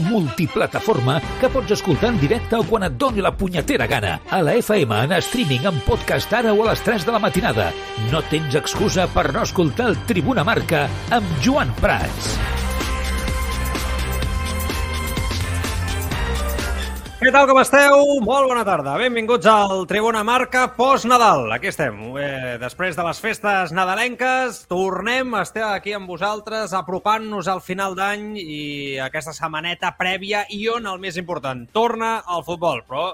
Multiplataforma que pots escoltar en directe o quan et doni la punyetera gana. A la FM, en streaming, en podcast ara o a les 3 de la matinada. No tens excusa per no escoltar el Tribuna Marca amb Joan Prats. Què tal, com esteu? Molt bona tarda. Benvinguts al Tribuna Marca post-Nadal. Aquí estem. Després de les festes nadalenques, tornem a estar aquí amb vosaltres, apropant-nos al final d'any i aquesta setmaneta prèvia i on el més important, torna al futbol. Però,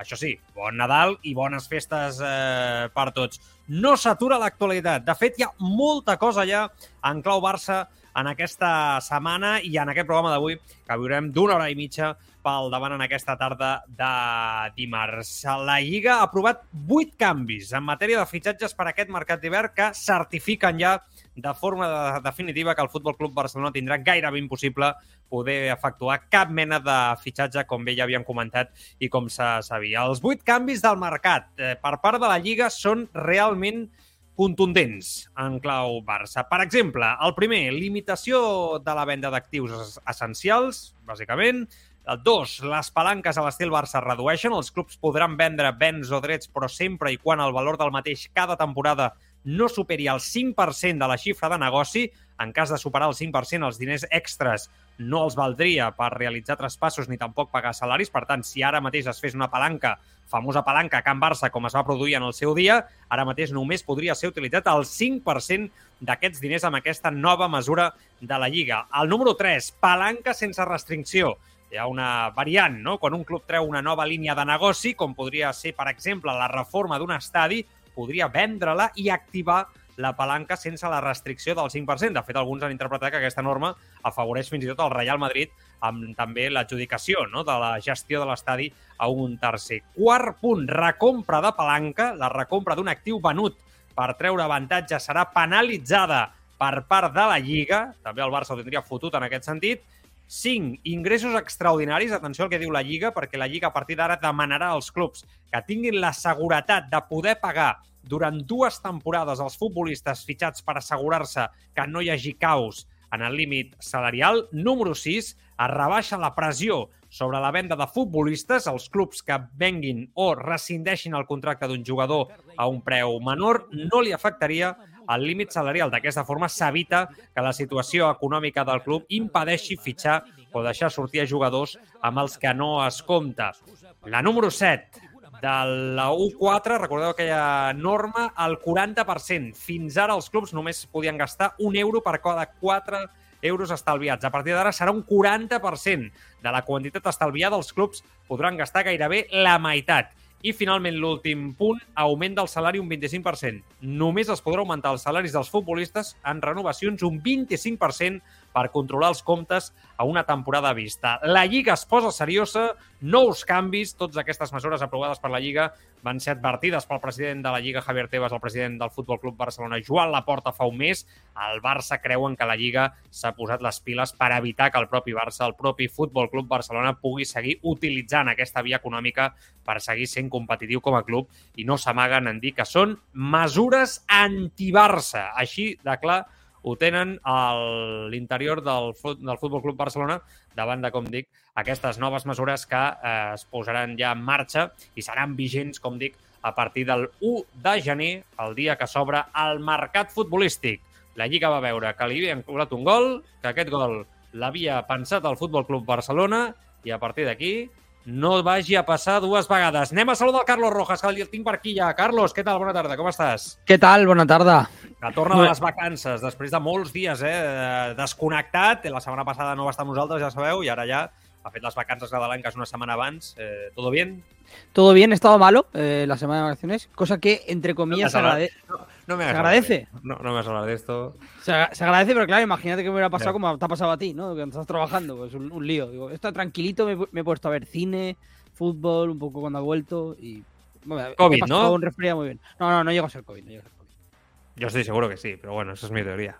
això sí, bon Nadal i bones festes eh, per tots. No s'atura l'actualitat. De fet, hi ha molta cosa ja en clau Barça en aquesta setmana i en aquest programa d'avui que viurem d'una hora i mitja pel davant en aquesta tarda de dimarts. La Lliga ha aprovat 8 canvis en matèria de fitxatges per a aquest mercat d'hivern que certifiquen ja de forma de definitiva que el Futbol Club Barcelona tindrà gairebé impossible poder efectuar cap mena de fitxatge, com bé ja havíem comentat i com se sabia. Els 8 canvis del mercat eh, per part de la Lliga són realment contundents en clau Barça. Per exemple, el primer, limitació de la venda d'actius essencials, bàsicament. El dos, les palanques a l'estil Barça redueixen. Els clubs podran vendre béns o drets, però sempre i quan el valor del mateix cada temporada no superi el 5% de la xifra de negoci. En cas de superar el 5%, els diners extras no els valdria per realitzar traspassos ni tampoc pagar salaris. Per tant, si ara mateix es fes una palanca, famosa palanca a Can Barça, com es va produir en el seu dia, ara mateix només podria ser utilitzat el 5% d'aquests diners amb aquesta nova mesura de la Lliga. El número 3, palanca sense restricció. Hi ha una variant, no? Quan un club treu una nova línia de negoci, com podria ser, per exemple, la reforma d'un estadi, podria vendre-la i activar la palanca sense la restricció del 5%. De fet, alguns han interpretat que aquesta norma afavoreix fins i tot el Real Madrid amb també l'adjudicació no? de la gestió de l'estadi a un tercer. Quart punt, recompra de palanca. La recompra d'un actiu venut per treure avantatge serà penalitzada per part de la Lliga. També el Barça ho tindria fotut en aquest sentit. 5. Ingressos extraordinaris. Atenció al que diu la Lliga, perquè la Lliga a partir d'ara demanarà als clubs que tinguin la seguretat de poder pagar durant dues temporades als futbolistes fitxats per assegurar-se que no hi hagi caos en el límit salarial. Número 6. Es rebaixa la pressió sobre la venda de futbolistes. Els clubs que venguin o rescindeixin el contracte d'un jugador a un preu menor no li afectaria el límit salarial. D'aquesta forma s'evita que la situació econòmica del club impedeixi fitxar o deixar sortir a jugadors amb els que no es compta. La número 7, de la U4, recordeu aquella norma, el 40%. Fins ara els clubs només podien gastar un euro per cada 4 euros estalviats. A partir d'ara serà un 40% de la quantitat estalviada. Els clubs podran gastar gairebé la meitat. I, finalment, l'últim punt, augment del salari un 25%. Només es podrà augmentar els salaris dels futbolistes en renovacions un 25% per controlar els comptes a una temporada vista. La Lliga es posa seriosa, nous canvis, totes aquestes mesures aprovades per la Lliga van ser advertides pel president de la Lliga, Javier Tebas, el president del Futbol Club Barcelona, Joan Laporta, fa un mes. El Barça creuen que la Lliga s'ha posat les piles per evitar que el propi Barça, el propi Futbol Club Barcelona, pugui seguir utilitzant aquesta via econòmica per seguir sent competitiu com a club i no s'amaguen en dir que són mesures anti-Barça. Així de clar ho tenen a l'interior del, del Futbol Club Barcelona davant de, com dic, aquestes noves mesures que eh, es posaran ja en marxa i seran vigents, com dic, a partir del 1 de gener, el dia que s'obre el mercat futbolístic. La Lliga va veure que li havien cobrat un gol, que aquest gol l'havia pensat el Futbol Club Barcelona i a partir d'aquí no vagi a passar dues vegades. Anem a saludar el Carlos Rojas, que el tinc per aquí ja. Carlos, què tal? Bona tarda, com estàs? Què tal? Bona tarda. Que torna de les vacances, després de molts dies, eh? Desconnectat. La setmana passada no va estar amb nosaltres, ja sabeu, i ara ja ha fet las vacances una semana abans. Eh, ¿Todo bien? Todo bien, he estado malo eh, la semana de vacaciones, cosa que, entre comillas, no se, agrade no, me se agradece. No, no me vas a hablar de esto. Se, se, agradece, pero claro, imagínate que me hubiera pasado como te ha pasado a ti, ¿no? Que estás trabajando, pues un, un lío. Digo, esto tranquilito, me, me, he puesto a ver cine, fútbol, un poco cuando ha vuelto y... Bueno, COVID, ¿no? Un resfriado muy bien. No, no, no a ser COVID, no llego a ser COVID. Yo estoy seguro que sí, pero bueno, esa es mi teoría.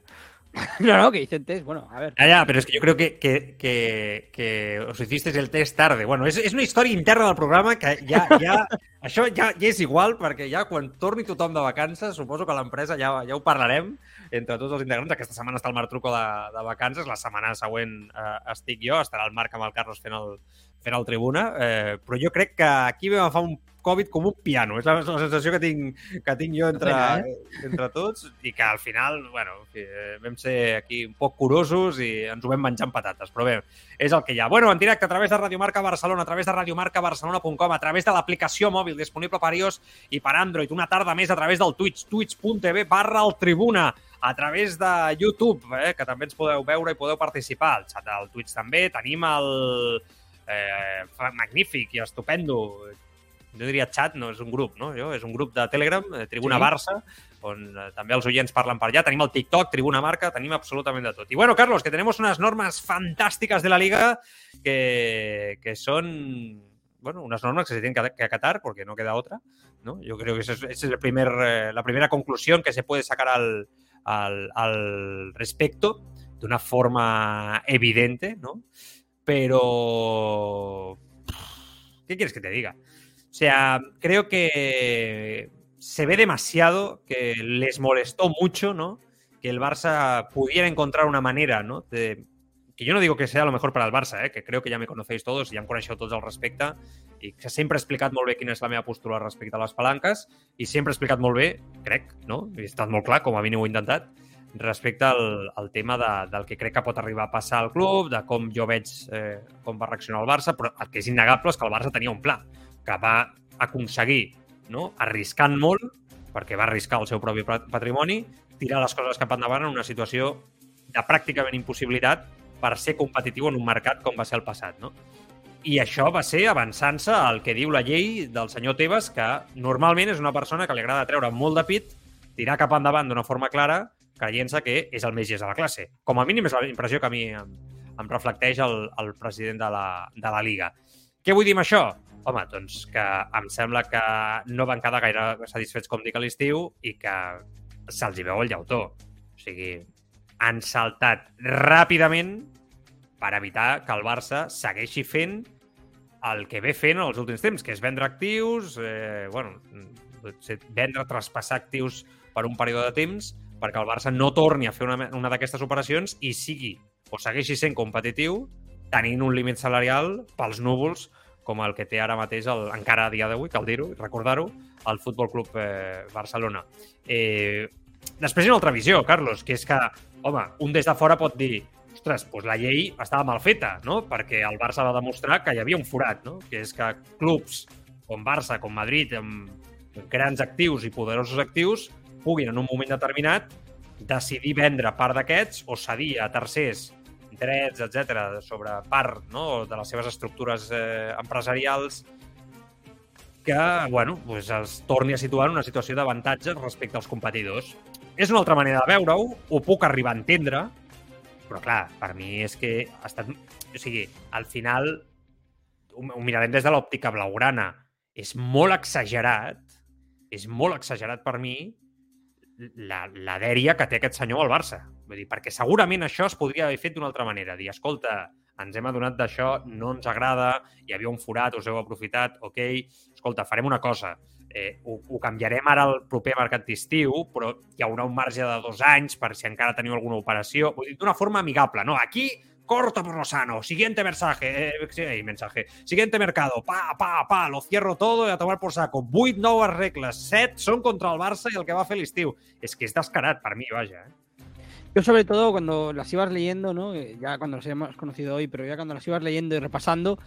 no, no, que hice test. Bueno, a ver. Ya, ya, pero es que yo creo que, que, que, que os hicisteis el test tarde. Bueno, és, és una història interna del programa que ja, ja això ja, ja és igual, perquè ja quan torni tothom de vacances, suposo que l'empresa ja, ja ho parlarem entre tots els integrants. Aquesta setmana està el Marc Truco de, de vacances, la setmana següent eh, estic jo, estarà el Marc amb el Carlos fent el, fent el tribuna, eh, però jo crec que aquí vam agafar un Covid com un piano. És la, la sensació que tinc, que tinc jo entre, Pena, entre tots i que al final, bueno, en fi, eh, vam ser aquí un poc curosos i ens ho vam menjar amb patates, però bé, és el que hi ha. Bueno, en directe a través de Radio Marca Barcelona, a través de radiomarcabarcelona.com, a través de l'aplicació mòbil disponible per iOS i per Android, una tarda més a través del Twitch, twitch.tv barra el Tribuna, a través de YouTube, eh, que també ens podeu veure i podeu participar. El xat del Twitch també. Tenim el eh, magnífic i estupendo jo diria xat, no és un grup, no? Jo, és un grup de Telegram, eh, Tribuna Sí. Barça, on eh, també els oients parlen per allà. Tenim el TikTok, Tribuna Marca, tenim absolutament de tot. Y bueno, Carlos, que tenemos unas normas fantásticas de la Liga que, que son, bueno, unas normas que se tienen que, que acatar porque no queda otra, ¿no? Yo creo que esa es, esa es el primer, eh, la primera conclusión que se puede sacar al, al, al respecto de una forma evidente, ¿no? Pero... ¿Qué quieres que te diga? O sea, creo que se ve demasiado que les molestó mucho, ¿no? Que el Barça pudiera encontrar una manera, ¿no? De, que yo no digo que sea lo mejor para el Barça, ¿eh? que creo que ja me conocéis tots i ja em coneixeu tots al respecte i que sempre he explicat molt bé quina és la meva postura respecte a les palanques i sempre he explicat molt bé, crec, no? He estat molt clar, com a mínim ho he intentat, respecte al, al tema de, del que crec que pot arribar a passar al club, de com jo veig eh, com va reaccionar el Barça, però el que és innegable és que el Barça tenia un pla, que va aconseguir, no? arriscant molt, perquè va arriscar el seu propi pat- patrimoni, tirar les coses cap endavant en una situació de pràcticament impossibilitat per ser competitiu en un mercat com va ser el passat, no? I això va ser avançant-se al que diu la llei del senyor Tebas, que normalment és una persona que li agrada treure molt de pit, tirar cap endavant d'una forma clara, creient-se que és el més llest de la classe. Com a mínim és la impressió que a mi em, em reflecteix el, el president de la, de la Liga. Què vull dir amb això? Home, doncs que em sembla que no van quedar gaire satisfets, com dic, a l'estiu i que se'ls hi veu el llautó. O sigui, han saltat ràpidament per evitar que el Barça segueixi fent el que ve fent en els últims temps, que és vendre actius, eh, bueno, vendre, traspassar actius per un període de temps perquè el Barça no torni a fer una, una d'aquestes operacions i sigui o segueixi sent competitiu tenint un límit salarial pels núvols com el que té ara mateix, el, encara a dia d'avui, cal dir-ho, recordar-ho, el Futbol Club eh, Barcelona. Eh, després hi ha una altra visió, Carlos, que és que, home, un des de fora pot dir ostres, doncs la llei estava mal feta, no? Perquè el Barça va demostrar que hi havia un forat, no? Que és que clubs com Barça, com Madrid, amb grans actius i poderosos actius, puguin en un moment determinat decidir vendre part d'aquests o cedir a tercers drets, etc sobre part no, de les seves estructures eh, empresarials que, bueno, pues els torni a situar en una situació d'avantatge respecte als competidors. És una altra manera de veure-ho, ho puc arribar a entendre, però clar, per mi és que ha estat... O sigui, al final ho mirarem des de l'òptica blaugrana. És molt exagerat, és molt exagerat per mi la, la dèria que té aquest senyor al Barça. Vull dir, perquè segurament això es podria haver fet d'una altra manera. Dir, escolta, ens hem adonat d'això, no ens agrada, hi havia un forat, us heu aprofitat, ok, escolta, farem una cosa, eh, ho, ho canviarem ara al proper mercat d'estiu, però hi haurà un marge de dos anys per si encara teniu alguna operació, vull dir, d'una forma amigable, no? Aquí corto por lo sano, siguiente mensaje, eh, mensaje, siguiente mercado, pa, pa, pa, lo cierro todo y a tomar por saco. Vuit noves regles, set són contra el Barça i el que va fer l'estiu. És que és descarat per mi, vaja. Eh? Yo sobre todo cuando las ibas leyendo, ¿no? Eh, Ya cuando las hemos conocido hoy, pero ya cuando las ibas leyendo y repasando,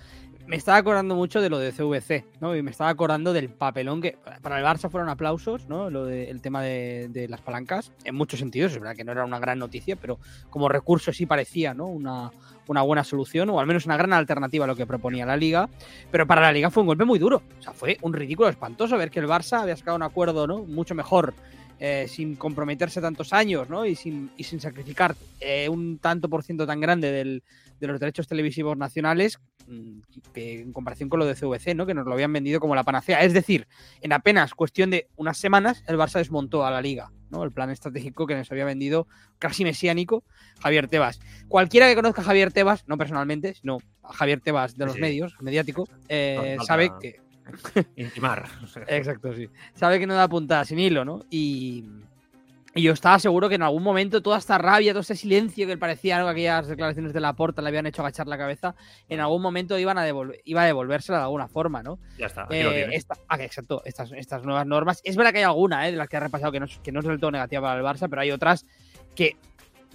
me estaba acordando mucho de lo de CVC, ¿no? Y me estaba acordando del papelón que para el Barça fueron aplausos, ¿no? Lo de, el tema de, las palancas, en muchos sentidos, es verdad que no era una gran noticia, pero como recurso sí parecía, ¿no? Una, una buena solución, o al menos una gran alternativa a lo que proponía la liga. Pero para la liga fue un golpe muy duro. O sea, fue un ridículo espantoso ver que el Barça había sacado un acuerdo, ¿no? Mucho mejor eh, sin comprometerse tantos años ¿no? y, sin, y sin sacrificar eh, un tanto por ciento tan grande del, de los derechos televisivos nacionales mm, que en comparación con lo de CVC, ¿no? que nos lo habían vendido como la panacea. Es decir, en apenas cuestión de unas semanas el Barça desmontó a la liga. ¿no? El plan estratégico que nos había vendido casi mesiánico Javier Tebas. Cualquiera que conozca a Javier Tebas, no personalmente, sino a Javier Tebas de los Sí. medios, mediático, eh, No sabe que Intimar. Exacto, sí. Sabe que no da puntada sin hilo, ¿no? Y, y yo estaba seguro que en algún momento toda esta rabia, todo este silencio que parecía que aquellas declaraciones de la porta le habían hecho agachar la cabeza, en algún momento iban a devolver, iba a devolvérsela de alguna forma, ¿no? Ya está, aquí Eh, esta- ah, exacto, estas, estas nuevas normas. Es verdad que hay alguna, ¿eh? de las que ha repasado que no, que no es del todo negativa para el Barça, pero hay otras que,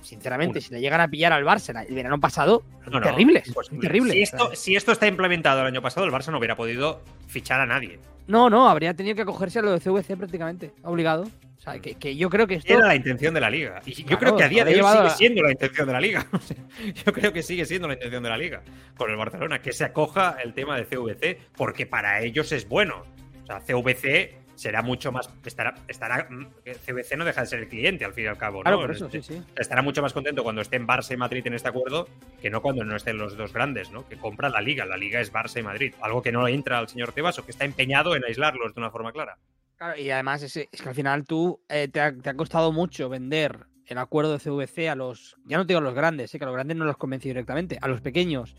sinceramente, si le llegan a pillar al Barça el verano pasado, son No, no, terribles. son terribles. Si esto, si esto está implementado el año pasado, el Barça no hubiera podido fichar a nadie. No, no, habría tenido que acogerse a lo de CVC prácticamente, obligado. O sea, que, que yo creo que esto. Era la intención de la liga. Y yo Claro, creo que a día de hoy sigue a- siendo la intención de la liga. Yo creo que sigue siendo la intención de la liga con el Barcelona, que se acoja el tema de CVC, porque para ellos es bueno. O sea, CVC será mucho más. Estará, estará, CVC no deja de ser el cliente, al fin y al cabo. Claro, por eso, sí, sí. Estará mucho más contento cuando estén Barça y Madrid en este acuerdo que no cuando no estén los dos grandes, ¿no? Que compra la liga. La liga es Barça y Madrid. Algo que no entra al señor Tebas o que está empeñado en aislarlos de una forma clara. Claro, y además es, es que al final tú eh, te, ha, te ha costado mucho vender el acuerdo de CVC a los, ya no te digo a los grandes, eh, que a los grandes no los convencí directamente, a los pequeños.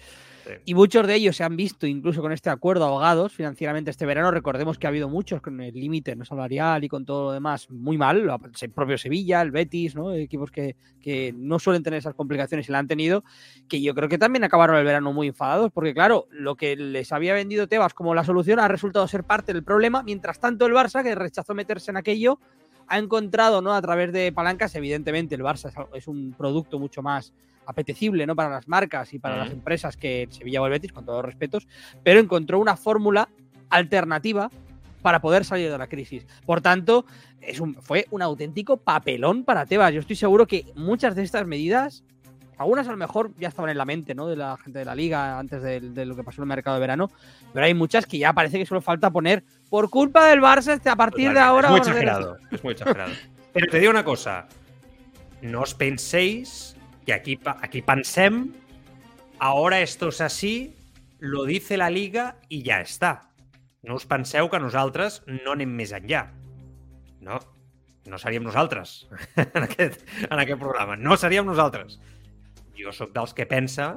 Y muchos de ellos se han visto incluso con este acuerdo ahogados financieramente este verano. Recordemos que ha habido muchos con el límite no salarial y con todo lo demás muy mal. El propio Sevilla, el Betis, ¿no? equipos que, que no suelen tener esas complicaciones y la han tenido, que yo creo que también acabaron el verano muy enfadados, porque claro, lo que les había vendido Tebas como la solución ha resultado ser parte del problema. Mientras tanto, el Barça, que rechazó meterse en aquello, ha encontrado, ¿no? A través de palancas, evidentemente, el Barça es un producto mucho más apetecible, ¿no? Para las marcas y para las empresas que Sevilla o el Betis, con todos los respetos, pero encontró una fórmula alternativa para poder salir de la crisis. Por tanto, es un, fue un auténtico papelón para Tebas. Yo estoy seguro que muchas de estas medidas, algunas a lo mejor ya estaban en la mente, ¿no? De la gente de la liga antes de, de lo que pasó en el mercado de verano, pero hay muchas que ya parece que solo falta poner por culpa del Barça este, a partir de ahora. Es muy exagerado. Es muy exagerado. Pero te digo una cosa. No os penséis que aquí, aquí pensem, ahora esto es así, lo dice la liga i ja està. No us penseu que nosaltres no anem més enllà. No, no seríem nosaltres en aquest, en aquest programa. No seríem nosaltres. Jo sóc dels que pensa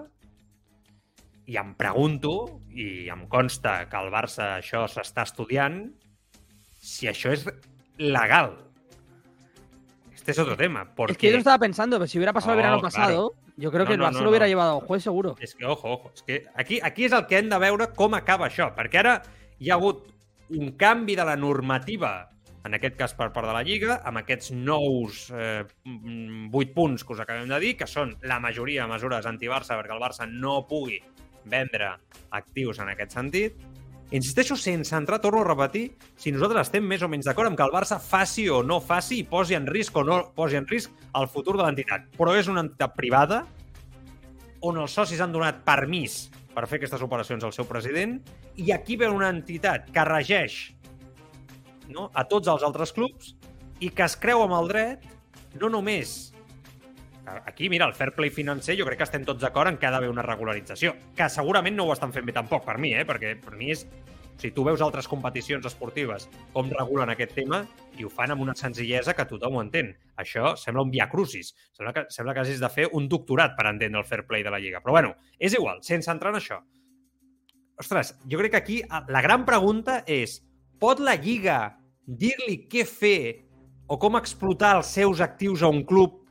i em pregunto, i em consta que al Barça això s'està estudiant, si això es legal. Este es otro tema. Porque... Es que yo lo estaba pensando, pero si hubiera pasado el No, verano claro. pasado, yo creo No, que el no, Barça no, lo hubiera no. llevado a un juez seguro. És que, ojo, ojo, és que aquí, aquí és el que hem de veure com acaba això, perquè ara hi ha hagut un canvi de la normativa, en aquest cas per part de la Lliga, amb aquests nous eh, 8 punts que us acabem de dir, que són la majoria de mesures anti-Barça perquè el Barça no pugui vendre actius en aquest sentit. Insisteixo, sense entrar, torno a repetir, si nosaltres estem més o menys d'acord amb que el Barça faci o no faci i posi en risc o no posi en risc el futur de l'entitat. Però és una entitat privada on els socis han donat permís per fer aquestes operacions al seu president i aquí ve una entitat que regeix no, a tots els altres clubs i que es creu amb el dret no només aquí, mira, el fair play financer jo crec que estem tots d'acord en que ha d'haver una regularització que segurament no ho estan fent bé tampoc per mi, eh? perquè per mi és si tu veus altres competicions esportives com regulen aquest tema i ho fan amb una senzillesa que tothom ho entén. Això sembla un via crucis. Sembla que, sembla que hagis de fer un doctorat per entendre el fair play de la Lliga. Però bueno, és igual, sense entrar en això. Ostres, jo crec que aquí ah, la gran pregunta és pot la Lliga dir-li què fer o com explotar els seus actius a un club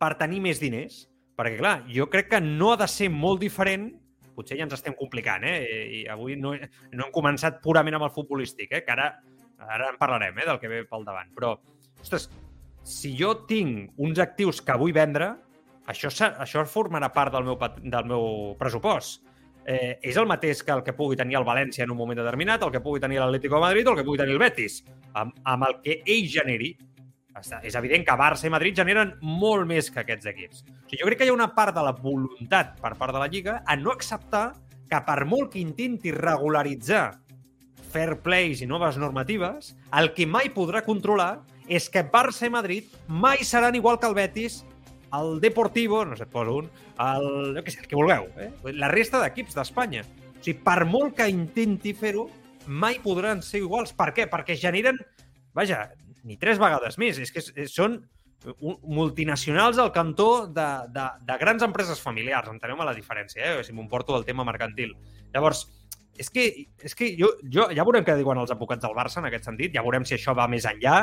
per tenir més diners? Perquè, clar, jo crec que no ha de ser molt diferent potser ja ens estem complicant, eh? I avui no, no hem començat purament amb el futbolístic, eh? Que ara, ara en parlarem, eh? Del que ve pel davant. Però, ostres, si jo tinc uns actius que vull vendre, això, això formarà part del meu, del meu pressupost. Eh, és el mateix que el que pugui tenir el València en un moment determinat, el que pugui tenir l'Atlético de Madrid o el que pugui tenir el Betis, amb, amb el que ell generi. Està, és evident que Barça i Madrid generen molt més que aquests equips. O sigui, jo crec que hi ha una part de la voluntat per part de la Lliga a no acceptar que per molt que intenti regularitzar fair plays i noves normatives, el que mai podrà controlar és que Barça i Madrid mai seran igual que el Betis, el Deportivo, no sé, et poso un, el, jo què sé, el que vulgueu, eh? la resta d'equips d'Espanya. O sigui, per molt que intenti fer-ho, mai podran ser iguals. Per què? Perquè generen, vaja, ni tres vegades més. És que són multinacionals al cantó de, de, de grans empreses familiars. Entenem la diferència, eh? si m'emporto del tema mercantil. Llavors, és que, és que jo, jo ja veurem què diuen els advocats del Barça en aquest sentit, ja veurem si això va més enllà.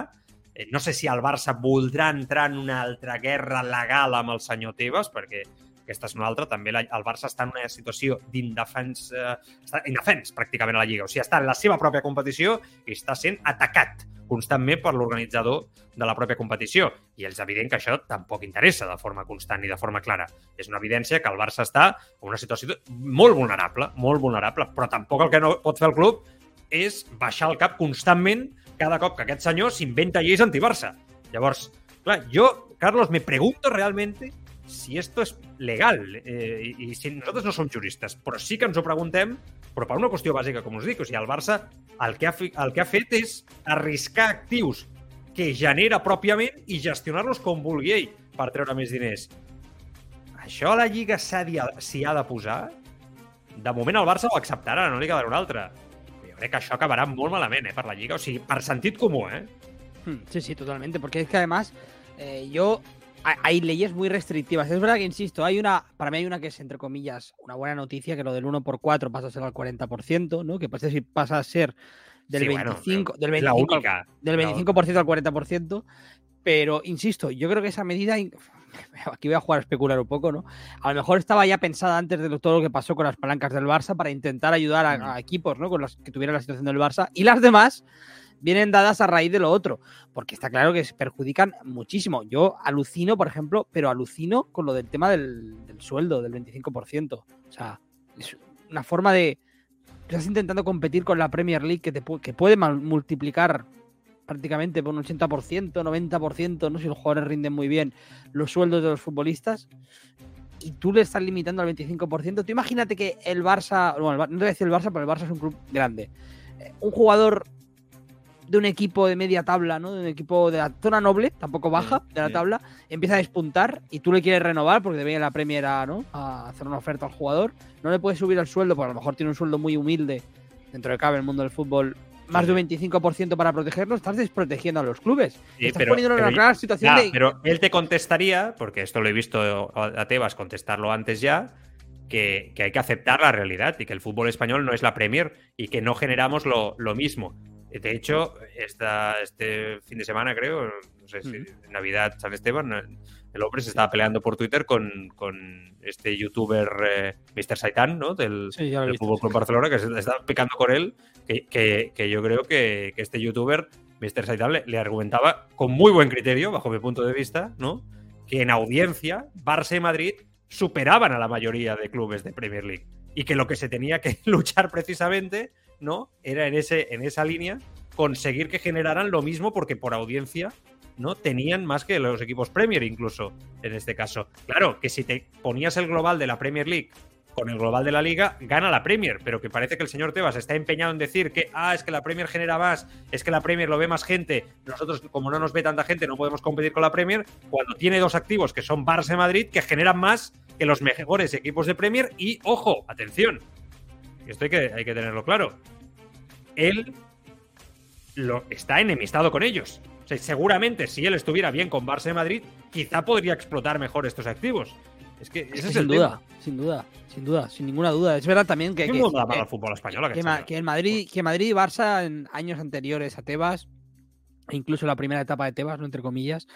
Eh, no sé si el Barça voldrà entrar en una altra guerra legal amb el senyor Tebas, perquè aquesta és una altra. També la, el Barça està en una situació d'indefens, eh, està indefens pràcticament a la Lliga. O sigui, està en la seva pròpia competició i està sent atacat constantment per l'organitzador de la pròpia competició. I és evident que això tampoc interessa de forma constant i de forma clara. És una evidència que el Barça està en una situació molt vulnerable, molt vulnerable, però tampoc el que no pot fer el club és baixar el cap constantment cada cop que aquest senyor s'inventa lleis anti-Barça. Llavors, clar, jo, Carlos, me pregunto realmente si esto es legal. Eh, i, si nosaltres no som juristes, però sí que ens ho preguntem, però per una qüestió bàsica, com us dic. O sigui, el Barça el que ha, el que ha fet és arriscar actius que genera pròpiament i gestionar-los com vulgui ell per treure més diners. Això a la Lliga s'hi ha de posar? De moment el Barça ho acceptarà, no li quedarà un altre. Jo crec que això acabarà molt malament eh, per la Lliga, o sigui, per sentit comú, ¿eh? Hmm, sí, sí, totalmente, porque es que además eh, yo hay leyes muy restrictivas. Es verdad que, insisto, hay una, para mí hay una que es, entre comillas, una buena noticia, que lo del 1 por 4 pasa a ser al 40%, ¿no? Que pasa, pasa a ser del 25%, del 25, del 25 al 40%. Pero, insisto, yo creo que esa medida, aquí voy a jugar a especular un poco, ¿no? A lo mejor estaba ya pensada antes de todo lo que pasó con las palancas del Barça para intentar ayudar a, a equipos, ¿no? Con las que tuvieran la situación del Barça. Y las demás vienen dadas a raíz de lo otro, porque está claro que perjudican muchísimo. Yo alucino, por ejemplo, pero alucino con lo del tema del, sueldo, del 25%. O sea, es una forma de... Estás intentando competir con la Premier League que, te, que puede multiplicar prácticamente por un 80%, 90%, no si los jugadores rinden muy bien los sueldos de los futbolistas y tú le estás limitando al 25%. Tú imagínate que el Barça, bueno, no te voy a decir el Barça, pero el Barça es un club grande. Eh, un jugador de un equipo de media tabla, ¿no? De un equipo de la zona noble, tampoco baja, de la tabla, empieza a despuntar y tú le quieres renovar porque debe la Premier a, ¿no? a hacer una oferta al jugador. No le puedes subir el sueldo, porque a lo mejor tiene un sueldo muy humilde dentro de cabe el mundo del fútbol. Más de un 25% para protegerlo, estás desprotegiendo a los clubes. estás pero, poniéndolo en una clara situación de. Pero él te contestaría, porque esto lo he visto a Tebas contestarlo antes ya, que, hay que aceptar la realidad y que el fútbol español no es la Premier y que no generamos lo, lo mismo. De hecho, esta, este fin de semana, creo, no sé si Navidad San Esteban, el hombre se estaba peleando por Twitter con, con este youtuber eh, Mr. Saitan, ¿no? Del, Fútbol Club Barcelona, que se estaba picando con él, que, que, yo creo que, que, este youtuber, Mr. Saitan, le, argumentaba con muy buen criterio, bajo mi punto de vista, ¿no? Que en audiencia, Barça y Madrid superaban a la mayoría de clubes de Premier League. Y que lo que se tenía que luchar precisamente ¿no? Era en, ese, en esa línea conseguir que generaran lo mismo porque por audiencia ¿no? Tenían más que los equipos Premier incluso, en este caso. Claro, que si te ponías el global de la Premier League con el global de la liga, gana la Premier, pero que parece que el señor Tebas está empeñado en decir que, ah, es que la Premier genera más, es que la Premier lo ve más gente, nosotros como no nos ve tanta gente no podemos competir con la Premier, cuando tiene dos activos que son Barça y Madrid, que generan más que los mejores equipos de Premier y, ojo, atención, esto hay que, hay que tenerlo claro. Él lo, está enemistado con ellos. seguramente si él estuviera bien con Barça de Madrid, quizá podría explotar mejor estos activos. Es que ese es, sin duda, sin duda, sin duda, sin ninguna duda. Es verdad también que. que, el fútbol español, que, Madrid, que Madrid y Barça en años anteriores a Tebas, e incluso la primera etapa de Tebas, ¿no? entre comillas,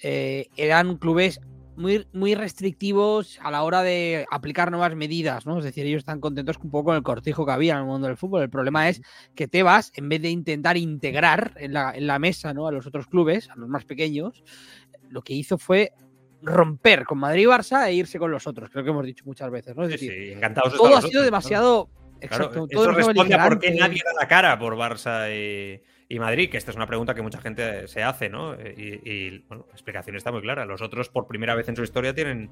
eh, eran clubes muy, muy restrictivos a la hora de aplicar nuevas medidas, ¿no? Es decir, ellos están contentos un poco con el cortijo que había en el mundo del fútbol. El problema es que Tebas, en vez de intentar integrar en la, en la mesa ¿no? a los otros clubes, a los más pequeños, lo que hizo fue romper con Madrid y Barça e irse con los otros. Creo que hemos dicho muchas veces, ¿no? Es decir, sí, encantados todo ha sido demasiado. Exacto, eso responde a por qué nadie da la cara por Barça y, y Madrid, que esta es una pregunta que mucha gente se hace, ¿no? Y, bueno, la explicación está muy clara. Los otros, por primera vez en su historia, tienen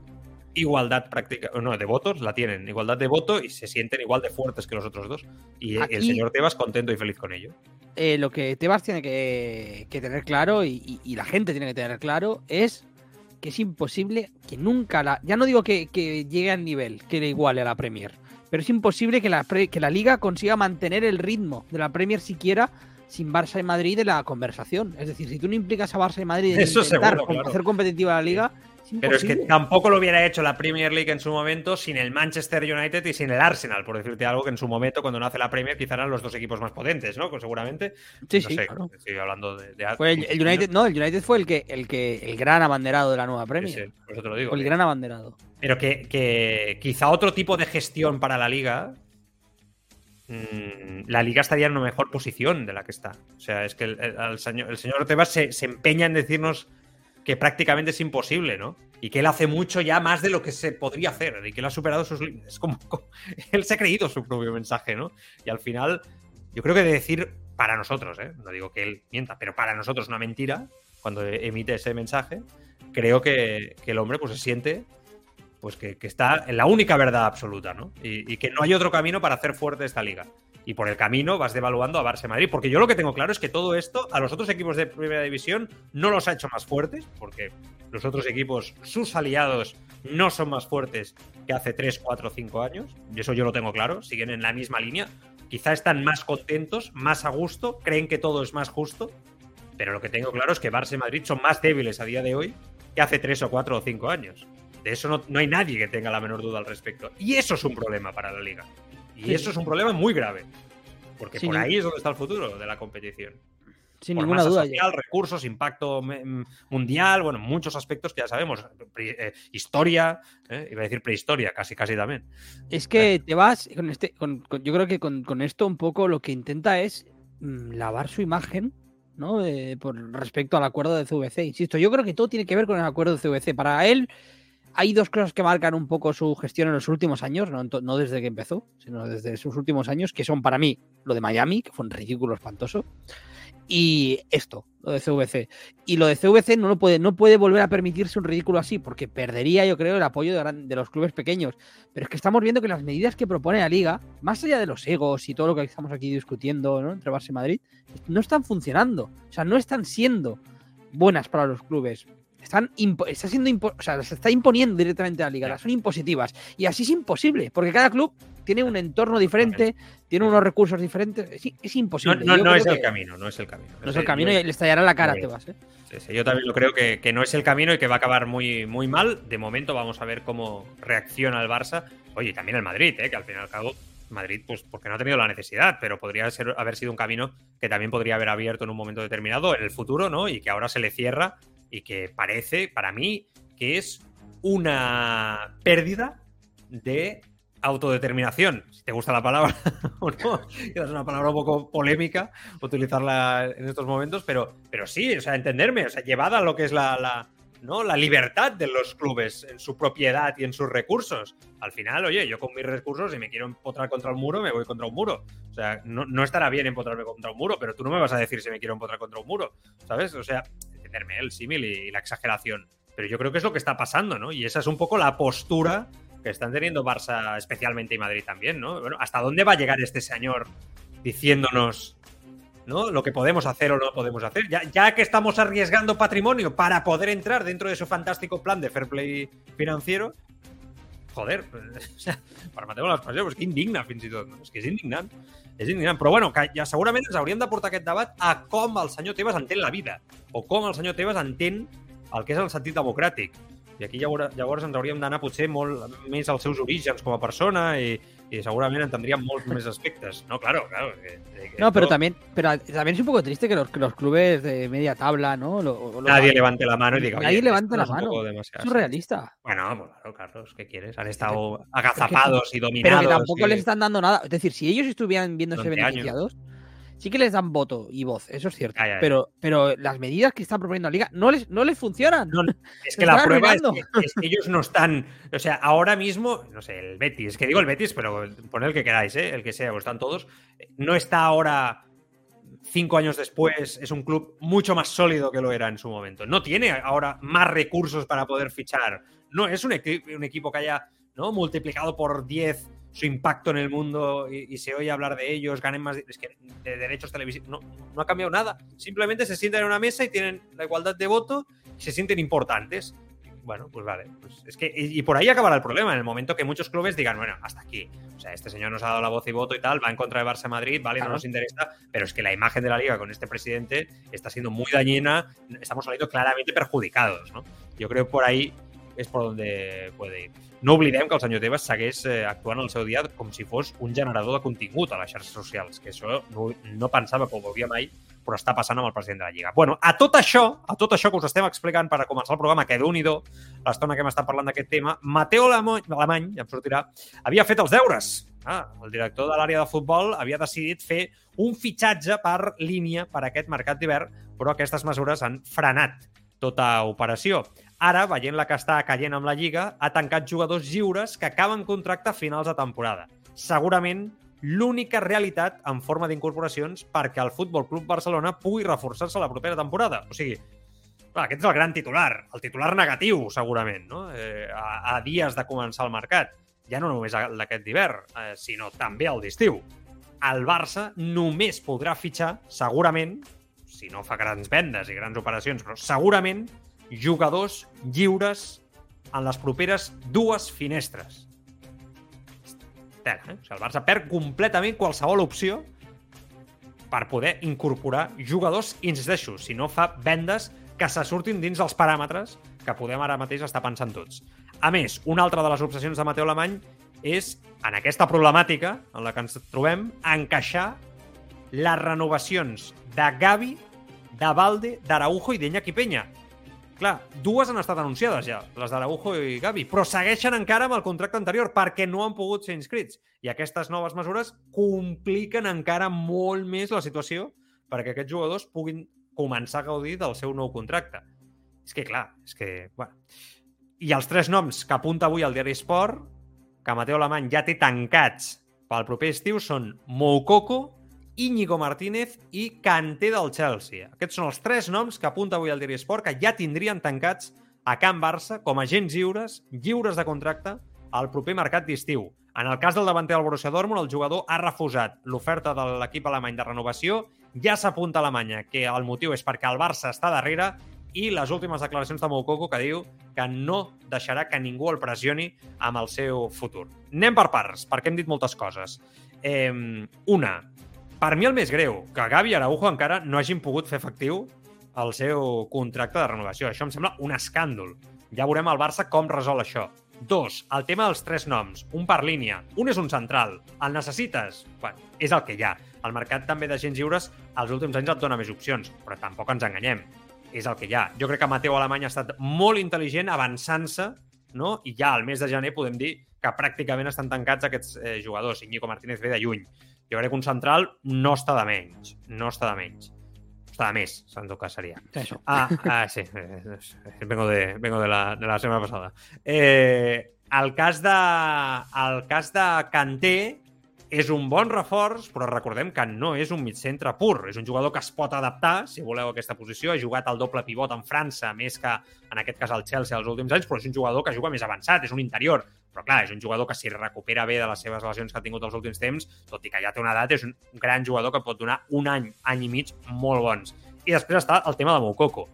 igualdad práctica, no, de votos, la tienen, igualdad de voto y se sienten igual de fuertes que los otros dos. Y el señor Tebas contento y feliz con ello. Eh, lo que Tebas tiene que, tener claro y, la gente tiene que tener claro es que es imposible que nunca la. Ya no digo que, llegue al nivel que le iguale a la Premier, pero es imposible que la, que la liga consiga mantener el ritmo de la Premier siquiera sin Barça y Madrid de la conversación. Es decir, si tú no implicas a Barça y Madrid en Eso intentar seguro, claro. hacer competitiva la liga, es Pero es que tampoco lo hubiera hecho la Premier League en su momento sin el Manchester United y sin el Arsenal, por decirte algo que en su momento, cuando nace la Premier, quizá eran los dos equipos más potentes, ¿no? Pues seguramente. Sí, no sí, sé, claro. Estoy hablando de. de Fue el, el United, no, el United fue el que, el que, el gran abanderado de la nueva Premier. sí, por eso te lo digo. Fue el gran abanderado. Pero que, que quizá otro tipo de gestión para la liga. Mm, La liga estaría en una mejor posición de la que está. O sea, es que el, señor, el se empeña en decirnos que prácticamente es imposible, ¿no? Y que él hace mucho ya más de lo que se podría hacer y que él ha superado sus límites. Como, como- él se ha creído su propio mensaje, ¿no? Y al final, yo creo que de decir para nosotros, ¿eh? No digo que él mienta, pero para nosotros una mentira cuando emite ese mensaje, creo que, que el hombre pues se siente pues que, está en la única verdad absoluta, ¿no? Y, que no hay otro camino para hacer fuerte esta liga. Y por el camino vas devaluando a Barça Madrid. Porque yo lo que tengo claro es que todo esto a los otros equipos de primera división no los ha hecho más fuertes, porque los otros equipos, sus aliados, no son más fuertes que hace 3, 4, 5 años. Y eso yo lo tengo claro, siguen en la misma línea. Quizá están más contentos, más a gusto, creen que todo es más justo. Pero lo que tengo claro es que Barça y Madrid son más débiles a día de hoy que hace 3 o 4 o 5 años. De eso no, no hay nadie que tenga la menor duda al respecto. Y eso es un problema para la liga. Y Sí. eso es un problema muy grave. Porque Sin por ahí es donde está el futuro de la competición. Sin por ninguna duda. social, recursos, impacto me- m- mundial, bueno, muchos aspectos que ya sabemos. Pre- eh, historia, eh, iba a decir prehistoria, casi, casi también. Es que te vas con este, con- con- yo creo que con, con esto un poco lo que intenta es mm, lavar su imagen, ¿no? Por respecto al acuerdo de CVC. Insisto, yo creo que todo tiene que ver con el acuerdo de CVC. Para él hay dos cosas que marcan un poco su gestión en los últimos años, no, desde que empezó, sino desde sus últimos años, que son para mí lo de Miami, que fue un ridículo espantoso, y esto, lo de CVC. Y lo de CVC no lo puede, no puede volver a permitirse un ridículo así, porque perdería, yo creo, el apoyo de los clubes pequeños. Pero es que estamos viendo que las medidas que propone la liga, más allá de los egos y todo lo que estamos aquí discutiendo ¿no? entre Barça y Madrid, no están funcionando. O sea, no están siendo buenas para los clubes. Están está siendo impo- o sea, se está imponiendo directamente a la liga, las son impositivas. Y así es imposible, porque cada club tiene un entorno diferente, tiene unos recursos diferentes. Es, imposible. no- no es el camino, no es el camino. No es el camino y le estallará la cara, te vas, ¿eh? Sí, sí, yo también lo creo que, que no es el camino y que va a acabar muy, muy mal. De momento vamos a ver cómo reacciona el Barça. Oye, y también el Madrid, ¿eh? que al fin y al cabo, Madrid, pues porque no ha tenido la necesidad, pero podría ser, haber sido un camino que también podría haber abierto en un momento determinado en el futuro, ¿no? Y que ahora se le cierra y que parece, para mí, que es una pérdida de autodeterminación, si te gusta la palabra o no, es una palabra un poco polémica utilizarla en estos momentos, pero, pero sí, o sea, entenderme, o sea, llevada a lo que es la, la, ¿no? la libertad de los clubes en su propiedad y en sus recursos. Al final, oye, yo con mis recursos, si me quiero empotrar contra un muro, me voy contra un muro. O sea, no, no estará bien empotrarme contra un muro, pero tú no me vas a decir si me quiero empotrar contra un muro, ¿sabes? O sea, el símil y, la exageración. Pero yo creo que es lo que está pasando, ¿no? Y esa es un poco la postura que están teniendo Barça especialmente y Madrid también, ¿no? ¿hasta dónde va a llegar este señor diciéndonos ¿no? lo que podemos hacer o no podemos hacer? Ya, ya que estamos arriesgando patrimonio para poder entrar dentro de su fantástico plan de fair play financiero, joder, pues, o sea, para las passions, pues que indigna és que és indignant. És indignant. Però bueno, que ja segurament ens hauríem de portar aquest debat a com el senyor Tebas entén la vida, o com el senyor Tebas entén el que és el sentit democràtic. I aquí llavors, llavors ens hauríem d'anar potser molt més als seus orígens com a persona i, y seguramente tendrían molts més aspectos. No, claro, claro. que- que No, pero esto- también, pero también es un poco triste que los, que los clubes de media tabla, ¿no? Lo- lo- Nadie levante la mano y diga, Nadie "Oye, levante la es mano. Es demasiado". surrealista. Bueno, pues claro, Carlos, ¿qué quieres? Han estado agazapados y Pero dominados. que tampoco y- les están dando nada. Es decir, si ellos estuvieran viéndose Durante años. Sí que les dan voto y voz, eso es cierto. Pero, pero las medidas que están proponiendo la liga no les, no les funcionan. No, es que la prueba es que, es que ellos no están. O sea, ahora mismo, no sé, el Betis, es que digo el Betis, pero poned el que queráis, ¿eh? el que sea, pues están todos. No está ahora, cinco años después, es un club mucho más sólido que lo era en su momento. No tiene ahora más recursos para poder fichar. No es un, un equipo que haya ¿no? multiplicado por 10 su impacto en el mundo y, y se oye hablar de ellos, ganen más. Es que de derechos televisivos. No, no ha cambiado nada. Simplemente se sientan en una mesa y tienen la igualdad de voto y se sienten importantes. bueno, pues vale. Pues es que, y, y, por ahí acabará el problema, en el momento que muchos clubes digan, bueno, hasta aquí. O sea, este señor nos ha dado la voz y voto y tal, va en contra de Barça Madrid, vale, claro. no nos interesa, pero es que la imagen de la liga con este presidente está siendo muy dañina, estamos saliendo claramente perjudicados, ¿no? Yo creo que por ahí és per on puede ir. No oblidem que el senyor Tebas segueix eh, actuant el seu dia com si fos un generador de contingut a les xarxes socials, que això no, no pensava que ho veuria mai, però està passant amb el president de la Lliga. Bueno, a tot això, a tot això que us estem explicant per a començar el programa, que déu nhi l'estona que hem estat parlant d'aquest tema, Mateo Alemany, ja em sortirà, havia fet els deures. Ah, el director de l'àrea de futbol havia decidit fer un fitxatge per línia per a aquest mercat d'hivern, però aquestes mesures han frenat tota operació. Ara, veient la que està caient amb la Lliga, ha tancat jugadors lliures que acaben contracte a finals de temporada. Segurament l'única realitat en forma d'incorporacions perquè el Futbol Club Barcelona pugui reforçar-se la propera temporada. O sigui, clar, aquest és el gran titular, el titular negatiu, segurament, no? eh, a, a dies de començar el mercat. Ja no només d'aquest d'hivern, eh, sinó també el d'estiu. El Barça només podrà fitxar, segurament, si no fa grans vendes i grans operacions, però segurament jugadors lliures en les properes dues finestres. Tela, eh? O sigui, el Barça perd completament qualsevol opció per poder incorporar jugadors, insisteixo, si no fa vendes que se surtin dins dels paràmetres que podem ara mateix estar pensant tots. A més, una altra de les obsessions de Mateu Alemany és, en aquesta problemàtica en la que ens trobem, encaixar les renovacions de Gavi, de Valde, d'Araujo i d'Iñaki Peña, Clar, dues han estat anunciades ja, les d'Araujo i Gavi, però segueixen encara amb el contracte anterior perquè no han pogut ser inscrits. I aquestes noves mesures compliquen encara molt més la situació perquè aquests jugadors puguin començar a gaudir del seu nou contracte. És que, clar, és que... Bueno. I els tres noms que apunta avui al diari Sport, que Mateo Alemany ja té tancats pel proper estiu, són Moukoko, Íñigo Martínez i Kanté del Chelsea. Aquests són els tres noms que apunta avui el Diari Esport que ja tindrien tancats a Can Barça com a agents lliures, lliures de contracte, al proper mercat d'estiu. En el cas del davanter del Borussia Dortmund, el jugador ha refusat l'oferta de l'equip alemany de renovació. Ja s'apunta a Alemanya que el motiu és perquè el Barça està darrere i les últimes declaracions de Moukoko que diu que no deixarà que ningú el pressioni amb el seu futur. Anem per parts, perquè hem dit moltes coses. Eh, una, per mi el més greu, que Gavi i Araujo encara no hagin pogut fer efectiu el seu contracte de renovació. Això em sembla un escàndol. Ja veurem al Barça com resol això. Dos, el tema dels tres noms. Un per línia. Un és un central. El necessites? Bueno, és el que hi ha. El mercat també de gens lliures els últims anys et dona més opcions, però tampoc ens enganyem. És el que hi ha. Jo crec que Mateu Alemany ha estat molt intel·ligent avançant-se no? i ja al mes de gener podem dir que pràcticament estan tancats aquests eh, jugadors. Iñigo Martínez ve de lluny. Jo crec que un central no està de menys. No està de menys. Està de més, en tot cas seria. Eso. Ah, ah sí. Vengo de, vengo de, la, de la setmana passada. Eh, el cas de, el cas de Kanté és un bon reforç, però recordem que no és un centre pur. És un jugador que es pot adaptar, si voleu, a aquesta posició. Ha jugat al doble pivot en França, més que en aquest cas al Chelsea els últims anys, però és un jugador que juga més avançat, és un interior. Però clar, és un jugador que si recupera bé de les seves lesions que ha tingut els últims temps, tot i que ja té una edat, és un gran jugador que pot donar un any, any i mig molt bons. I després està el tema de Moukoko.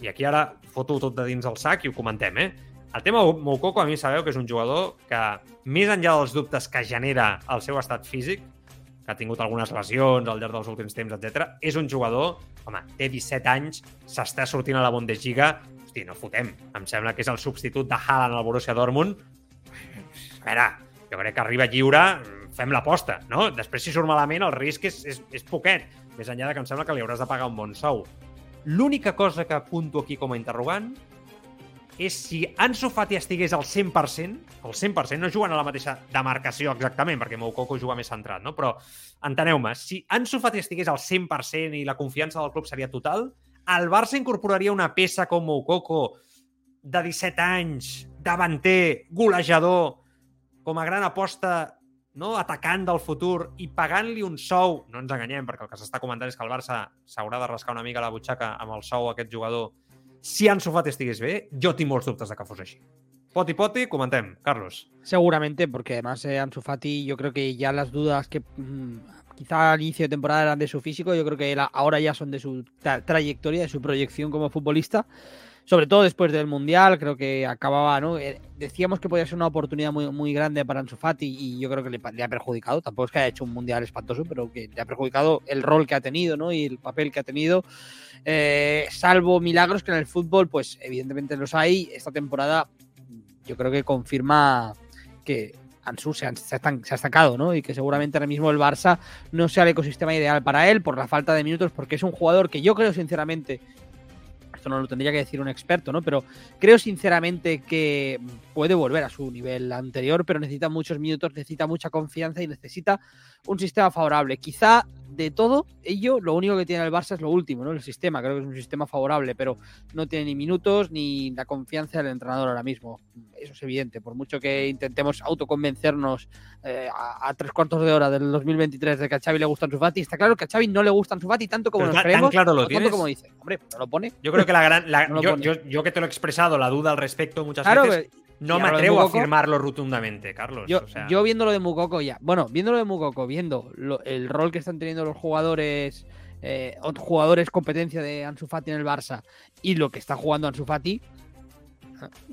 I aquí ara foto tot de dins el sac i ho comentem, eh? El tema Moukoko, a mi sabeu que és un jugador que, més enllà dels dubtes que genera el seu estat físic, que ha tingut algunes lesions al llarg dels últims temps, etc. És un jugador, home, té 17 anys, s'està sortint a la Bundesliga, hosti, no fotem. Em sembla que és el substitut de Haaland al Borussia Dortmund, a veure, jo crec que arriba lliure, fem l'aposta, no? Després, si surt malament, el risc és, és, és poquet, més enllà de que em sembla que li hauràs de pagar un bon sou. L'única cosa que apunto aquí com a interrogant és si Ansu Fati estigués al 100%, al 100%, no jugant a la mateixa demarcació exactament, perquè Moukoko juga més centrat, no? però enteneu-me, si Ansu Fati estigués al 100% i la confiança del club seria total, el Barça incorporaria una peça com Moukoko de 17 anys, davanter, golejador, com a gran aposta no, atacant del futur i pagant-li un sou, no ens enganyem, perquè el que s'està comentant és que el Barça s'haurà de rascar una mica la butxaca amb el sou aquest jugador. Si Ansu Fati estigués bé, jo tinc molts dubtes de que fos així. Poti poti, comentem. Carlos. Seguramente, porque además eh, Ansu Fati, yo creo que ya las dudas que mmm, quizá al inicio de temporada eran de su físico, yo creo que la, ahora ya son de su tra trayectoria, de su proyección como futbolista. Sobre todo después del Mundial, creo que acababa, ¿no? Eh, decíamos que podía ser una oportunidad muy, muy grande para Ansu Fati y yo creo que le, ha perjudicado, tampoco es que haya hecho un Mundial espantoso, pero que le ha perjudicado el rol que ha tenido, ¿no? Y el papel que ha tenido, eh, salvo milagros que en el fútbol, pues evidentemente los hay, esta temporada yo creo que confirma que Ansu se ha, se, ha estancado, ¿no? Y que seguramente ahora mismo el Barça no sea el ecosistema ideal para él por la falta de minutos, porque es un jugador que yo creo sinceramente no lo tendría que decir un experto, ¿no? Pero creo sinceramente que puede volver a su nivel anterior, pero necesita muchos minutos, necesita mucha confianza y necesita un sistema favorable. Quizá de todo ello, lo único que tiene el Barça es lo último, ¿no? El sistema, creo que es un sistema favorable, pero no tiene ni minutos ni la confianza del entrenador ahora mismo. Eso es evidente, por mucho que intentemos autoconvencernos eh, a, tres cuartos de hora del 2023 de que a Xavi le gusta Ansu está claro que a Xavi no le gusta Ansu tanto como nos creemos, claro lo tanto como dice. Hombre, no lo pone. Yo creo que la gran... yo, que te lo he expresado, la duda al respecto muchas veces... No me atrevo a afirmarlo rotundamente, Carlos. Yo, yo viendo lo de Mukoko ya. Bueno, viendo lo de Mukoko, viendo el rol que están teniendo los jugadores, eh, jugadores competencia de Ansu Fati en el Barça y lo que está jugando Ansu Fati,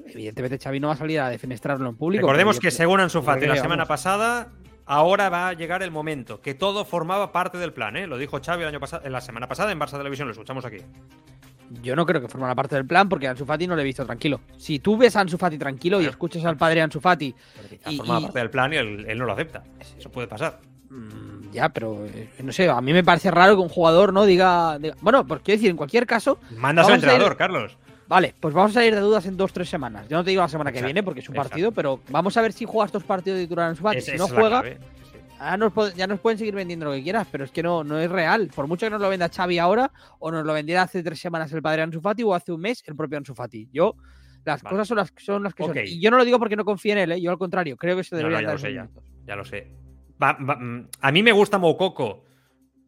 evidentemente Xavi no va a salir a defenestrarlo en público. Recordemos que según Ansu Fati la semana pasada, ahora va a llegar el momento, que todo formaba parte del plan, ¿eh? Lo dijo Xavi el año pasado, la semana pasada en Barça Televisión, lo escuchamos aquí yo no creo que forma parte del plan porque a Ansu Fati no le he visto tranquilo. Si tú ves a Ansu Fati tranquilo y escuchas al padre Ansu Fati. Y, parte del plan y él, no lo acepta. Eso puede pasar. Mm, ya, pero eh, no sé, a mí me parece raro que un jugador no diga. bueno, pues quiero decir, en cualquier caso. Mandas al entrenador, Carlos. Vale, pues vamos a salir de dudas en dos tres semanas. Yo no te digo la semana que viene porque es un partido, pero vamos a ver si juega estos partidos de titular Ansu Fati. si no juega, ya nos pueden seguir vendiendo lo que quieras, pero es que no, no es real. Por mucho que nos lo venda Xavi ahora, o nos lo vendiera hace tres semanas el padre Ansu Fati, o hace un mes el propio Ansu Fati. Yo, las cosas son las, son las que son. Y yo no lo digo porque no confíe en él, ¿eh? yo al contrario, creo que se debería no, ya lo sé, ya, lo sé. Mm, a mí me gusta Moukoko.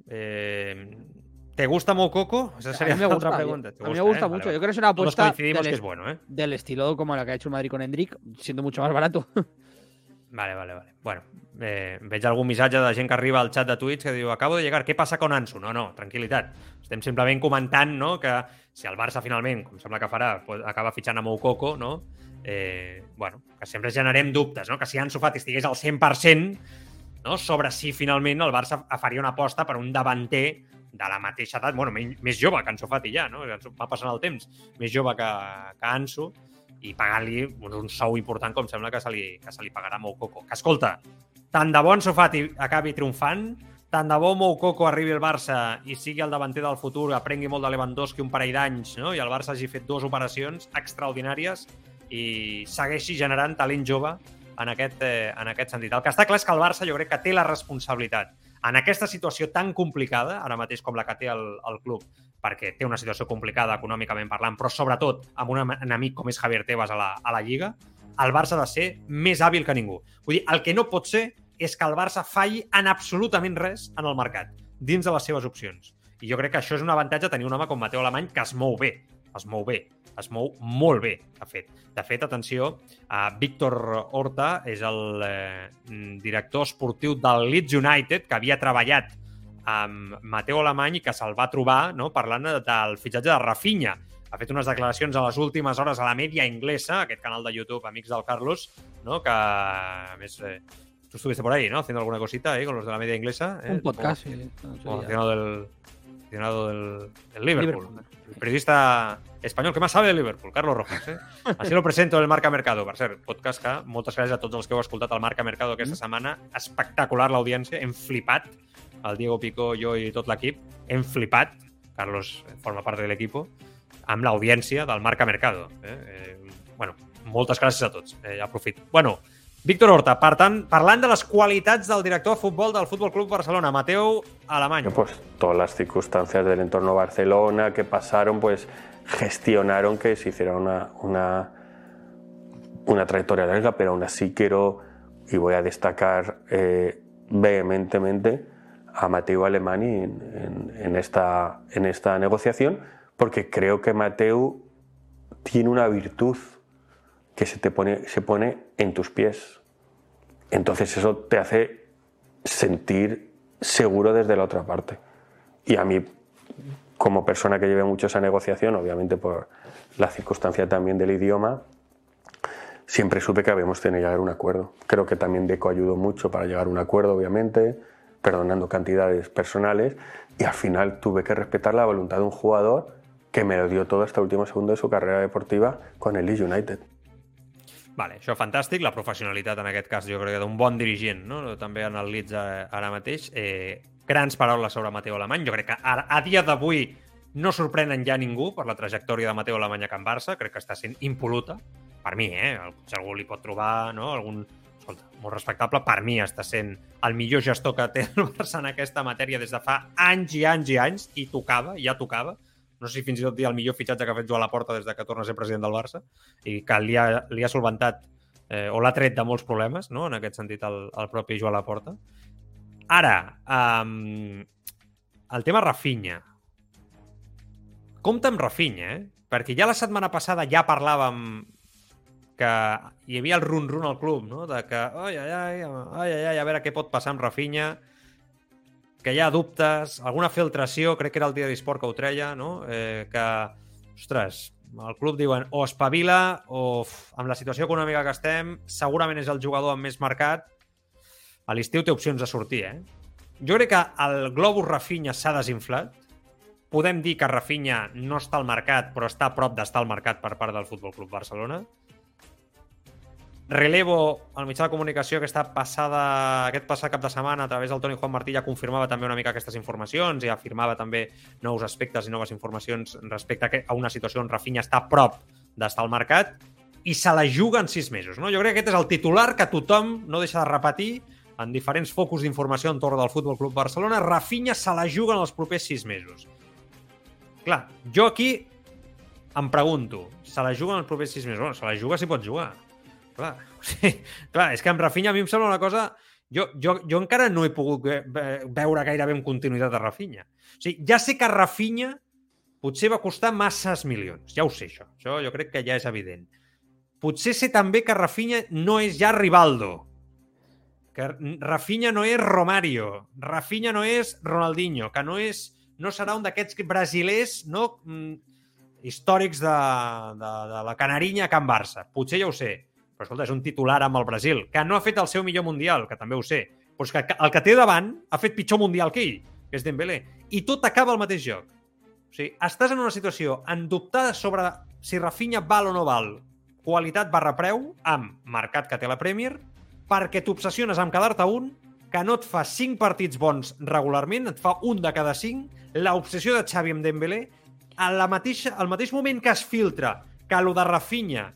Eh, ¿Te gusta Moukoko? Esa sería a mí me gusta, otra pregunta. a mí me gusta ¿eh? mucho. Yo creo que es una apuesta del, que es bueno, ¿eh? del estilo como la que ha hecho Madrid con Hendrik, siendo mucho más barato. Vale, vale, vale. Bueno, eh, veig algun missatge de gent que arriba al xat de Twitch que diu acabo de llegar, què passa con Ansu? No, no, tranquil·litat. Estem simplement comentant no, que si el Barça finalment, com sembla que farà, acaba fitxant a Moukoko, no? Eh, bueno, que sempre generem dubtes, no? que si Ansu Fati estigués al 100% no? sobre si finalment el Barça faria una aposta per un davanter de la mateixa edat, bueno, més jove que Ansu Fati ja, no? va passant el temps, més jove que, que Ansu, i pagar-li un sou important com sembla que se li, que se li pagarà a Moukoko. Que escolta, tant de bon Sofati acabi triomfant, tant de bo Moukoko arribi al Barça i sigui el davanter del futur, aprengui molt de Lewandowski un parell d'anys no? i el Barça hagi fet dues operacions extraordinàries i segueixi generant talent jove en aquest, eh, en aquest sentit. El que està clar és que el Barça jo crec que té la responsabilitat en aquesta situació tan complicada, ara mateix com la que té el, el club, perquè té una situació complicada econòmicament parlant, però sobretot amb un enemic com és Javier Tebas a la, a la Lliga, el Barça ha de ser més hàbil que ningú. Vull dir, el que no pot ser és que el Barça falli en absolutament res en el mercat, dins de les seves opcions. I jo crec que això és un avantatge tenir un home com Mateo Alemany que es mou bé, es mou bé, es mou molt bé, de fet. De fet, atenció, uh, Víctor Horta és el eh, director esportiu del Leeds United, que havia treballat amb Mateo Alemany que se'l va trobar no, parlant del fitxatge de Rafinha. Ha fet unes declaracions a les últimes hores a la media inglesa, aquest canal de YouTube, Amics del Carlos, no, que, a més, eh, tú estuviste por ahí, ¿no? Haciendo alguna cosita ahí con los de la media inglesa. ¿eh? Un podcast, sí. Como aficionado del, aficionado del, del Liverpool. Liverpool. El periodista espanyol que més sabe de Liverpool, Carlos Rojas. Eh? Així lo presento el Marca Mercado. Per cert, podcast que moltes gràcies a tots els que heu escoltat el Marca Mercado aquesta mm. setmana. Espectacular l'audiència, hem flipat el Diego Pico, jo i tot l'equip, hem flipat, Carlos forma part de l'equip, amb l'audiència del Marca Mercado. Eh? Eh, bueno, moltes gràcies a tots. Eh. Bueno, Víctor Horta, per tant, de les qualitats del director de futbol del Fútbol Club Barcelona, Mateo Alemany. Pues todas las circunstancias del entorno Barcelona que pasaron, pues gestionaron que se hiciera una, una, una trayectoria larga, pero aún así quiero y voy a destacar eh, vehementemente a Mateo Alemani en, esta negociación, porque creo que Mateo tiene una virtud que se te pone, se pone en tus pies. Entonces eso te hace sentir seguro desde la otra parte. Y a mí, como persona que lleve mucho esa negociación, obviamente por la circunstancia también del idioma, siempre supe que habíamos tenido que llegar a un acuerdo. Creo que también Deco ayudó mucho para llegar a un acuerdo, obviamente, perdonando cantidades personales, y al final tuve que respetar la voluntad de un jugador que me lo dio todo hasta el último segundo de su carrera deportiva con el Leeds United. Vale, això fantàstic, la professionalitat en aquest cas jo crec que d'un bon dirigent, no? també en el Leeds eh, ara mateix. Eh, grans paraules sobre Mateo Alemany, jo crec que a, a dia d'avui no sorprenen ja ningú per la trajectòria de Mateo Alemany a Can Barça, crec que està sent impoluta, per mi, eh? Si algú li pot trobar no? algun escolta, molt respectable, per mi està sent el millor gestor que té el Barça en aquesta matèria des de fa anys i anys i anys, i tocava, ja tocava. No sé si fins i tot dir el millor fitxatge que ha fet Joan Laporta des de que torna a ser president del Barça i que li ha, li ha solventat eh, o l'ha tret de molts problemes, no? en aquest sentit, el, el propi Joan Laporta. Ara, um, el tema Rafinha. Compte amb Rafinha, eh? Perquè ja la setmana passada ja parlàvem que hi havia el run-run al club, no? De que, ai, ai, ai, ai, ai, ai, a veure què pot passar amb Rafinha, que hi ha dubtes, alguna filtració, crec que era el dia d'esport que ho treia, no? Eh, que, ostres, el club diuen o espavila o uf, amb la situació econòmica que estem, segurament és el jugador amb més mercat. A l'estiu té opcions de sortir, eh? Jo crec que el globus Rafinha s'ha desinflat. Podem dir que Rafinha no està al mercat, però està a prop d'estar al mercat per part del Futbol Club Barcelona. Relevo, el mitjà de comunicació aquesta passada, aquest passat cap de setmana a través del Toni Juan Martí ja confirmava també una mica aquestes informacions i afirmava també nous aspectes i noves informacions respecte a una situació on Rafinha està a prop d'estar al mercat i se la juga en sis mesos. No? Jo crec que aquest és el titular que tothom no deixa de repetir en diferents focus d'informació entorn del Futbol Club Barcelona. Rafinha se la juga en els propers sis mesos. Clar, jo aquí em pregunto, se la juga en els propers sis mesos? Bueno, se la juga si pot jugar Clar, sigui, clar, és que amb Rafinha a mi em sembla una cosa... Jo, jo, jo encara no he pogut veure gairebé amb continuïtat a Rafinha. O sigui, ja sé que Rafinha potser va costar masses milions. Ja ho sé, això. Això jo crec que ja és evident. Potser sé també que Rafinha no és ja Rivaldo. Que Rafinha no és Romario. Rafinha no és Ronaldinho. Que no és no serà un d'aquests brasilers no, mm, històrics de, de, de la Canarinya a Can Barça. Potser ja ho sé però escolta, és un titular amb el Brasil, que no ha fet el seu millor mundial, que també ho sé, però és que el que té davant ha fet pitjor mundial que ell, que és Dembélé. I tot acaba al mateix joc. O sigui, estàs en una situació en dubtar sobre si Rafinha val o no val qualitat barra preu amb mercat que té la Premier perquè t'obsessiones amb quedar-te un que no et fa 5 partits bons regularment, et fa un de cada 5, l'obsessió de Xavi amb Dembélé, a la mateixa, al mateix moment que es filtra que lo de Rafinha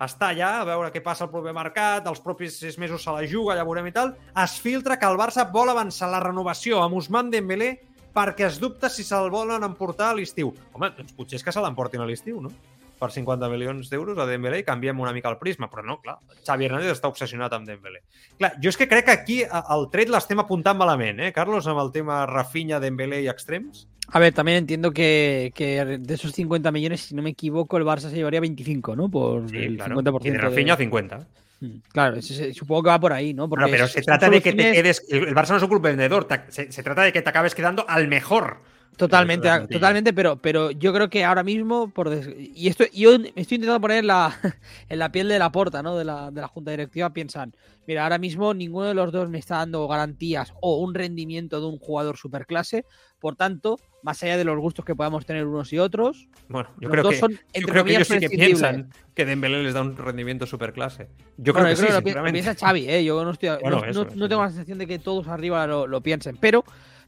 està allà a veure què passa al proper mercat, els propis sis mesos se la juga, ja veurem i tal, es filtra que el Barça vol avançar la renovació amb Ousmane Dembélé perquè es dubta si se'l volen emportar a l'estiu. Home, doncs potser és que se l'emportin a l'estiu, no? Per 50 milions d'euros a Dembélé i canviem una mica el prisma, però no, clar, Xavi Hernández està obsessionat amb Dembélé. Clar, jo és que crec que aquí el tret l'estem apuntant malament, eh, Carlos, amb el tema Rafinha, Dembélé i extrems? A ver, también entiendo que, que, de esos 50 millones, si no me equivoco, el Barça se llevaría 25, ¿no? Por sí, el claro. 50%. Y de Rafinha, de... 50. Mm, claro, supongo que va por ahí, ¿no? Porque no, pero se trata de que te quedes. El Barça no es un club vendedor, se, se, trata de que te acabes quedando al mejor. Totalmente, totalmente, pero, pero yo creo que ahora mismo, por y esto, yo me estoy intentando poner en la, en la piel de la porta, ¿no? De la, de la junta directiva, piensan, mira, ahora mismo ninguno de los dos me está dando garantías o un rendimiento de un jugador superclase, por tanto, más allá de los gustos que podamos tener unos y otros, bueno, yo creo que, son, yo creo que ellos sí que piensan que Dembélé les da un rendimiento superclase. Yo creo que sí, lo, piensa Xavi, ¿eh? Yo no, estoy, no, no, tengo la sensación de que todos arriba lo, lo piensen, pero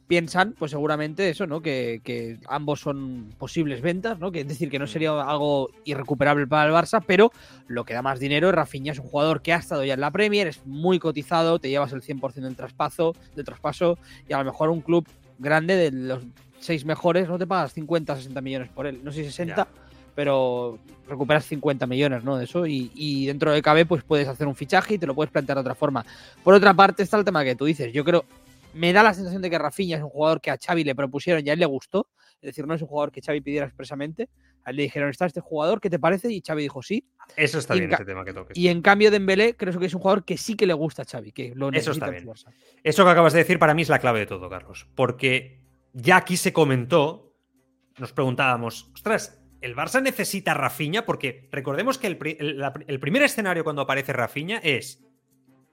piensan, pues seguramente eso, ¿no? Que, que, ambos son posibles ventas, ¿no? Que es decir, que no sería algo irrecuperable para el Barça, pero lo que da más dinero es Rafinha, es un jugador que ha estado ya en la Premier, es muy cotizado, te llevas el 100% del traspaso, del traspaso, y a lo mejor un club grande de los seis mejores no te pagas 50, 60 millones por él, no sé si 60, pero recuperas 50 millones, ¿no? De eso, y, y dentro de cabe, pues puedes hacer un fichaje y te lo puedes plantear de otra forma. Por otra parte, está el tema que tú dices, yo creo, me da la sensación de que Rafinha es un jugador que a Xavi le propusieron y a él le gustó. Es decir, no es un jugador que Xavi pidiera expresamente. A él le dijeron, ¿está este jugador? ¿Qué te parece? Y Xavi dijo sí. Eso está bien, ese tema que toques. Y en cambio Dembélé creo que es un jugador que sí que le gusta a Xavi, que lo Eso está bien. Eso que acabas de decir para mí es la clave de todo, Carlos. Porque ya aquí se comentó nos preguntábamos, ostras, ¿el Barça necesita Rafinha? Porque recordemos que el, el, el primer escenario cuando aparece Rafinha es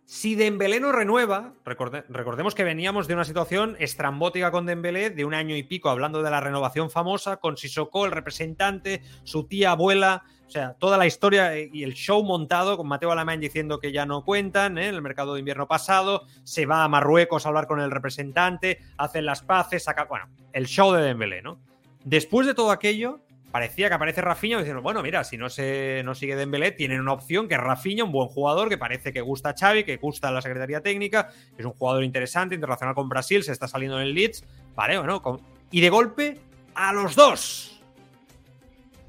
si Dembélé no renueva, recorde, recordemos que veníamos de una situación estrambótica con Dembélé, de un año y pico hablando de la renovación famosa, con Sissoko, el representante, su tía abuela, o sea, toda la historia y el show montado con Mateo Alemán diciendo que ya no cuentan ¿eh? en el mercado de invierno pasado, se va a Marruecos a hablar con el representante, hacen las paces, saca, bueno, el show de Dembélé, ¿no? Después de todo aquello, parecía que aparece Rafinha diciendo, bueno, mira, si no se no sigue Dembélé, tienen una opción que es Rafinha, un buen jugador que parece que gusta a Xavi, que gusta a la Secretaría Técnica, es un jugador interesante, internacional con Brasil, se está saliendo en el Leeds, vale, bueno, con... y de golpe a los dos.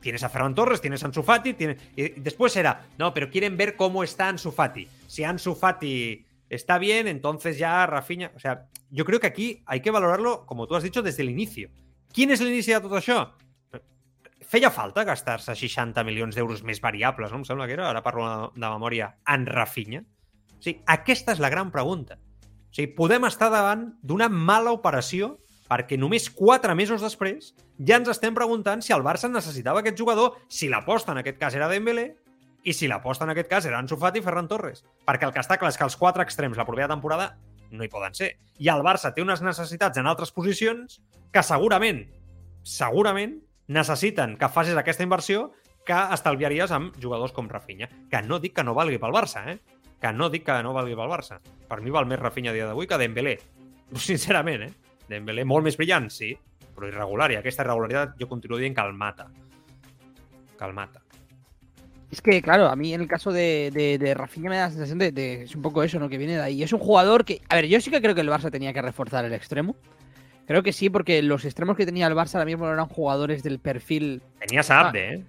Tienes a Ferran Torres, tienes a Ansu Fati, tienes... después era, no, pero quieren ver cómo está Ansu Fati. Si Ansu Fati está bien, entonces ya Rafinha, o sea, yo creo que aquí hay que valorarlo, como tú has dicho, desde el inicio. ¿Quién es el inicio de todo això? Feia falta gastar-se 60 milions d'euros més variables, no? Em sembla que era, ara parlo de memòria, en Rafinha. O sigui, aquesta és la gran pregunta. O sigui, podem estar davant d'una mala operació perquè només quatre mesos després ja ens estem preguntant si el Barça necessitava aquest jugador, si l'aposta en aquest cas era Dembélé i si l'aposta en aquest cas era Ansu Fati i Ferran Torres. Perquè el que està clar és que els quatre extrems la propera temporada no hi poden ser. I el Barça té unes necessitats en altres posicions que segurament, segurament, necessiten que facis aquesta inversió que estalviaries amb jugadors com Rafinha. Que no dic que no valgui pel Barça, eh? Que no dic que no valgui pel Barça. Per mi val més Rafinha a dia d'avui que Dembélé. Sincerament, eh? Dembélé molt més brillant, sí, però irregular. I aquesta irregularitat jo continuo dient que el. Es que, claro, a mí en el caso de, de, de Rafinha me da la sensación de, de, Es un poco eso, ¿no? Que viene de ahí. Es un jugador que. A ver, yo sí que creo que el Barça tenía que reforzar el extremo. Creo que sí, porque los extremos que tenía el Barça ahora mismo eran jugadores del perfil. Tenías a Abde, ¿eh?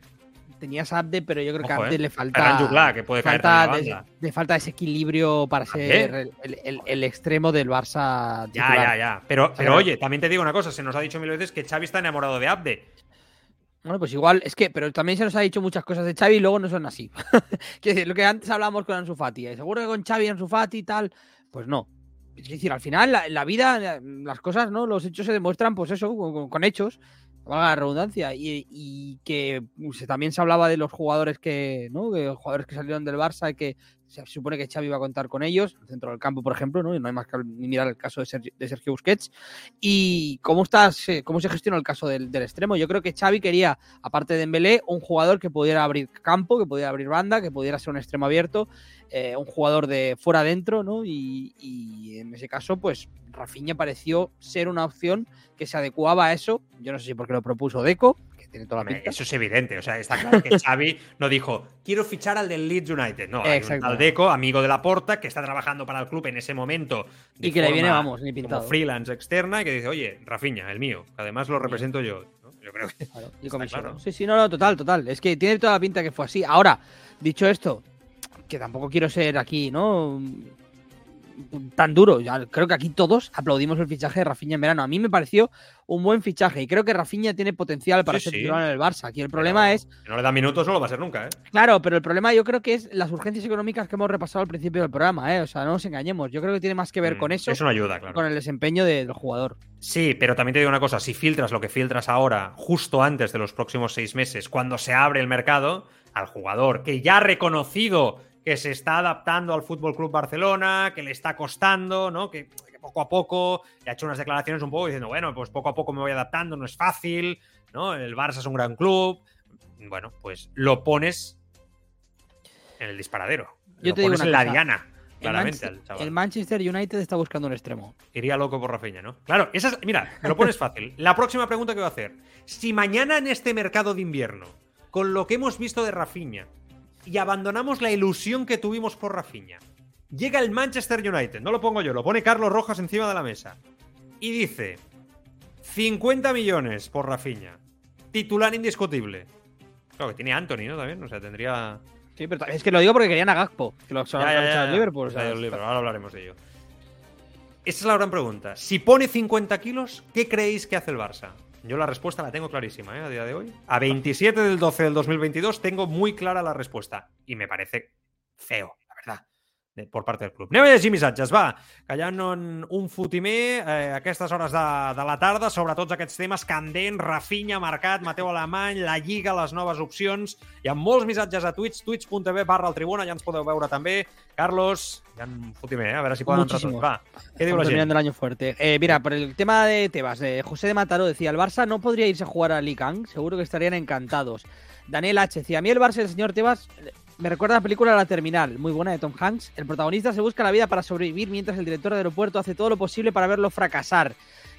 Tenías a Abde, pero yo creo Ojo, que a Abde eh. le falta. Juglar, que puede falta, caer de, le falta ese equilibrio para ser el, el, el, extremo del Barça. Ya, titular. ya, ya. Pero, pero oye, también te digo una cosa: se nos ha dicho mil veces que Xavi está enamorado de Abde. Bueno, pues igual, es que, pero también se nos ha dicho muchas cosas de Xavi y luego no son así. que lo que antes hablábamos con Ansu Fati, ¿eh? seguro que con Xavi, Ansu Fati y tal, pues no. Es decir, al final, la, vida, las cosas, ¿no? Los hechos se demuestran, pues eso, con, con hechos, valga la redundancia. Y, y que pues, también se hablaba de los jugadores que, ¿no? De los jugadores que salieron del Barça y que se supone que Xavi iba a contar con ellos, el centro del campo, por ejemplo, ¿no? Y no hay más que mirar el caso de Sergio, Busquets. Y cómo, está, cómo se gestionó el caso del, extremo. Yo creo que Xavi quería, aparte de Dembélé, un jugador que pudiera abrir campo, que pudiera abrir banda, que pudiera ser un extremo abierto, eh, un jugador de fuera adentro, ¿no? Y, en ese caso, pues Rafinha pareció ser una opción que se adecuaba a eso. Yo no sé si porque lo propuso Deco, tiene toda la pinta. Eso es evidente, o sea, está claro que Xavi no dijo, quiero fichar al del Leeds United. No, hay un al Deco, amigo de la Porta, que está trabajando para el club en ese momento. y que le viene, vamos, ni pintado. Como freelance externa y que dice, oye, Rafinha, el mío, además lo represento yo. ¿no? Yo creo que. Claro, y claro. Sí, sí, no, no, total, total. Es que tiene toda la pinta que fue así. Ahora, dicho esto, que tampoco quiero ser aquí, ¿no? Tan duro. Ya creo que aquí todos aplaudimos el fichaje de Rafinha en verano. A mí me pareció un buen fichaje y creo que Rafinha tiene potencial para Sí, ser sí. titular en el Barça. Aquí el problema Pero es, Si no le da minutos, no lo va a ser nunca, ¿eh? claro, pero el problema yo creo que es las urgencias económicas que hemos repasado al principio del programa, ¿eh? O sea, no nos engañemos. Yo creo que tiene más que ver Mm, con eso, Eso no ayuda, claro. con el desempeño de- del jugador. Sí, pero también te digo una cosa, si filtras lo que filtras ahora, justo antes de los próximos seis meses, cuando se abre el mercado, al jugador que ya ha reconocido que se está adaptando al Fútbol Club Barcelona, que le está costando, ¿no? Que, que poco a poco ha hecho unas declaraciones un poco diciendo, bueno, pues poco a poco me voy adaptando, no es fácil, ¿no? El Barça es un gran club. Bueno, pues lo pones en el disparadero. Yo lo te pones en la cosa, diana, claramente, el Manchester United está buscando un extremo. Iría loco por Rafinha, ¿no? Claro, esa es, mira, me lo pones fácil. La próxima pregunta que voy a hacer. Si mañana en este mercado de invierno, con lo que hemos visto de Rafinha, y abandonamos la ilusión que tuvimos por Rafinha, llega el Manchester United, no lo pongo yo, lo pone Carlos Rojas encima de la mesa, y dice 50 millones por Rafinha, titular indiscutible. Claro, que tiene Anthony, ¿no? También, o sea, tendría... Sí, pero es que lo digo porque querían a Gakpo, que lo Ya, ya, ya. Liverpool. Liverpool, ahora hablaremos de ello. Esa es la gran pregunta. Si pone 50 kilos, ¿qué creéis que hace el Barça? Yo la respuesta la tengo clarísima ¿eh? a día de hoy. A 27 del 12 del 2022 tengo muy clara la respuesta. Y me parece feo, por parte del club. Anem a llegir missatges, va, que hi ha un, un fotimer eh, a aquestes hores de, de la tarda sobre tots aquests temes candents, Rafinha, Mercat, Mateu Alemany, la Lliga, les noves opcions. Hi ha molts missatges a Twitch, twitch.tv barra el Tribuna, ja ens podeu veure també. Carlos, hi ha un fotimer, eh? a veure si poden entrar tots. Va, què diu la gent? el año fuerte. Eh, mira, por el tema de Tebas, eh, José de Mataró decía, el Barça no podría irse a jugar a Licang, seguro que estarían encantados. Daniel H. decía, a mí el Barça del señor Tebas me recuerda la película La Terminal, muy buena de Tom Hanks. El protagonista se busca la vida para sobrevivir mientras el director de aeropuerto hace todo lo posible para verlo fracasar.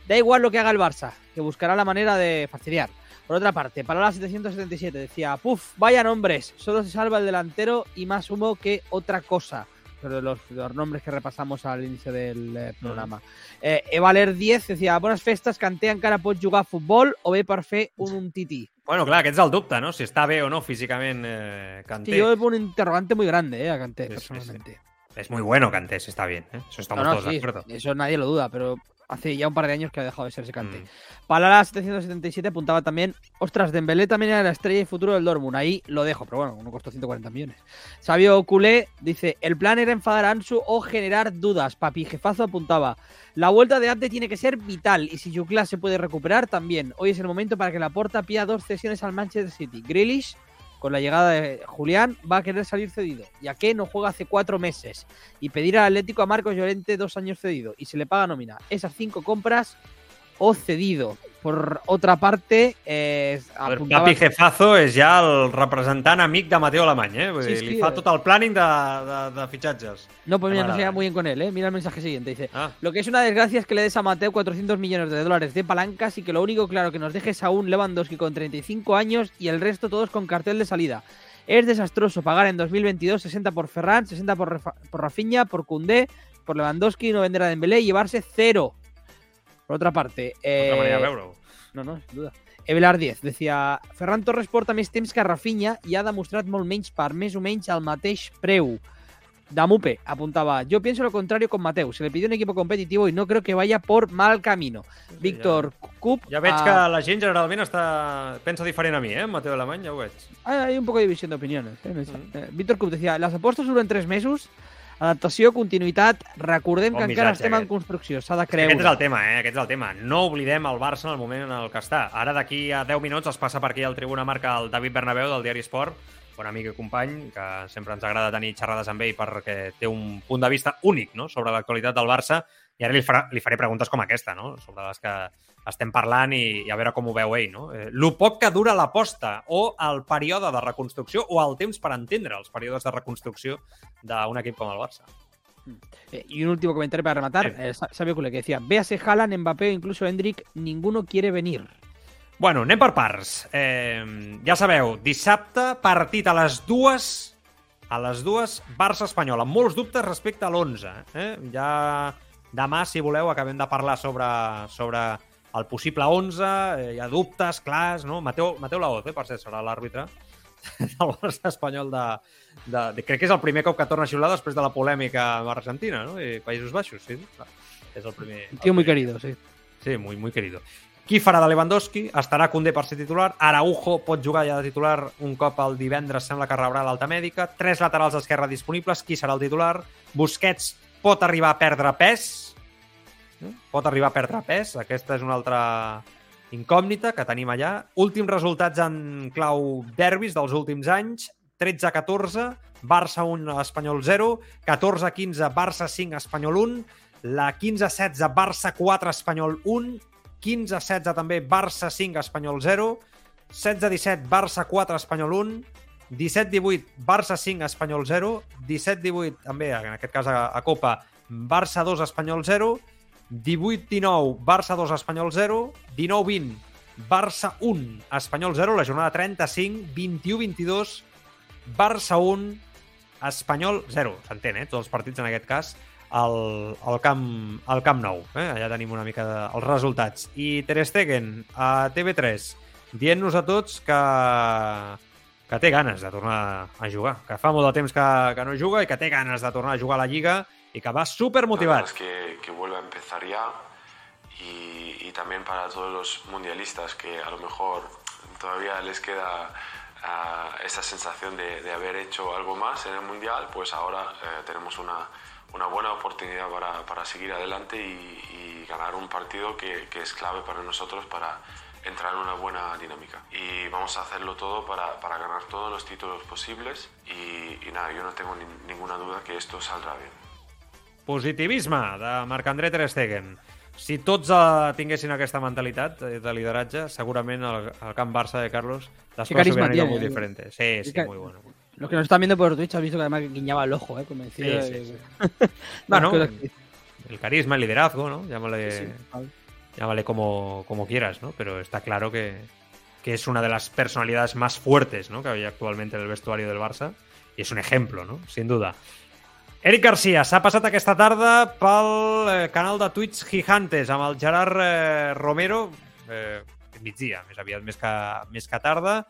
Da igual lo que haga el Barça, que buscará la manera de fastidiar. Por otra parte, para la 777 decía, puf, vayan hombres, solo se salva el delantero y más humo que otra cosa. Pero los, nombres que repasamos al inicio del eh, programa. Eh, Evaler 10 decía, buenas festas, canté encara pot jugar a futbol o bé per fer un, un tití. Bueno, clar, aquest és el dubte, no? Si està bé o no físicament eh, Kanté. Sí, yo le pongo un interrogante muy grande eh, a Kanté, Sí, sí, sí. personalmente. Es muy bueno Kanté, si está bien. ¿eh? Eso estamos No, no, todos sí, de acuerdo. eso nadie lo duda, pero hace ya un par de años que ha dejado de ser ese Kanté. Mm. Palala 777 apuntaba también, ostras, Dembélé también era la estrella y futuro del Dortmund. Ahí lo dejo, pero bueno, uno costó 140 millones. Sabio Culé dice, el plan era enfadar a Ansu o generar dudas. Papi Jefazo apuntaba, la vuelta de Abde tiene que ser vital y si Juclas se puede recuperar también. Hoy es el momento para que la Porta pida dos cesiones al Manchester City. Grealish, con la llegada de Julián, va a querer salir cedido, ya que no juega hace cuatro meses. Y pedir al Atlético a Marcos Llorente dos años cedido y se le paga nómina. Esas cinco compras o cedido. Por otra parte, eh, apuntaba- Papi Jefazo és ja el representant amic de Mateo Alemany, eh? Vull Sí, dir, sí, li fa eh. tot el planning de, de, de fitxatges. No, pues mira, no se lleva muy bien con él, ¿eh? Mira el mensaje siguiente. Dice, Ah, lo que es una desgracia es que le des a Mateo 400 millones de dólares de palancas y que lo único claro que nos dejes a un Lewandowski con 35 años y el resto todos con cartel de salida. Es desastroso pagar en 2022 60 por Ferran, 60 por, Rafa- por Rafinha, por Koundé, por Lewandowski, no vender a Dembélé y llevarse cero. Por otra parte, eh, otra manera de veure-ho. no, no, sin duda. Evelar 10 decía Ferran Torres porta més temps que Rafinha i ha demostrat molt menys per més o menys al mateix preu. Damupe apuntaba, yo pienso lo contrario con Mateu, se le pidió un equipo competitivo y no creo que vaya por mal camino. Víctor Cup, Ja veig ah, que la gent generalment està... pensa diferent a mi, eh? Mateo Alemany, ja ho veig. hay un poco de división de opiniones. ¿eh? Mm. Eh, Víctor Cup decía, las apostes duren tres mesos, adaptació, continuïtat, recordem Bon que encara estem en aquest. construcció, s'ha de Aquest és creure. el tema, eh? Aquest és el tema. No oblidem el Barça en el moment en el que està. Ara d'aquí a 10 minuts es passa per aquí al Tribuna Marca el David Bernabéu del Diari Esport, bon amic i company, que sempre ens agrada tenir xerrades amb ell perquè té un punt de vista únic no? sobre l'actualitat del Barça i ara li, farà, li faré preguntes com aquesta, no? sobre les que estem parlant i, i a veure com ho veu ell. No? Eh, lo poc que dura l'aposta o el període de reconstrucció o el temps per entendre els períodes de reconstrucció d'un equip com el Barça. Eh, y un último comentario para rematar, eh, Sa- Sabio Cule, que decía, véase Haaland, Mbappé o incluso Hendrik, ninguno quiere venir. Bueno, anem per parts. Eh, ja sabeu, dissabte, partit a les dues a les dues, Barça-Espanyol, amb molts dubtes respecte a l'11. Eh? Ja demà, si voleu, acabem de parlar sobre, sobre el possible 11, eh, hi ha dubtes clars, no? Mateu, Mateu Laoz, eh, per cert, serà l'àrbitre del Barça espanyol de, de, de... Crec que és el primer cop que torna a xiular després de la polèmica amb Argentina, no? I Països Baixos, sí. clar. És el primer... Un tío muy querido, sí. Sí, muy, muy querido. Qui farà de Lewandowski? Estarà Koundé per ser titular. Araujo pot jugar ja de titular un cop el divendres sembla que rebrà l'alta mèdica. Tres laterals d'esquerra disponibles. Qui serà el titular? Busquets pot arribar a perdre pes. Pot arribar a perdre pes. Aquesta és una altra incògnita que tenim allà. Últims resultats en clau derbis dels últims anys. 13-14, Barça 1, Espanyol 0. 14-15, Barça 5, Espanyol 1. La 15-16, Barça 4, Espanyol 1. 15-16 també, Barça 5, Espanyol 0. 16-17, Barça 4, Espanyol 1. 17-18, Barça 5, Espanyol 0. 17-18, també, en aquest cas a, a Copa, Barça 2, Espanyol 0. 18-19, Barça 2, Espanyol 0. 19-20, Barça 1, Espanyol 0. La jornada 35, 21-22, Barça 1, Espanyol 0. S'entén, eh? Tots els partits, en aquest cas, al, al, camp, al Camp Nou. Eh? Allà tenim una mica de, els resultats. I Ter Stegen, a TV3, dient-nos a tots que, que té ganes de tornar a jugar, que fa molt de temps que, que no juga i que té ganes de tornar a jugar a la Lliga i que va motivat. es que, que vuelva a empezar ya y, y también para todos los mundialistas que a lo mejor todavía les queda ah, esa sensación de, de haber hecho algo más en el Mundial, pues ahora eh, tenemos una, una buena oportunidad para, para seguir adelante y, y ganar un partido que, que es clave para nosotros para entrar en una buena dinámica. Y vamos a hacerlo todo para, para ganar todos los títulos posibles y, y nada, yo no tengo ni- ninguna duda que esto saldrá bien. Positivisme de Marc-André Ter Stegen. Si tots eh, tinguessin aquesta mentalitat de de lideratge, segurament el, el camp Barça de Carlos las Qué cosas carisma hubieran ido tiene, muy eh. diferentes. Sí, sí, muy bueno. Los que nos están viendo por Twitch has visto que además guiñaba el ojo, ¿eh? Convencido Sí, de- sí, Bueno, las cosas que- el carisma, el liderazgo, ¿no? Llámale, sí, vale. llámale como, como quieras, ¿no? Pero está claro que, que es una de las personalidades más fuertes, ¿no? Que hay actualmente en el vestuario del Barça. I és un ejemplo, no? Sin duda. Eric Garcia s'ha passat aquesta tarda pel eh, canal de Twitch Gigantes amb el Gerard eh, Romero, eh, migdia, més aviat, més que, més que tarda,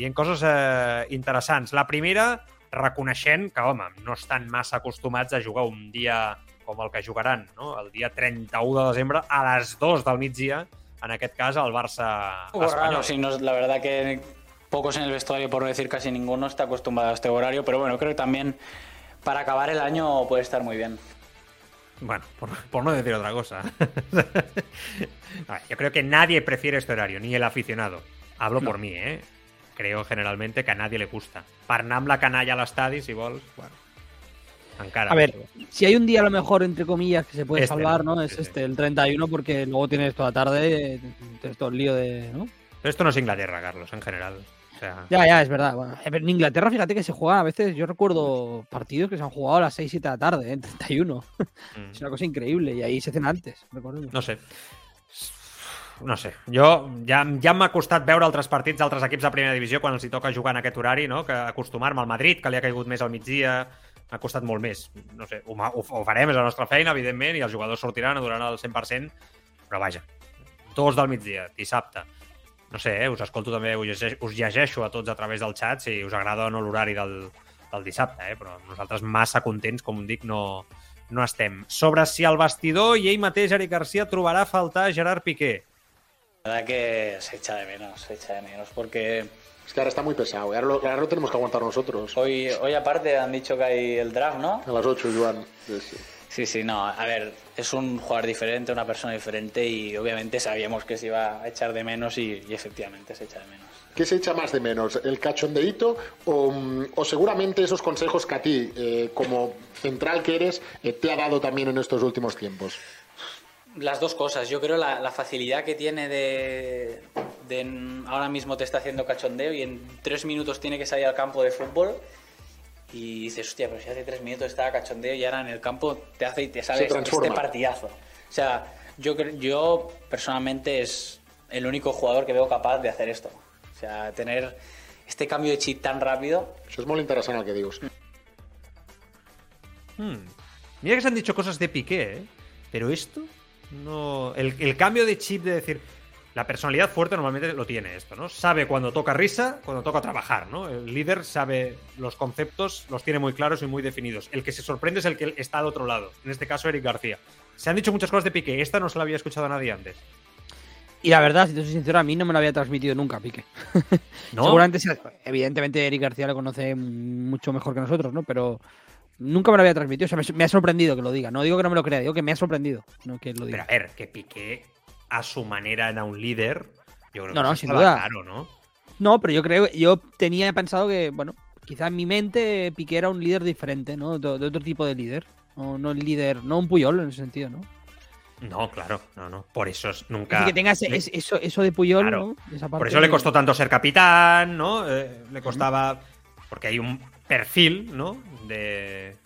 dient coses eh, interessants. La primera, reconeixent que, home, no estan massa acostumats a jugar un dia com el que jugaran, no? el dia 31 de desembre a les 2 del migdia, en aquest cas el Barça espanyol. raro, sí, no, la verdad que pocos en el vestuario, por no decir casi ninguno, está acostumbrado a este horario, pero bueno, creo que también para acabar el año puede estar muy bien. Bueno, por, por no decir otra cosa. A ver, yo creo que nadie prefiere este horario, ni el aficionado. Hablo por mí, ¿eh? Creo generalmente que a nadie le gusta. Parnam la canalla a l'estadi, si vols, bueno. Encara. A ver, si hay un día a lo mejor, entre comillas, que se puede Este, salvar, ¿no? Es sí. este, el 31, porque luego tienes toda tarde, eh, tienes todo el lío de. ¿no? Pero esto no es Inglaterra, Carlos, en general. O sea, Ya, ya, es verdad. Bueno, eh, en Inglaterra, fíjate que se juega a veces, yo recuerdo partidos que se han jugado a las 6, 7 de la tarde, ¿eh? 31. mm. Es una cosa increíble y ahí se hacen antes, recordemos. No sé. No sé. Jo ja, ja m'ha costat veure altres partits d'altres equips de primera divisió quan els hi toca jugar en aquest horari, no? que acostumar-me al Madrid, que li ha caigut més al migdia, m'ha costat molt més. No sé, ho, ho, ho farem, és la nostra feina, evidentment, i els jugadors sortiran, duraran el 100%, però vaja, dos del migdia, dissabte. No sé, eh? us escolto també, us llegeixo, us llegeixo a tots a través del xat si us agrada o no l'horari del, del dissabte, eh? però nosaltres massa contents, com dic, no, no estem. Sobre si al vestidor i ell mateix, Eric Garcia, trobarà a faltar Gerard Piqué. La verdad que se echa de menos, se echa de menos, porque Es que ahora está muy pesado. y Ahora lo, ahora lo tenemos que aguantar nosotros. hoy, hoy aparte han dicho que hay el draft, ¿no? A las 8, Joan. Sí, sí. Sí, sí, no, a ver, es un jugador diferente, una persona diferente y obviamente sabíamos que se iba a echar de menos y, y efectivamente se echa de menos. ¿Qué se echa más de menos? ¿El cachondeíto o, mm, o seguramente esos consejos que a ti, eh, como central que eres, eh, te ha dado también en estos últimos tiempos? Las dos cosas. Yo creo la, la facilidad que tiene de, ahora mismo te está haciendo cachondeo y en tres minutos tiene que salir al campo de fútbol y dices, hostia, pero si hace tres minutos estaba cachondeo y ahora en el campo te hace y te sale Se este partidazo. O sea, yo, yo personalmente es el único jugador que veo capaz de hacer esto. O sea, tener este cambio de chip tan rápido Eso es muy interesante el que digo. Hmm. Mira que se han dicho cosas de Piqué, ¿eh? pero esto no. El, el cambio de chip de decir. La personalidad fuerte normalmente lo tiene esto, ¿no? Sabe cuando toca risa, cuando toca trabajar, ¿no? El líder sabe los conceptos, los tiene muy claros y muy definidos. El que se sorprende es el que está al otro lado. En este caso, Eric García. Se han dicho muchas cosas de Piqué. Esta no se la había escuchado a nadie antes. Y la verdad, si te soy sincero, a mí no me lo había transmitido nunca, Pique. ¿No? Seguramente, evidentemente, Eric García lo conoce mucho mejor que nosotros, ¿no? Pero nunca me lo había transmitido. O sea, me, me ha sorprendido que lo diga. No digo que no me lo crea, digo que me ha sorprendido. No que lo Pero diga. a ver, que Piqué a su manera era un líder. Yo creo No, que no, sin duda. claro, ¿no? No, pero yo creo, yo tenía pensado que, bueno, quizá en mi mente Piqué era un líder diferente, ¿no? De, de otro tipo de líder. No, no el líder, no un Puyol en ese sentido, ¿no? No, claro, no, no. Por eso es- Es nunca. decir, que tenga ese- le- es- eso, eso de Puyol, Claro. ¿no? Esa Por eso le costó tanto ser capitán, ¿no? Eh, le costaba. Porque hay un perfil, ¿no? De,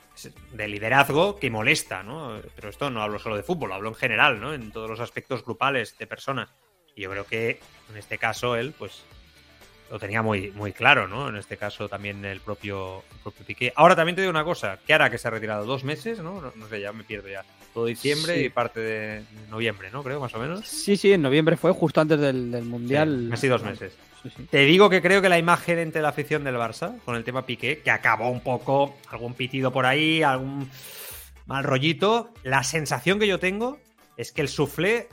de liderazgo que molesta, ¿no? Pero esto no hablo solo de fútbol, hablo en general, ¿no? En todos los aspectos grupales de personas. Y yo creo que en este caso él, pues, lo tenía muy, muy claro, ¿no? En este caso también el propio, el propio Piqué. Ahora también te digo una cosa, que ahora que se ha retirado dos meses, ¿no? No, no sé, ya me pierdo ya. Todo diciembre Sí. y parte de noviembre, ¿no? Creo, más o menos. Sí, sí, en noviembre fue justo antes del, del Mundial. Sí, casi dos meses. Sí, sí. Te digo que creo que la imagen entre la afición del Barça con el tema Piqué, que acabó un poco, algún pitido por ahí, algún mal rollito, la sensación que yo tengo es que el suflé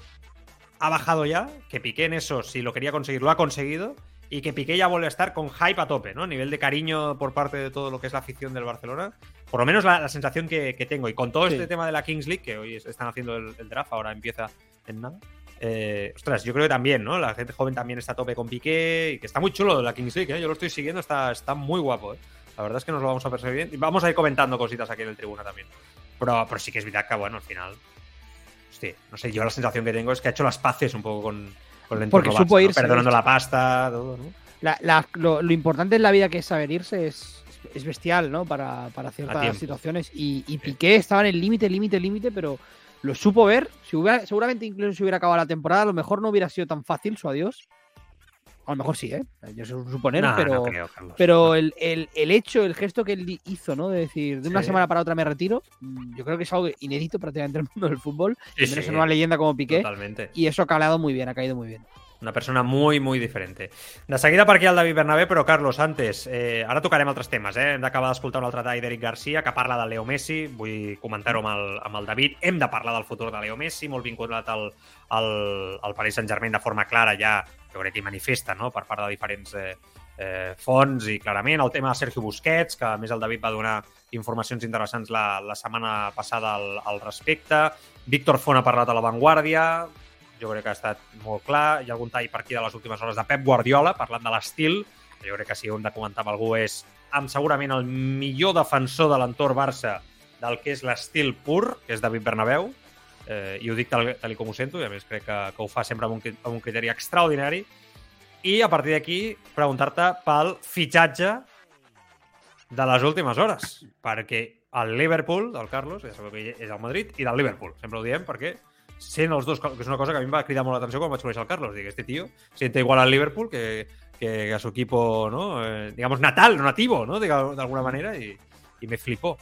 ha bajado ya, que Piqué en eso, si lo quería conseguir, lo ha conseguido, y que Piqué ya vuelve a estar con hype a tope, ¿no? A nivel de cariño por parte de todo lo que es la afición del Barcelona. Por lo menos la, la sensación que, que tengo. Y con todo Sí. este tema de la Kings League, que hoy es- están haciendo el, el draft, ahora empieza en nada. Eh, ostras, yo creo que también, ¿no? La gente joven también está a tope con Piqué y que está muy chulo la Kings League, ¿eh? Yo lo estoy siguiendo, está, está muy guapo, ¿eh? La verdad es que nos lo vamos a perseguir bien. Y vamos a ir comentando cositas aquí en el tribuna también. Pero, pero sí que es verdad que, bueno, al final. Hostia, no sé, yo la sensación que tengo es que ha hecho las paces un poco con, con el entorno Porque supo ¿no? irse, Perdonando ¿eh? la pasta, todo, ¿no? La- la- lo, lo importante en la vida que es saber irse es, es bestial, ¿no? Para, para ciertas situaciones. Y, y Piqué estaba en el límite, límite, límite, pero lo supo ver. Si hubiera, seguramente incluso si hubiera acabado la temporada, a lo mejor no hubiera sido tan fácil su adiós. A lo mejor sí, ¿eh? Yo sé suponer, No, pero, no creo, Carlos. pero el, el- el hecho, el gesto que él hizo, ¿no? De decir, de una Sí. semana para otra me retiro, mm, yo creo que es algo inédito prácticamente en el mundo del fútbol. Sí, y menos sí, en una leyenda como Piqué. Totalmente. Y eso ha calado muy bien, ha caído muy bien. Una persona muy, muy diferente. De seguida per aquí el David Bernabé, però Carlos, antes, eh, ara tocarem altres temes. Eh? Hem d'acabar d'escoltar un altre tall d'Eric Garcia que parla de Leo Messi, vull comentar-ho amb, el, amb el David. Hem de parlar del futur de Leo Messi, molt vinculat al, al, al Paris Saint-Germain de forma clara, ja jo crec que hi manifesta no? per part de diferents eh, eh, fonts i clarament el tema de Sergio Busquets, que a més el David va donar informacions interessants la, la setmana passada al, al respecte. Víctor Font ha parlat a La Vanguardia, jo crec que ha estat molt clar. Hi ha algun tall per aquí de les últimes hores de Pep Guardiola, parlant de l'estil. Jo crec que si hem de comentar amb algú és amb segurament el millor defensor de l'entorn Barça del que és l'estil pur, que és David Bernabéu, eh, i ho dic tal, tal com ho sento, i a més crec que, que ho fa sempre amb un, amb un criteri extraordinari. I a partir d'aquí, preguntar-te pel fitxatge de les últimes hores, perquè el Liverpool, del Carlos, ja sabeu que és el Madrid, i del Liverpool, sempre ho diem, perquè sent els dos, que és una cosa que a mi em va cridar molt l'atenció quan vaig conèixer el Carlos, dic, este tío siente igual al Liverpool que, que a su equipo, ¿no? Eh, digamos, natal, no nativo, ¿no? De alguna manera, y, y me flipó.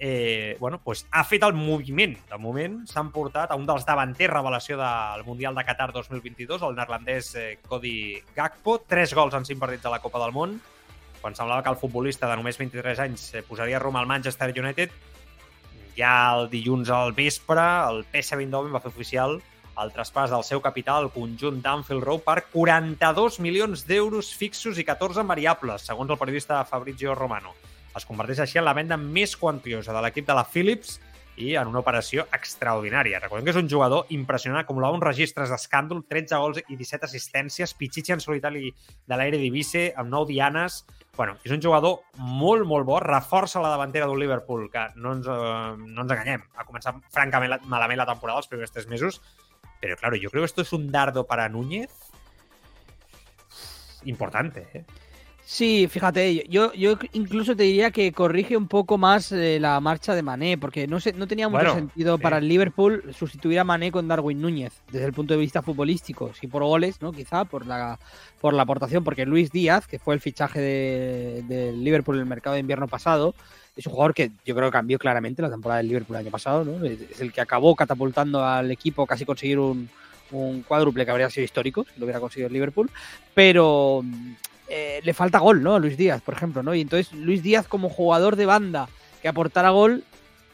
Eh, bueno, pues ha fet el moviment. De moment s'han portat a un dels davanters revelació del Mundial de Qatar 2022, el neerlandès eh, Cody Gakpo, tres gols en cinc partits de la Copa del Món, quan semblava que el futbolista de només 23 anys eh, posaria rum al Manchester United, ja el dilluns al vespre el PSV Eindhoven va fer oficial el traspàs del seu capital al conjunt d'Anfield Road per 42 milions d'euros fixos i 14 variables, segons el periodista Fabrizio Romano. Es converteix així en la venda més quantiosa de l'equip de la Philips i en una operació extraordinària. Recordem que és un jugador impressionant, acumulava uns registres d'escàndol, 13 gols i 17 assistències, Pichichi en solitari de l'Eredivisie, amb 9 dianes... Bueno, és un jugador molt, molt bo, reforça la davantera d'un Liverpool, que no ens, eh, no ens enganyem, ha començat francament la- malament la temporada els primers tres mesos, pero claro, yo creo que esto es un dardo para Núñez importante, ¿eh? Sí, fíjate, yo, yo incluso te diría que corrige un poco más eh, la marcha de Mané, porque no, se, no tenía mucho Bueno, sentido sí. para el Liverpool sustituir a Mané con Darwin Núñez, desde el punto de vista futbolístico, sí por goles, ¿no? Quizá por la, por la aportación, porque Luis Díaz, que fue el fichaje de- del Liverpool en el mercado de invierno pasado, es un jugador que yo creo que cambió claramente la temporada del Liverpool el año pasado, ¿no? Es es el que acabó catapultando al equipo casi conseguir un, un cuádruple que habría sido histórico si lo hubiera conseguido el Liverpool, pero eh, le falta gol, ¿no? A Luis Díaz, por ejemplo, ¿no? Y entonces Luis Díaz como jugador de banda que aportara gol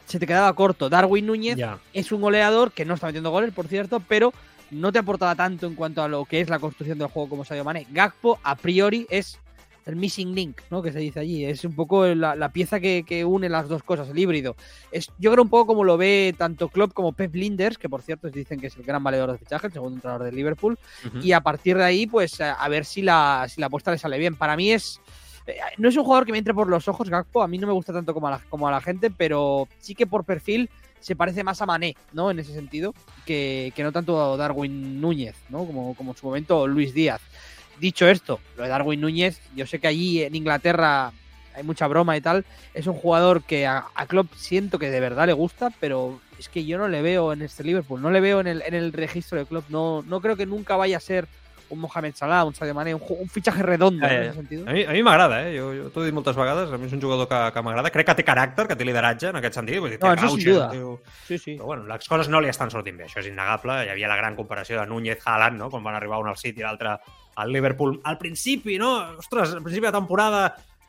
se te quedaba corto. Darwin Núñez es un goleador que no está metiendo goles, por cierto, pero no te aportaba tanto en cuanto a lo que es la construcción del juego como Sadio Mané. Gakpo, a priori, es el missing link, ¿no? Que se dice allí. Es un poco la, la pieza que, que une las dos cosas, el híbrido. Es, yo creo un poco como lo ve tanto Klopp como Pep Linders, que por cierto dicen que es el gran valedor de fichaje, el segundo entrenador del Liverpool. Y a partir de ahí, pues a, a ver si la, si la apuesta le sale bien. Para mí es. eh, No es un jugador que me entre por los ojos, Gakpo. A mí no me gusta tanto como a la, como a la gente, pero sí que por perfil se parece más a Mané, ¿no? En ese sentido, que, que no tanto a Darwin Núñez, ¿no? Como, como en su momento Luis Díaz. Dicho esto, lo de Darwin Núñez, yo sé que allí en Inglaterra hay mucha broma y tal. Es un jugador que a, a Klopp siento que de verdad le gusta, pero es que yo no le veo en este Liverpool, no le veo en el, en el registro de Klopp. No, no creo que nunca vaya a ser un Mohamed Salah, un Sadio Mané, un, un fichaje redondo ja, en ja. ese sentido. A mi, a mi m'agrada, eh? Jo, jo t'ho he dit moltes vegades, a mi és un jugador que, que m'agrada. Crec que té caràcter, que té lideratge en aquest sentit. Vull dir, té No, això Sí, sí. Però bueno, les coses no li estan sortint bé, això és innegable. Hi havia la gran comparació de Núñez-Haaland, no? quan van arribar un al City i l'altre al Liverpool. Al principi, no? Ostres, al principi de temporada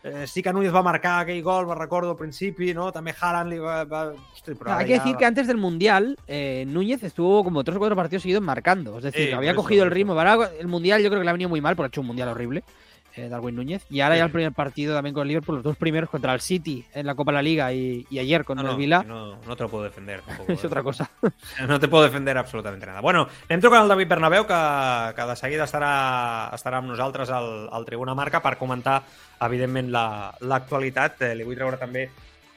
Eh, sí que Núñez va marcar aquell gol, me recordo al principi, ¿no? També Haaland li va... va... Hay que decir que antes del Mundial, eh, Núñez estuvo como tres o cuatro partidos seguidos marcando. Es decir, había cogido el ritmo. El Mundial yo creo que le ha venido muy mal porque ha hecho un Mundial horrible, eh, Darwin Núñez. Y ahora Sí. ya el primer partido también con el Liverpool, los dos primeros contra el City en la Copa de la Liga y, y ayer contra no, el Vila. no, no te lo puedo defender. Tampoco, Es eh. otra cosa. No te puedo defender absolutamente nada. Bueno, anem trucant al David Bernabéu, que, que de seguida estarà, estarà amb nosaltres al, al Tribuna Marca per comentar, evidentment, la- l'actualitat. La, eh, li vull treure també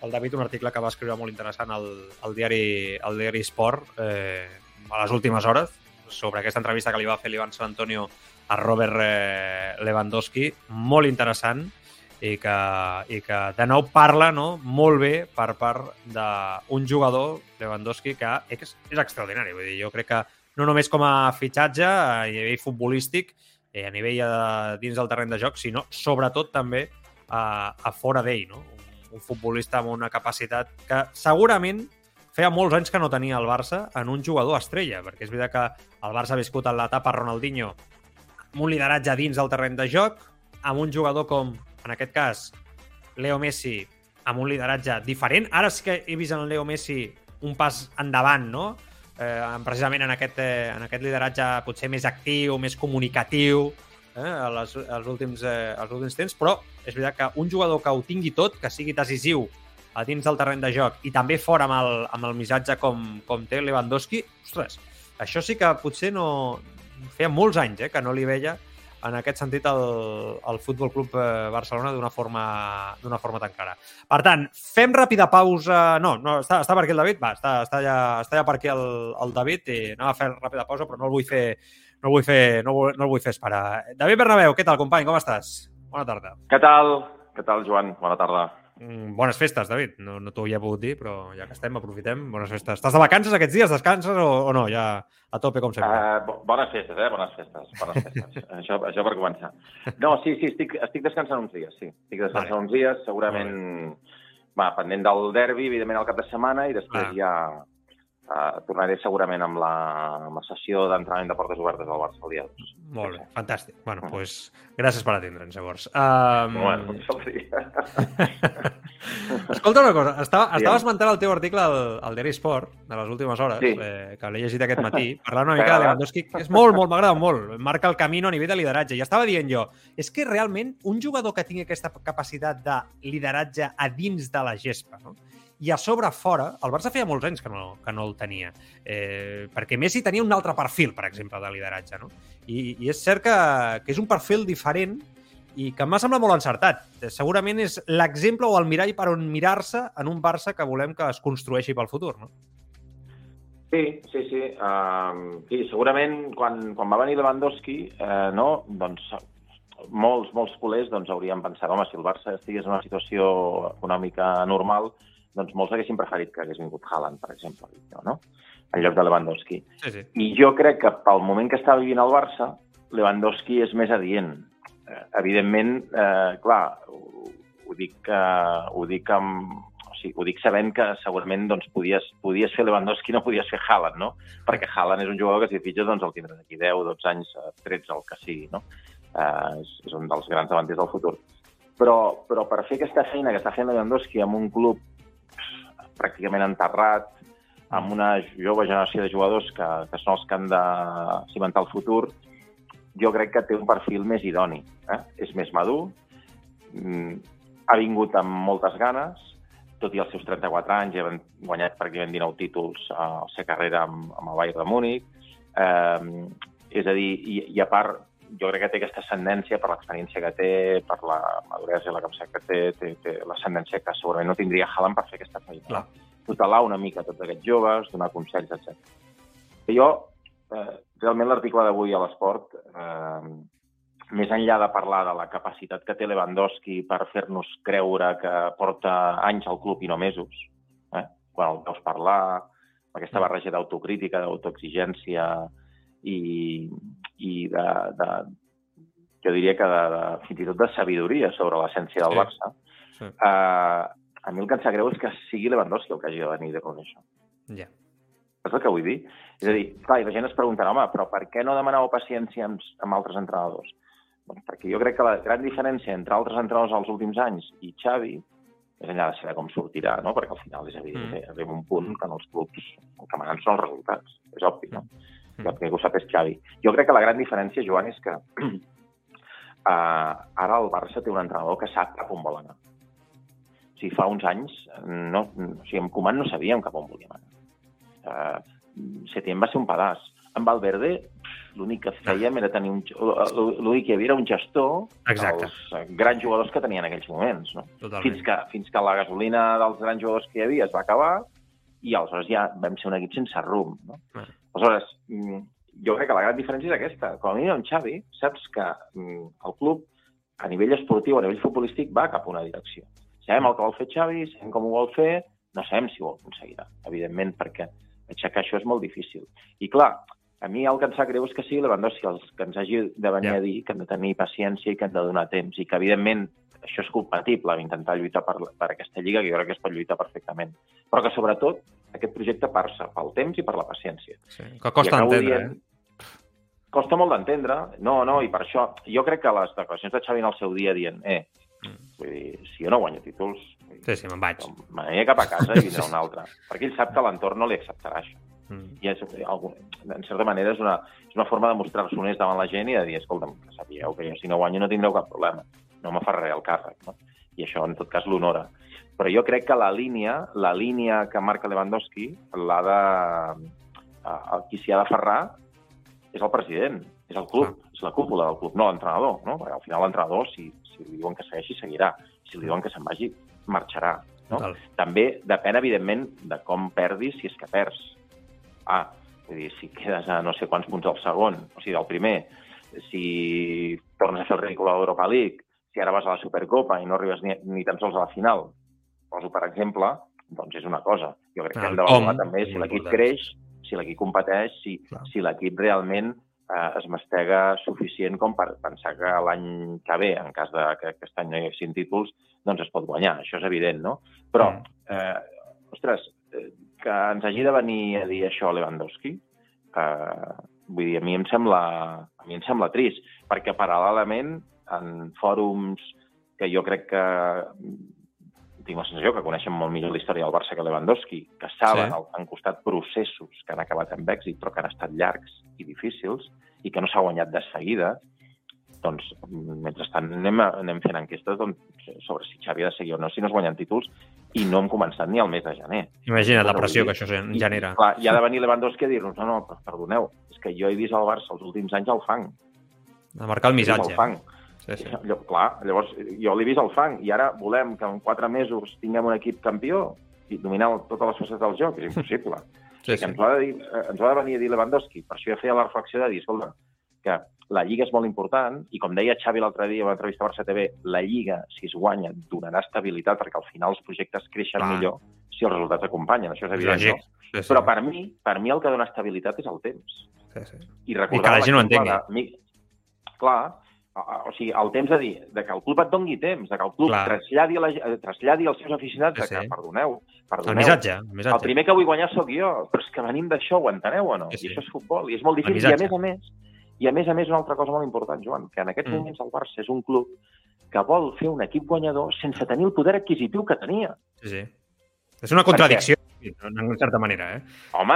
al David un article que va escriure molt interessant al, al, diari, al diari Sport eh, a les últimes hores sobre aquesta entrevista que li va fer l'Ivan Sant Antonio a Robert eh, Lewandowski, molt interessant i que, i que de nou parla no, molt bé per part d'un jugador, Lewandowski, que és, és extraordinari. Vull dir, jo crec que no només com a fitxatge a nivell futbolístic, eh, a nivell de, dins del terreny de joc, sinó sobretot també a, a fora d'ell. No? Un, un futbolista amb una capacitat que segurament feia molts anys que no tenia el Barça en un jugador estrella, perquè és veritat que el Barça ha viscut en l'etapa Ronaldinho amb un lideratge dins del terreny de joc, amb un jugador com, en aquest cas, Leo Messi, amb un lideratge diferent. Ara sí que he vist en Leo Messi un pas endavant, no? Eh, precisament en aquest, eh, en aquest lideratge potser més actiu, més comunicatiu, eh, als, últims, eh, als últims temps, però és veritat que un jugador que ho tingui tot, que sigui decisiu a dins del terreny de joc i també fora amb el, amb el missatge com, com té Lewandowski, ostres, això sí que potser no... Feia molts anys eh, que no li veia en aquest sentit el, el Futbol Club eh, Barcelona d'una forma, d'una forma tan clara. Per tant, fem ràpida pausa... No, no està, està per aquí el David? Va, està, està, ja, està ja per aquí el, el David i anava a fer ràpida pausa, però no el vull fer, no el vull fer, no, no el vull fer esperar. David Bernabéu, què tal, company? Com estàs? Bona tarda. Què tal? Què tal, Joan? Bona tarda. Mm, bones festes, David. No, no t'ho havia pogut dir, però ja que estem, aprofitem. Bones festes. Estàs de vacances aquests dies? Descanses o, o no? Ja a tope, com sempre. Uh, bo- bones festes, eh? Bones festes. Bones festes. això, això per començar. No, sí, sí, estic, estic descansant uns dies, sí. Estic descansant Vale. uns dies, segurament... Va, pendent del derbi, evidentment, al cap de setmana, i després Ah. ja uh, tornaré segurament amb la, amb la sessió d'entrenament de portes obertes al Barça el dia 2. Molt bé, fantàstic. Bueno, Mm. doncs gràcies per atendre'ns, llavors. Um, Bueno. Escolta una cosa, estava, estava esmentant el teu article al, al Diari Sport de les últimes hores, Sí. eh, que l'he llegit aquest matí, parlant una mica de? Lewandowski, que és molt, molt, m'agrada molt, marca el camí a nivell de lideratge. I estava dient jo, és que realment un jugador que tingui aquesta capacitat de lideratge a dins de la gespa, no? I a sobre fora, el Barça feia molts anys que no, que no el tenia, eh, perquè Messi tenia un altre perfil, per exemple, de lideratge, no? I, i és cert que, que és un perfil diferent i que m'ha semblat molt encertat. Eh, Segurament és l'exemple o el mirall per on mirar-se en un Barça que volem que es construeixi pel futur, no? Sí, sí, sí. Uh, sí segurament quan, quan va venir Lewandowski, uh, no, doncs molts, molts culers doncs, haurien pensat, home, si el Barça estigués en una situació econòmica normal, doncs molts haguessin preferit que hagués vingut Haaland, per exemple, no? en lloc de Lewandowski. Sí, sí. I jo crec que pel moment que està vivint el Barça, Lewandowski és més adient. Eh, evidentment, eh, clar, ho, ho dic, eh, ho dic amb, o sigui, ho dic sabent que segurament doncs, podies, podies fer Lewandowski, no podies fer Haaland, no? Perquè Haaland és un jugador que si fitxes doncs el tindràs aquí 10, 12 anys, eh, 13, el que sigui, no? Eh, és, és un dels grans davanters del futur. Però, però per fer aquesta feina que està fent Lewandowski amb un club pràcticament enterrat, amb una jove generació de jugadors que, que són els que han de cimentar el futur, jo crec que té un perfil més idoni. Eh? És més madur, mm, ha vingut amb moltes ganes, tot i els seus 34 anys, ja han guanyat pràcticament 19 títols a la seva carrera amb, amb el Bayern de Múnich. Eh, és a dir, i, i a part, jo crec que té aquesta ascendència per l'experiència que té, per la maduresa i la capacitat que té, té, té l'ascendència que segurament no tindria Haaland per fer aquesta feina. Clar. Tutelar una mica tots aquests joves, donar consells, etc. Jo, eh, realment l'article d'avui a l'Esport, eh, més enllà de parlar de la capacitat que té Lewandowski per fer-nos creure que porta anys al club i no mesos, eh? quan el veus parlar, aquesta barreja d'autocrítica, d'autoexigència i, i de, de, jo diria que de, de, fins i tot de sabidoria sobre l'essència del Sí. Barça, Sí. eh, a mi el que em sap greu és que sigui Lewandowski el que hagi de venir de con això. Ja. Saps el que vull dir? És a dir, clar, i la gent es preguntarà, home, però per què no demanàveu paciència amb, amb altres entrenadors? Doncs perquè jo crec que la gran diferència entre altres entrenadors als últims anys i Xavi, més enllà de saber com sortirà, no? perquè al final és evident Mm. que arriba un punt que en els clubs el que manen són els resultats. És obvi, no? Mm. El que ho sap és Xavi. Jo crec que la gran diferència, Joan, és que uh, ara el Barça té un entrenador que sap cap on vol anar. O sigui, fa uns anys, no, o sigui, amb Koeman no sabíem cap on volíem anar. Uh, Setién va ser un pedaç. Amb Valverde, l'únic que fèiem era tenir un... L'únic que hi havia era un gestor Exacte. dels eh, grans jugadors que tenia en aquells moments. No? Totalment. Fins, que, fins que la gasolina dels grans jugadors que hi havia es va acabar i aleshores ja vam ser un equip sense rumb. No? Ah. Aleshores, mm, jo crec que la gran diferència és aquesta. Com a mínim amb Xavi, saps que mm, el club, a nivell esportiu, a nivell futbolístic, va cap a una direcció. Sabem el que vol fer Xavi, sabem com ho vol fer, no sabem si ho aconseguirà, evidentment, perquè aixecar això és molt difícil. I clar, a mi el que em sap greu és que sigui Lewandowski els que ens hagi de venir Ja. a dir que hem de tenir paciència i que hem de donar temps i que, evidentment, això és compatible amb intentar lluitar per, per aquesta lliga, que jo crec que es pot lluitar perfectament. Però que, sobretot, aquest projecte passa pel temps i per la paciència. Sí. Que costa entendre, dient- eh? Costa molt d'entendre. No, no, i per això... Jo crec que les declaracions de Xavi en el seu dia dient eh, Mm. vull dir, si jo no guanyo títols, dir, Sí, sí, me'n vaig. m'aniré cap a casa i vindrà un altre. Perquè ell sap que l'entorn no li acceptarà això. Mm. I és, en certa manera és una, és una forma de mostrar-se honest davant la gent i de dir, escolta'm, que sabíeu que jo si no guanyo no tindreu cap problema. No m'aferraré al càrrec. No? I això, en tot cas, l'honora. Però jo crec que la línia, la línia que marca Lewandowski, l'ha de... eh, El qui s'hi ha d'aferrar és el president, és el club, és la cúpula del club, no l'entrenador, no? Perquè al final l'entrenador, si, si li diuen que segueixi, seguirà. Si li diuen que se'n vagi, marxarà. No? Total. També depèn, evidentment, de com perdis si és que perds. Ah, vull dir, si quedes a no sé quants punts del segon, o sigui, del primer, si tornes a fer el ridícul a l'Europa League, si ara vas a la Supercopa i no arribes ni, ni tan sols a la final, poso per exemple, doncs és una cosa. Jo crec que El hem d'avaluar com també és si l'equip creix, si l'equip competeix, si, Clar. si l'equip realment eh, es mastega suficient com per pensar que l'any que ve, en cas de que aquest any no hi haguessin títols, doncs es pot guanyar, això és evident, no? Però, Mm. eh, ostres, eh, que ens hagi de venir a dir això a Lewandowski, eh, vull dir, a mi em sembla, a mi em sembla trist, perquè paral·lelament en fòrums que jo crec que tinc la sensació que coneixen molt millor la història del Barça que Lewandowski, que saben, Sí. han costat processos que han acabat amb èxit, però que han estat llargs i difícils, i que no s'ha guanyat de seguida, doncs, mentrestant anem, a- anem fent enquestes doncs, sobre si Xavi ha de seguir o no, si no es guanyen títols, i no hem començat ni al mes de gener. Imagina't la pressió que això I, genera. Clar, hi ha de venir Lewandowski a dir-nos, no, no, perdoneu, és que jo he vist el Barça els últims anys al fang. A marcar el missatge. El fang. Sí, sí. Llavors, clar, llavors jo l'he vist al fang i ara volem que en quatre mesos tinguem un equip campió i dominar totes les fases del joc, és impossible. sí, sí. ens, ho ha de dir, eh, ens ho ha de venir a dir Lewandowski. Per això jo feia la reflexió de dir, escolta, que la Lliga és molt important i, com deia Xavi l'altre dia a l'entrevista a Barça TV, la Lliga, si es guanya, donarà estabilitat perquè al final els projectes creixen Clar. millor si els resultats acompanyen. Això és evident, Lògic. no? Sí, sí. Però per mi, per mi el que dona estabilitat és el temps. Sí, sí. I, I que la gent ho entengui. de Clar, o, sigui, el temps de dir de que el club et dongui temps, de que el club Clar. traslladi, a la, traslladi als seus aficionats Sí, de que, perdoneu, perdoneu, El missatge, el el missatge. primer que vull guanyar sóc jo, però és que venim d'això, ho enteneu o no? Sí, sí. I això és futbol, i és molt El difícil. I a més a més, i a més a més una altra cosa molt important, Joan, que en aquests Mm. moments el Barça és un club que vol fer un equip guanyador sense tenir el poder adquisitiu que tenia. Sí, sí. És una contradicció, en certa manera, eh? Home,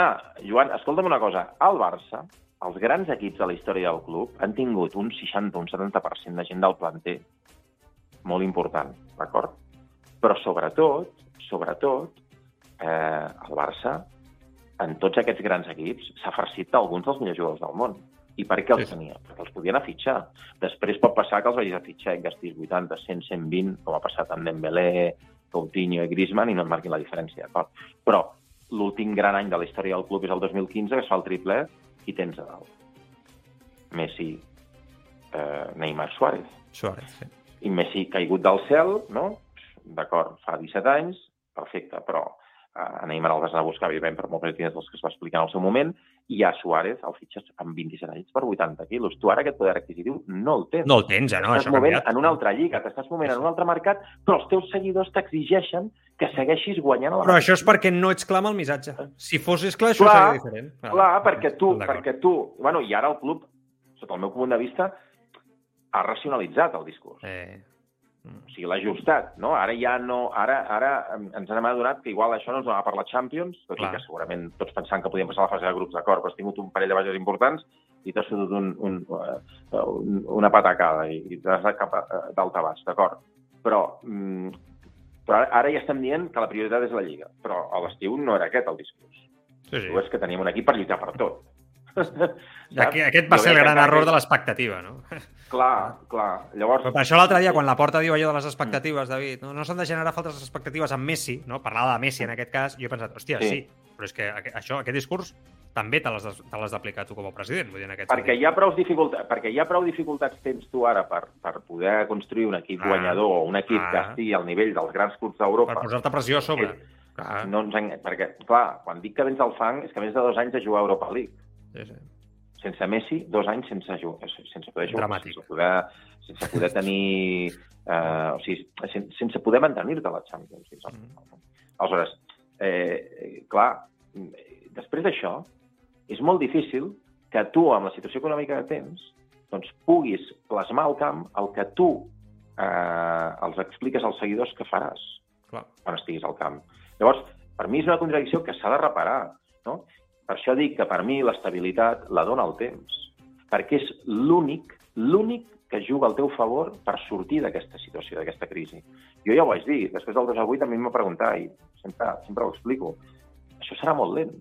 Joan, escolta'm una cosa. Al Barça, els grans equips de la història del club han tingut un 60, un 70% de gent del planter molt important, d'acord? Però sobretot, sobretot, eh, el Barça, en tots aquests grans equips, s'ha farcit d'alguns dels millors jugadors del món. I per què els Sí, tenia? Perquè els podien a fitxar. Després pot passar que els vagis a fitxar i gastis 80, 100, 120, com ha passat amb Dembélé, Coutinho i Griezmann, i no et marquin la diferència, d'acord? Però l'últim gran any de la història del club és el 2015, que es fa el triple, i tens a dalt. Messi, eh, Neymar, Suárez. Suárez, sí. I Messi caigut del cel, no? D'acord, fa 17 anys, perfecte, però eh, a Neymar el vas anar a buscar, evidentment, per molts diners dels que es va explicar en el seu moment, i a Suárez el fitxes amb 27 anys per 80 quilos. Tu ara aquest poder adquisitiu no el tens. No el tens, eh, no? T'estàs ha movent canviat. en una altra lliga, t'estàs movent en un altre mercat, però els teus seguidors t'exigeixen que segueixis guanyant la Però això és perquè no ets clar amb el missatge. Si fossis clar, això Clar, seria diferent. Clar, perquè tu, perquè tu... Bueno, i ara el club, sota el meu punt de vista, ha racionalitzat el discurs. Eh, O sigui, l'ha ajustat, no? Ara ja no... Ara, ara ens hem adonat que igual això no ens va per la Champions, tot Clar. i que segurament tots pensant que podíem passar a la fase de grups d'acord, però has tingut un parell de baixes importants i t'has fotut un, un, un, una patacada i, i t'has anat cap a- eh, d'altabàs, d'acord? Però, mm, però ara, ara ja estem dient que la prioritat és la Lliga, però a l'estiu no era aquest el discurs. sí, sí. Tu és que teníem un equip per lluitar per tot. Aquí, aquest va ser el que gran error que- de l'expectativa, no? Clar, clar. Llavors... Però per això l'altre dia, quan la Porta diu allò de les expectatives, David, no, no s'han de generar faltes expectatives amb Messi, no? parlava de Messi en aquest cas, jo he pensat, hòstia, sí, Sí. però és que això, aquest discurs també te l'has d'aplicar tu com a president, vull dir, en aquest Perquè sentit. hi ha prou dificultats, perquè hi ha prou dificultats tens tu ara per, per poder construir un equip Ah. guanyador o un equip que Ah. estigui al nivell dels grans clubs Per d'Europa. posar-te pressió a sobre. Clar, No ens engany... Perquè, clar, quan dic que vens del fang és que vens de dos anys de jugar a Europa League. Sí, sí. Sense Messi, dos anys sense, jugar, sense poder jugar. Dramàtic. Sense poder, sense poder tenir... Eh, o sigui, sense, sense poder mantenir-te a la Champions. Mm. Aleshores, eh, clar, eh, després d'això, és molt difícil que tu, amb la situació econòmica que tens, doncs puguis plasmar al camp el que tu eh, els expliques als seguidors que faràs Clar. quan estiguis al camp. Llavors, per mi és una contradicció que s'ha de reparar. No? Per això dic que per mi l'estabilitat la dona el temps, perquè és l'únic, l'únic que juga al teu favor per sortir d'aquesta situació, d'aquesta crisi. Jo ja ho vaig dir, després del 2 a 8 a mi em va preguntar, i sempre, sempre ho explico, això serà molt lent,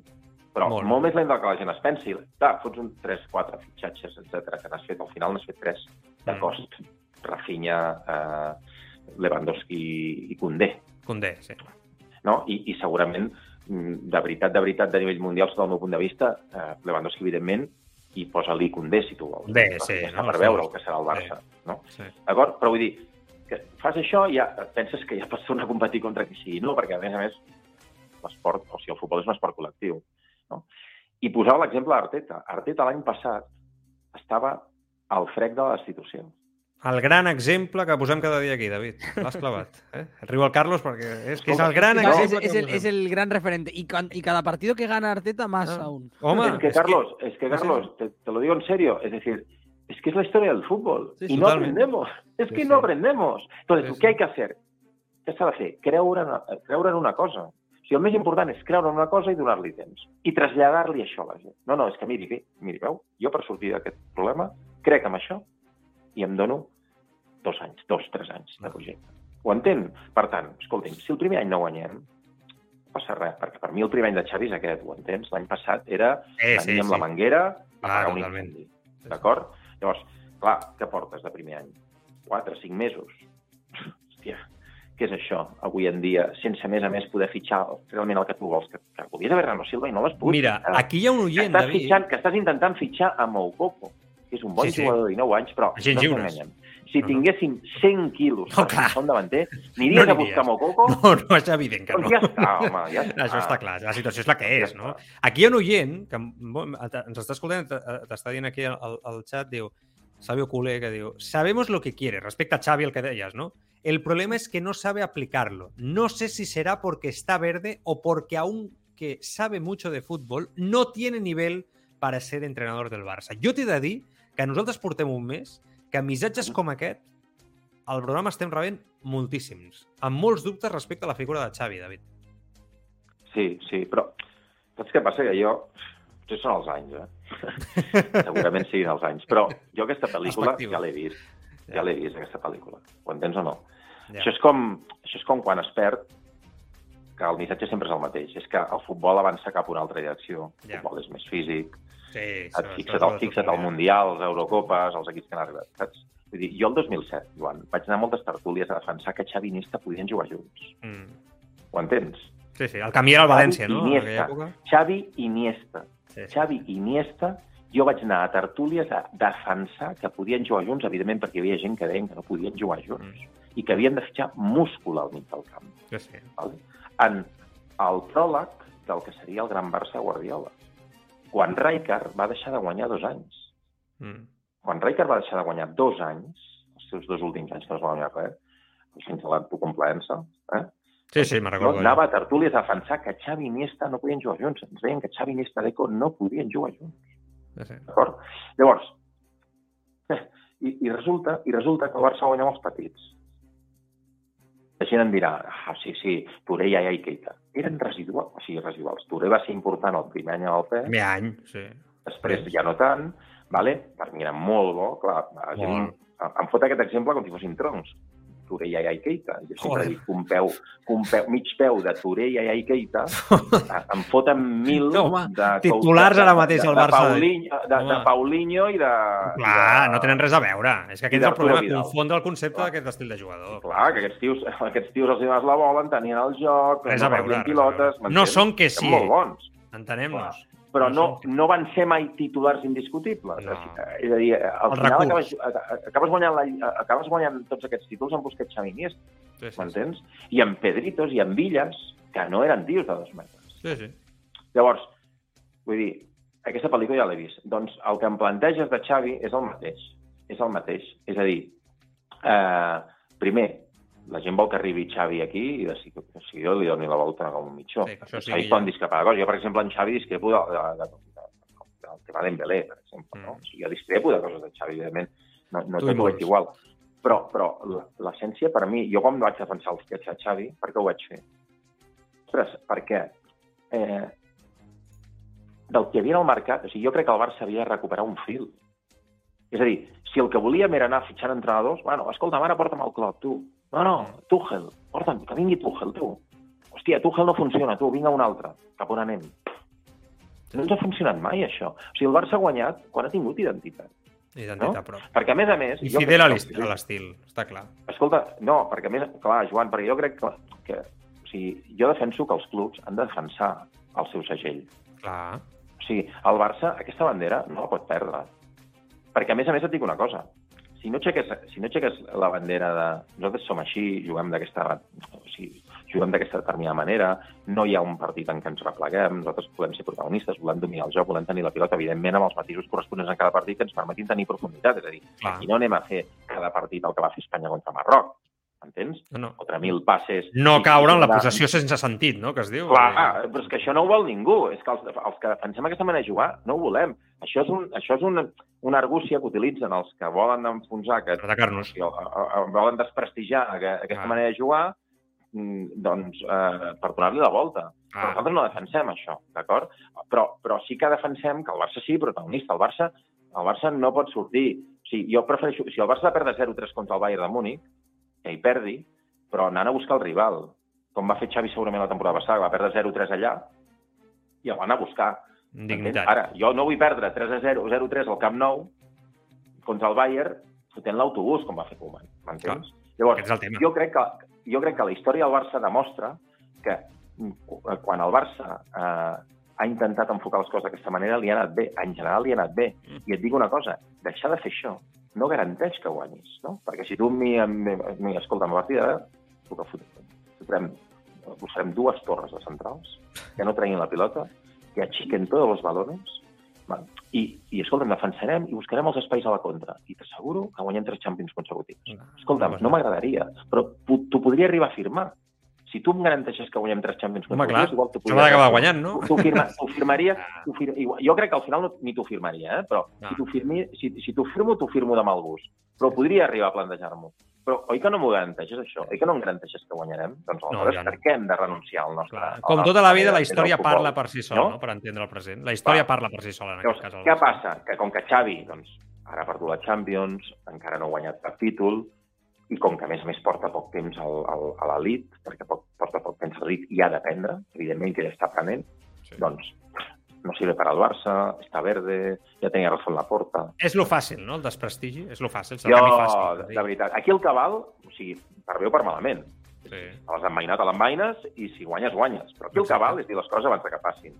però Molt. molt, més lent del que la gent es pensi. Clar, fots un 3-4 fitxatges, etc que n'has fet, al final n'has fet 3 de Mm. cost. Rafinha, eh, Lewandowski i Koundé Condé, sí. no? I, i segurament, mm, de veritat, de veritat, de nivell mundial, sota el meu punt de vista, eh, Lewandowski, evidentment, i posa-li Condé, si tu vols. Bé, sí, no? per veure el que serà el Barça, no? sí. D'acord? Però vull dir, que fas això i ja penses que ja pots tornar a competir contra qui sigui. No, perquè, a més a més, l'esport, o sigui, el futbol és un esport col·lectiu. No? I posava l'exemple d'Arteta. Arteta l'any passat estava al frec de la destitució. El gran exemple que posem cada dia aquí, David. L'has clavat. Eh? Riu el Carlos perquè és que és el gran No, exemple. es, es que el, es posem. el gran referente. Y, cuan- y cada partido que gana Arteta, más Ah. aún. Home, es que, és Carlos, es que, sí, sí. Carlos, te, te lo digo en serio, es decir, es que es la historia del fútbol Sí, y no totalmente. aprendemos, es Sí, que sí. no aprendemos. Entonces, Sí, sí. ¿qué hay que hacer? Què s'ha de fer? Creure en, creure en una cosa. O sigui, el més important és creure en una cosa i donar-li temps. I traslladar-li això a la gent. No, no, és que miri, miri, veu, jo per sortir d'aquest problema crec en això i em dono dos anys, dos, tres anys de projecte. Ho entén? Per tant, escolti'm, si el primer any no guanyem, no passa res, perquè per mi el primer any de Xavi és aquest, ho entens? L'any passat era Eh, sí, amb sí. la manguera a apagar un incendi. D'acord? Llavors, clar, què portes de primer any? Quatre, cinc mesos. Hòstia, què és això, avui en dia, sense, més a més, poder fitxar realment el que tu vols? Que, que volies haver Rano Silva i no l'has pogut Mira, aquí hi ha un oient, estàs, David. fitxant, que estàs intentant fitxar a Moukoko, és un bon Sí, sí. jugador de 19 anys, però Agents no ens enganyem. Si No, no. tinguéssim 100 quilos No, per un davanter, aniries No a buscar. Moukoko? No, no, és evident que Doncs no. ja està, home, ja està. Això està clar, la situació és la que Ja és, no? està. Aquí hi ha un oient que ens està escoltant, t'està dient aquí al, al chat, diu, Sabio Culé, que diu, sabemos lo que quiere, respecte a Xavi, el que deies, ¿no? El problema es que no sabe aplicarlo. No sé si será porque está verde o porque aunque sabe mucho de fútbol, no tiene nivel para ser entrenador del Barça. Jo t'he de dir que nosaltres portem un mes que missatges com aquest al programa estem rebent moltíssims, amb molts dubtes respecte a la figura de Xavi, David. Sí, sí, però saps què passa? Que jo... Potser són els anys, eh? Segurament siguin els anys. Però jo aquesta pel·lícula Perspectiva. ja l'he vist. Ja l'he vist, aquesta pel·lícula. Ho entens o no? Ja. Això, és com, això és com quan es perd que el missatge sempre és el mateix. És que el futbol avança cap a una altra direcció. El Ja. futbol és més físic. Sí, Et fixa't, al, fixa't al Mundial, els Eurocopes, els equips que han arribat. Saps? Vull dir, jo el 2007, Joan, vaig anar a moltes tertúlies a defensar que Xavi i Iniesta podien jugar junts. Mm. Ho entens? Sí, sí, el camí era el València, Xavi no? i En Iniesta. època. Xavi i Iniesta. Sí, sí. Xavi i Iniesta, jo vaig anar a tertúlies a defensar que podien jugar junts, evidentment perquè hi havia gent que deien que no podien jugar junts Mm. i que havien de fitxar múscul al mig del camp. Sí, sí. Vale? En el pròleg del que seria el gran Barça Guardiola. Quan Rijkaard va deixar de guanyar dos anys. Mm. Quan Rijkaard va deixar de guanyar dos anys, els seus dos últims anys que no es va guanyar res, fins a l'autocomplença, eh? Sí, sí, me'n No, recordo. anava a tertúlies a defensar que Xavi i Iniesta no podien jugar junts. Ens deien que Xavi, Iniesta, Deco no podien jugar junts. Sí, sí. D'acord? Llavors, eh, I, i, resulta, I resulta que el Barça guanya els petits. La gent em dirà, ah, sí, sí, Touré, Yaya i Keita. Eren residuals, o sigui, residuals. Touré va ser important el primer any al PES, Primer any, sí. després ja no tant, vale? per mi era molt bo, clar, la gent Molt. em, em fot aquest exemple com si fossin troncs. Yaya i Keita. Jo sempre dic que un peu, que un peu, mig peu de Yaya i Keita em foten mil No, home, de titulars de- ara mateix al de, Barça. Paulinho, de, de. Paulinho i de... Clar, i de, no tenen res a veure. És que aquest és el problema, Vidal. confondre el concepte d'aquest estil de jugador. Clar, que aquests tios, aquests tios els dones la bola, en tenien el joc, Res a veure, pilotes... No són que Són sí. molt bons, Entenem-nos. Però No no, van ser mai titulars indiscutibles. No. És a dir, al El final recurs. acabes, acabes, guanyant la, acabes guanyant tots aquests títols amb Busquets, Xavi i Iniesta, Sí, sí, sí. m'entens? I amb Pedritos i amb Villas, que no eren tios de dos metres. sí, sí. Llavors, vull dir, aquesta pel·lícula ja l'he vist. Doncs el que em planteges de Xavi és el mateix. És el mateix. És a dir, eh, primer, la gent vol que arribi Xavi aquí i de, si, si jo li doni la volta com un mitjó. Sí, això sí, ja- poden discrepar de coses. Jo, per exemple, en Xavi discrepo de, de, de, de, del tema d'Embelé, per exemple. No? Mm. O sigui, jo discrepo de coses de Xavi, evidentment. No, no Tu i tot ho veig igual. Però, però la- l'essència per mi, jo quan vaig defensar els sketch a Xavi, per què ho vaig fer? Ostres, perquè eh, del que hi havia al mercat, o sigui, jo crec que el Barça havia de recuperar un fil. És a dir, si el que volíem era anar fitxant entrenadors, bueno, escolta, ara porta'm al club, tu. No, no, Tuchel, porta'm, que vingui Tuchel, tu. Hòstia, Tuchel no funciona, tu, vinga un altre. Cap on anem? No ens ha funcionat mai, això. O sigui, el Barça ha guanyat quan ha tingut identitat. Identitat No? pròpia. Perquè, a més a més... I fidel crec a l'estil, està clar. Escolta, no, perquè a més, clar, Joan, perquè jo crec que, que o sigui, jo defenso que els clubs han de defensar el seu segell. Clar. O sigui, el Barça aquesta bandera no la pot perdre. Perquè, a més a més, et dic una cosa. Si no aixeques, si no aixeques la bandera de... Nosaltres som així, juguem d'aquesta... O sigui, juguem d'aquesta determinada manera, no hi ha un partit en què ens repleguem, nosaltres volem ser protagonistes, volem dominar el joc, volem tenir la pilota, evidentment, amb els matisos corresponents a cada partit que ens permetin tenir profunditat. És a dir, Clar. i no anem a fer cada partit el que va fer Espanya contra Marroc, entens? No, no. Contra mil passes... no caure en la possessió sense sentit, no?, que es diu. Clar, però és que això no ho vol ningú. És que els, els que defensem aquesta manera de jugar no ho volem. Això és, un, això és una, una argúcia que utilitzen els que volen enfonsar, que atacar-nos. o, o, o, volen desprestigiar aqu- aquesta Ah. manera de jugar, mm, doncs, eh, per donar-li la volta. Però Ah, nosaltres no defensem això, d'acord? Però, però sí que defensem que el Barça sigui protagonista. El Barça, el Barça no pot sortir... O sigui, jo prefereixo... Si el Barça perdre 0-3 contra el Bayern de Múnich, que hi perdi, però anant a buscar el rival, com va fer Xavi segurament la temporada passada, va perdre 0-3 allà, i el va anar a buscar. dignitat. Ara, jo no vull perdre 3-0, 0-3 al Camp Nou contra el Bayern fotent l'autobús, com va fer Koeman. M'entens? Llavors, jo crec, que, jo crec que la història del Barça demostra que quan el Barça eh, ha intentat enfocar les coses d'aquesta manera, li ha anat bé. En general li ha anat bé. Mm. I et dic una cosa, deixar de fer això no garanteix que guanyis, no? Perquè si tu amb mi, amb mi, amb mi escolta, amb la partida, tu que fot- fotrem, posarem dues torres de centrals que no treguin la pilota, que achiquen tots els balones, i, i escolta'm, defensarem i buscarem els espais a la contra. I t'asseguro que guanyem tres Champions consecutius. Escolta'm, no m'agradaria, però t'ho podria arribar a firmar. Si tu em garanteixes que guanyem tres Champions Home, clar, igual t'ho podria m'ha d'acabar arribar a guanyant, no? T'ho firma, firmaria, t'ho fir... igual- jo crec que al final no, ni t'ho firmaria, eh? però No. si t'ho firmi, si, si t'ho firmo, t'ho firmo de mal gust. Però podria arribar a plantejar-m'ho. Però oi que no m'ho garanteixes, això? Oi que no em garanteixes que guanyarem? Doncs aleshores, ja no. per què hem de renunciar al nostre... Clar. a Com la tota la vida, la història parla per si sola, no? no? per entendre el present. La història Va. parla per si sola, en Llavors, aquest cas. què passa? Que com que Xavi doncs, ara ha perdut la Champions, encara no ha guanyat cap títol, i com que a més a més porta poc temps al, al, a l'elit, perquè poc, porta poc temps a l'elit i ha d'aprendre, evidentment que ja està aprenent, Sí. doncs no sirve para el Barça, està verde, ja tenia razón la porta. És lo fàcil, no? El desprestigi. És lo fàcil. El Jo, fàcil. de veritat, aquí el cabal, o sigui, per bé o per malament, Sí. a les envainat a l'envaines i si guanyes, guanyes. Però aquí el Exacte. cabal és dir les coses abans que passin.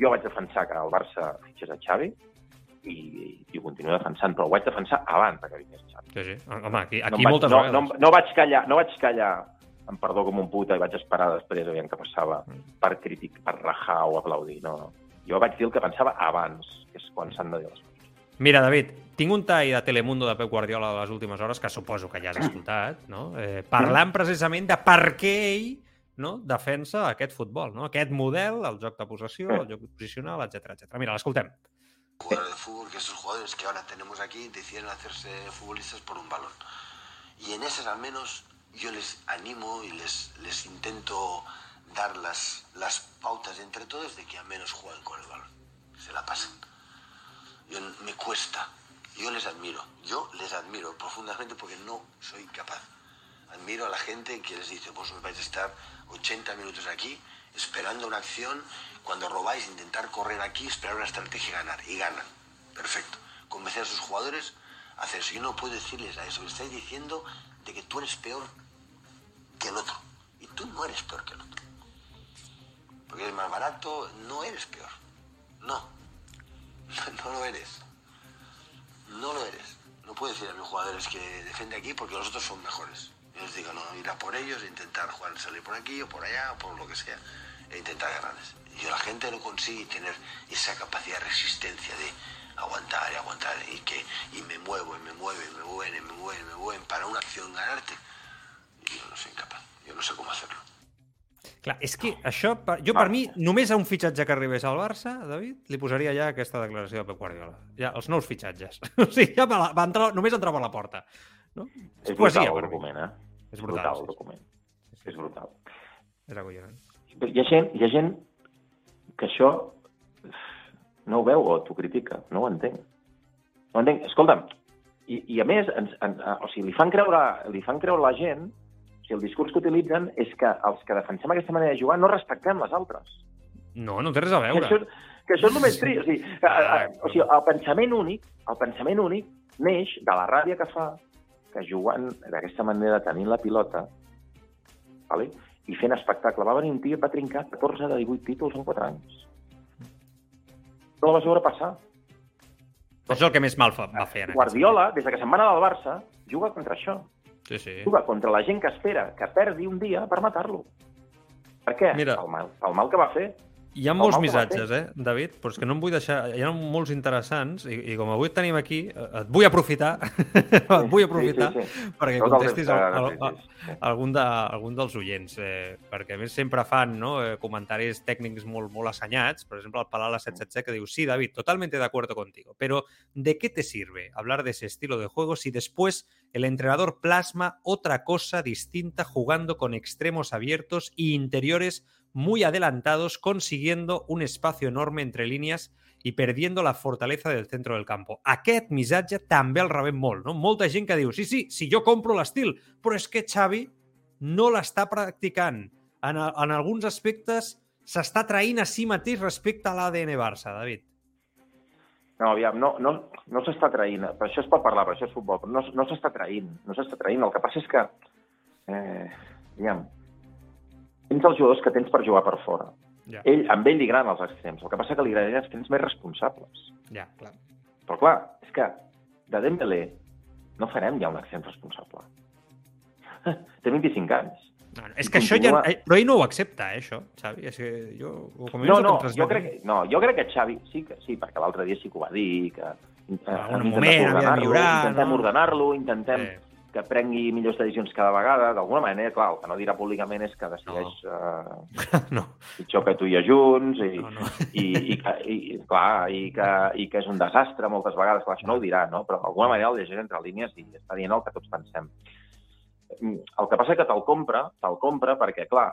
Jo vaig defensar que el Barça fitxés a Xavi i, i ho continuo defensant, però ho vaig defensar abans que vingués Xavi. Sí, sí. Home, aquí, no, aquí vaig, moltes no, vegades. no, no, vaig callar, no vaig callar em perdó com un puta i vaig esperar després aviam què passava Mm. per crític, per rajar o aplaudir. No, no. Jo vaig dir el que pensava abans, que és quan s'han de dir les coses. Mira, David, tinc un tall de Telemundo de Pep Guardiola de les últimes hores, que suposo que ja has escoltat, no? eh, parlant precisament de per què ell no, defensa aquest futbol, no? aquest model, el joc de possessió, el joc posicional, etc etc. Mira, l'escoltem. Jugadores de fútbol, que estos jugadores que ahora tenemos aquí deciden hacerse futbolistas por un balón. Y en esas al menos yo les animo y les, les intento dar las, las pautas entre todos de que al menos jueguen con el balón, se la pasen. Yo, me cuesta, yo les admiro, yo les admiro profundamente porque no soy capaz. Admiro a la gente que les dice, vos vais a estar 80 minutos aquí esperando una acción, cuando robáis, intentar correr aquí, esperar una estrategia y ganar. Y ganan. Perfecto. Convencer a sus jugadores a hacer eso. Yo no puedo decirles a eso. Me estáis diciendo de que tú eres peor que el otro. Y tú no eres peor que el otro. Porque eres más barato, no eres peor. No. No lo eres. No lo eres. No puedo decir a mis jugadores que defiende aquí porque los otros son mejores. Yo les digo, no, ir a por ellos e intentar jugar, salir por aquí o por allá o por lo que sea e intentar ganarles. Y la gente no consigue tener esa capacidad de resistencia de aguantar y aguantar y que y me muevo y me muevo y me mueven y me mueven y me mueven para una acción ganarte. Y yo no soy incapaz. Yo no sé cómo hacerlo. Clar, és que això, per, jo per mi, només a un fitxatge que arribés al Barça, David, li posaria ja aquesta declaració de Pep Guardiola. Ja, els nous fitxatges. o sigui, ja va, va entrar, només entrar per la porta. No? És poesia, brutal per el document, eh? És És brutal, brutal sí, el sí. document. És brutal. És acollonant. Hi ha gent, hi ha gent que això no ho veu o t'ho critica. No ho entenc. No ho entenc. Escolta'm, i, i a més, ens, en, o sigui, li fan creure, li fan creure la gent, o sigui, el discurs que utilitzen és que els que defensem aquesta manera de jugar no respectem les altres. No, no té res a Que veure. això, és- que això és el més trist. O sigui, a, a, o sigui, el pensament únic, el pensament únic neix de la ràbia que fa que jugant d'aquesta manera, tenint la pilota, vale? I fent espectacle. Va venir un tio i va trincar 14 de 18 títols en 4 anys. No la vas veure passar. Això és el que més mal fa, va fer. Guardiola, des de que se'n va anar del Barça, juga contra això. Sí, sí. Juga contra la gent que espera que perdi un dia per matar-lo. Per què? Mira. El mal, el mal que va fer. Hi ha El molts missatges, eh, David, però és que no em vull deixar... Hi ha molts interessants i, i com avui et tenim aquí, eh, et vull aprofitar, et vull aprofitar Sí, sí, sí. perquè Tot el contestis al, al, necessitis. algun, de, algun dels oients, eh, perquè a més sempre fan no, eh, comentaris tècnics molt, molt assenyats, per exemple el Palala 777 que diu sí, David, totalmente de acuerdo contigo, pero ¿de qué te sirve hablar de ese estilo de juego si después el entrenador plasma otra cosa distinta jugando con extremos abiertos y interiores muy adelantados, consiguiendo un espacio enorme entre línies i perdiendo la fortaleza del centro del campo. Aquest missatge també el rebem molt, no? Molta gent que diu, sí, sí, sí, jo compro l'estil, però és que Xavi no l'està practicant. En, en alguns aspectes s'està traint a si mateix respecte a l'ADN Barça, David. No, aviam, no, no, no s'està traint. Per això es pot parlar, per això és futbol, però no, no s'està traint. No s'està traint. El que passa és que, eh, aviam, tens els jugadors que tens per jugar per fora. Ja, Ell, amb ell li agraden els extrems. El que passa que li agraden els extrems més responsables. ja, clar. Però clar, és que de Dembélé no farem ja un extrem responsable. Té 25 anys. No, no, és que això ja... Continua- eh, Però ell no ho accepta, eh, això, Xavi. És que jo... Com No, no, jo crec, que, no, jo crec que Xavi, sí, que sí, perquè l'altre dia sí que ho va dir, que eh, hem moment ordenar-lo, millorar, intentem no? ordenar-lo, intentem Eh, que prengui millors decisions cada vegada, d'alguna manera, clar, el que no dirà públicament és que decideix eh, no, pitjor que tu i jo junts, i, no, no. i, i, que, i, clar, i, que, i que és un desastre moltes vegades, clar, això no ho dirà, no? però d'alguna manera el llegeix entre línies i està dient el que tots pensem. Mm, El que passa és que te'l compra, te'l compra perquè, clar,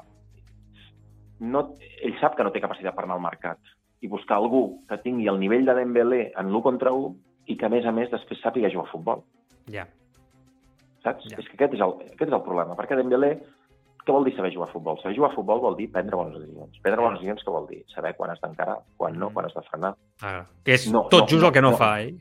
no, ell sap que no té capacitat per anar al mercat i buscar algú que tingui el nivell de Dembélé en l'1 contra 1 i que, a més a més, després sàpiga jugar a futbol. Ja. Saps? Ja. És que aquest és, el, aquest és el problema, perquè Dembélé, què vol dir saber jugar a futbol? Saber jugar a futbol vol dir prendre bones decisions. Prendre bones decisions què vol dir? Saber quan has d'encarar, quan no, Mm. quan has de frenar. Ah, que és No, tot no, just no, el que no, no. fa ell.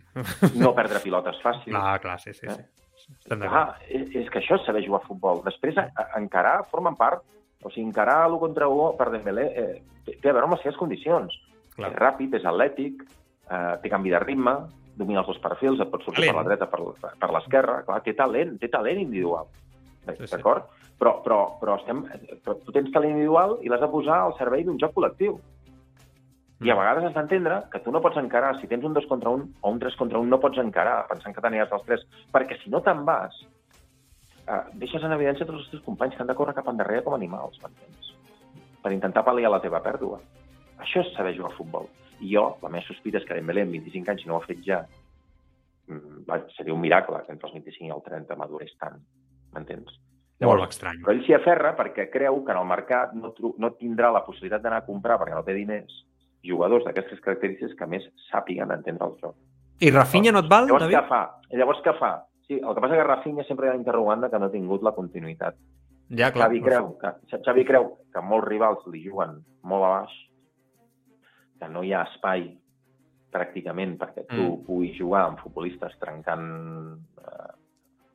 No perdre pilotes fàcils. Ah, clar, sí, sí. Eh? sí. Ah, és, és que això és saber jugar a futbol. Després, a, a, encarar formen part, o sigui, encarar l'1 contra 1 per Dembélé eh, té, té a veure amb les seves condicions. Clar. És ràpid, és atlètic, eh, té canvi de ritme, domina els dos perfils, et pot sortir Talent. per la dreta, per, per l'esquerra, clar, té talent, té talent individual. Sí, sí. D'acord? Però, però, però, estem, però tu tens talent individual i l'has de posar al servei d'un joc col·lectiu. I Mm. a vegades has d'entendre que tu no pots encarar, si tens un 2 contra 1 o un 3 contra 1, no pots encarar pensant que t'aniràs als 3, perquè si no te'n vas, eh, deixes en evidència tots els teus companys que han de córrer cap endarrere com animals, m'entens? Per intentar pal·liar la teva pèrdua. Això és saber jugar a futbol. I jo, la meva sospita és que Dembélé amb 25 anys, si no ho ha fet ja, mm, va, seria un miracle que entre els 25 i el 30 madurés tant, m'entens? Molt estrany. Però ell s'hi aferra perquè creu que en el mercat no, no tindrà la possibilitat d'anar a comprar, perquè no té diners, jugadors d'aquestes característiques que més sàpiguen entendre el joc. I Rafinha no et val, Llavors David? què fa? Llavors què fa? Sí, el que passa és que Rafinha sempre hi ha l'interrogant de que no ha tingut la continuïtat. Ja, clar. Xavi creu, que, Xavi creu que molts rivals li juguen molt a baix, que no hi ha espai pràcticament perquè tu Mm. puguis jugar amb futbolistes trencant, eh,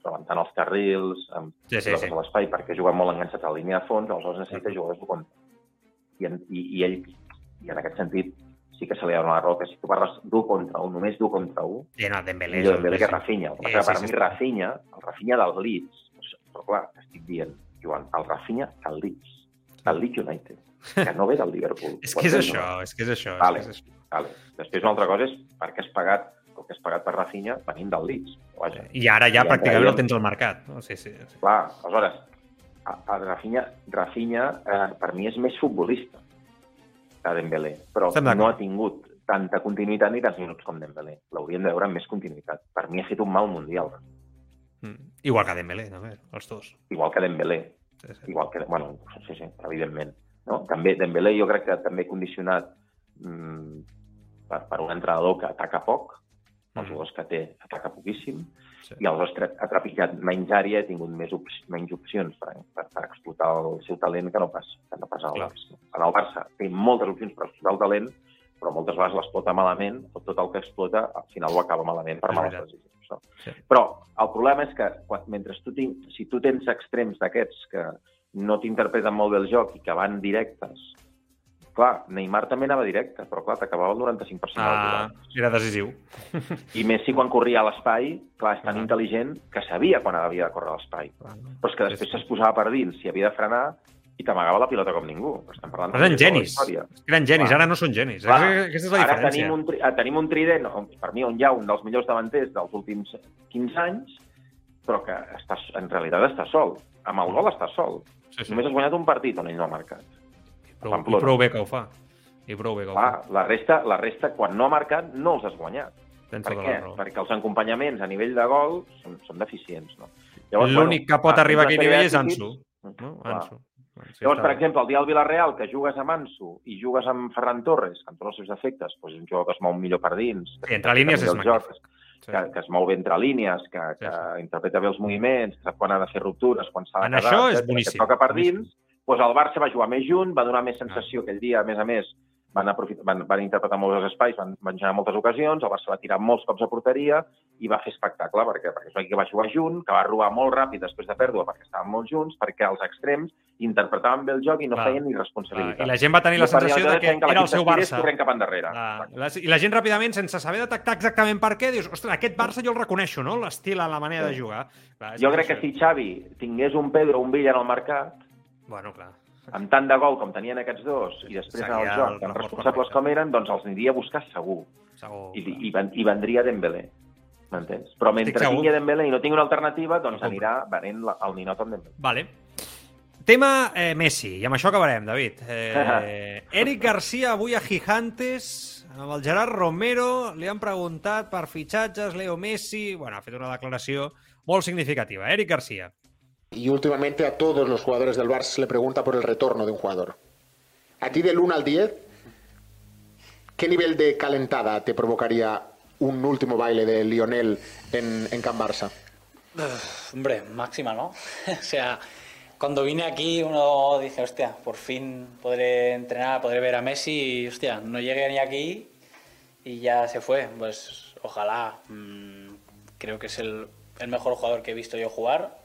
rebentant els carrils, amb Sí, sí, sí. l'espai, perquè juguen molt enganxats a la línia de fons, aleshores necessita Mm. jugadors contra. I, en, i, i ell, i en aquest sentit, sí que se li ha donat raó, que si tu parles d'un contra un, només d'un contra un, Sí, no, Dembélé. millor el- Dembélé que Rafinha. El que Sí, per sí, mi sí. Rafinha, el Rafinha del Leeds, però clar, estic dient, Joan, el Rafinha del Leeds, del Leeds United, que no ve del Liverpool. És que és això, no? és que és això. Vale. És que és això. Vale. Després una altra cosa és per què has pagat el que has pagat per Rafinha venint del Leeds. Vaja. I ara ja I pràcticament el tens al mercat. No? Sí, sí, sí. Clar, aleshores, a, a Rafinha, Rafinha eh, per mi és més futbolista que Dembélé, però no ha tingut tanta continuïtat ni tants minuts com Dembélé. L'hauríem de veure amb més continuïtat. Per mi ha fet un mal mundial, Mm. Igual que Dembélé, també, els dos. igual que Dembélé. Sí, sí. igual que, bueno, sí, sí, evidentment. No? També Dembélé jo crec que també condicionat mm, per, per un entrenador que ataca poc, els Mm. jugadors que té ataca poquíssim, Sí. i aleshores ha trepitjat menys àrea, ha tingut més op menys opcions per, per, per explotar el seu talent que no pas, que no pas al. Barça. En el Barça té moltes opcions per explotar el talent, però moltes vegades l'explota malament, o tot el que explota al final ho acaba malament per males decisions. No? Sí. Però el problema és que quan, mentre tu tinc, si tu tens extrems d'aquests que no t'interpreten molt bé el joc i que van directes, clar, Neymar també anava directe, però clar, t'acabava el 95% Ah, del era decisiu. I Messi quan corria a l'espai, clar, és tan Ah. intel·ligent que sabia quan havia de córrer a l'espai. Clar. Però és que després es posava per dins, si havia de frenar, i t'amagava la pilota com ningú. Estem parlant Però eren genis. Eren genis, Clar. ara no són genis. Clar, Aquesta és la Ara diferència. tenim un, tri- eh, tenim un trident, per mi, on hi ha un dels millors davanters dels últims 15 anys, però que està, en realitat està sol. Amb el gol està sol. Sí, sí. Només has guanyat un partit on ell no ha marcat. Prou, I prou bé que ho fa. I prou bé que ho fa. la resta, la resta, quan no ha marcat, no els has guanyat. Tens Per tota què? la raó. Perquè els acompanyaments a nivell de gol són, són deficients. No? L'únic que pot arribar a aquell nivell és Ansu. No? Ansu. Sí, Llavors, per exemple, el dia del Villarreal, que jugues amb Ansu i jugues amb Ferran Torres, que amb tots els seus defectes, doncs és un jugador que es mou millor per dins, Sí, entre línies és joc, magnífic. Sí. que, que es mou bé entre línies, que, que Sí, interpreta bé els moviments, que sap quan ha de fer ruptures, quan s'ha de En quedar, això és etcètera, boníssim, Que toca per boníssim. dins, doncs el Barça va jugar més junt, va donar més sensació aquell dia, a més a més, van, aprofitar, van, van interpretar molts els espais, van, van generar moltes ocasions, el Barça va tirar molts cops a porteria i va fer espectacle, perquè, perquè és un equip que va jugar junt, que va robar molt ràpid després de pèrdua perquè estaven molt junts, perquè els extrems interpretaven bé el joc i no Clar, feien ni Clar, responsabilitat. I la gent va tenir la per sensació de que feien era el seu Barça. corrent cap endarrere. Clar, la, I la gent ràpidament, sense saber detectar exactament per què, dius, ostres, aquest Barça jo el reconeixo, no? L'estil, la manera de jugar. Clar, Jo crec que si Xavi tingués un Pedro o un Villa en el mercat, Bueno, clar. Amb tant de gol com tenien aquests dos, i després en el joc, tan responsables com eren, doncs els aniria a buscar segur. Segur. I, i, i vendria Dembélé. M'entens? Però mentre tingui Dembélé i no tingui una alternativa, doncs El anirà venent la, el ninot amb Dembélé. Vale. Tema eh, Messi, i amb això acabarem, David. Eh, Eric Garcia avui a Gigantes, amb el Gerard Romero, li han preguntat per fitxatges, Leo Messi... Bueno, ha fet una declaració molt significativa. Eric Garcia. Y últimamente a todos los jugadores del Barça se le pregunta por el retorno de un jugador. A ti del 1 al 10, ¿qué nivel de calentada te provocaría un último baile de Lionel en, en Can Barça? Hombre, máxima, ¿no? o sea, cuando vine aquí uno dice, hostia, por fin podré entrenar, podré ver a Messi y, hostia, no llegué ni aquí y ya se fue. Pues ojalá. mm, creo que es el, el mejor jugador que he visto yo jugar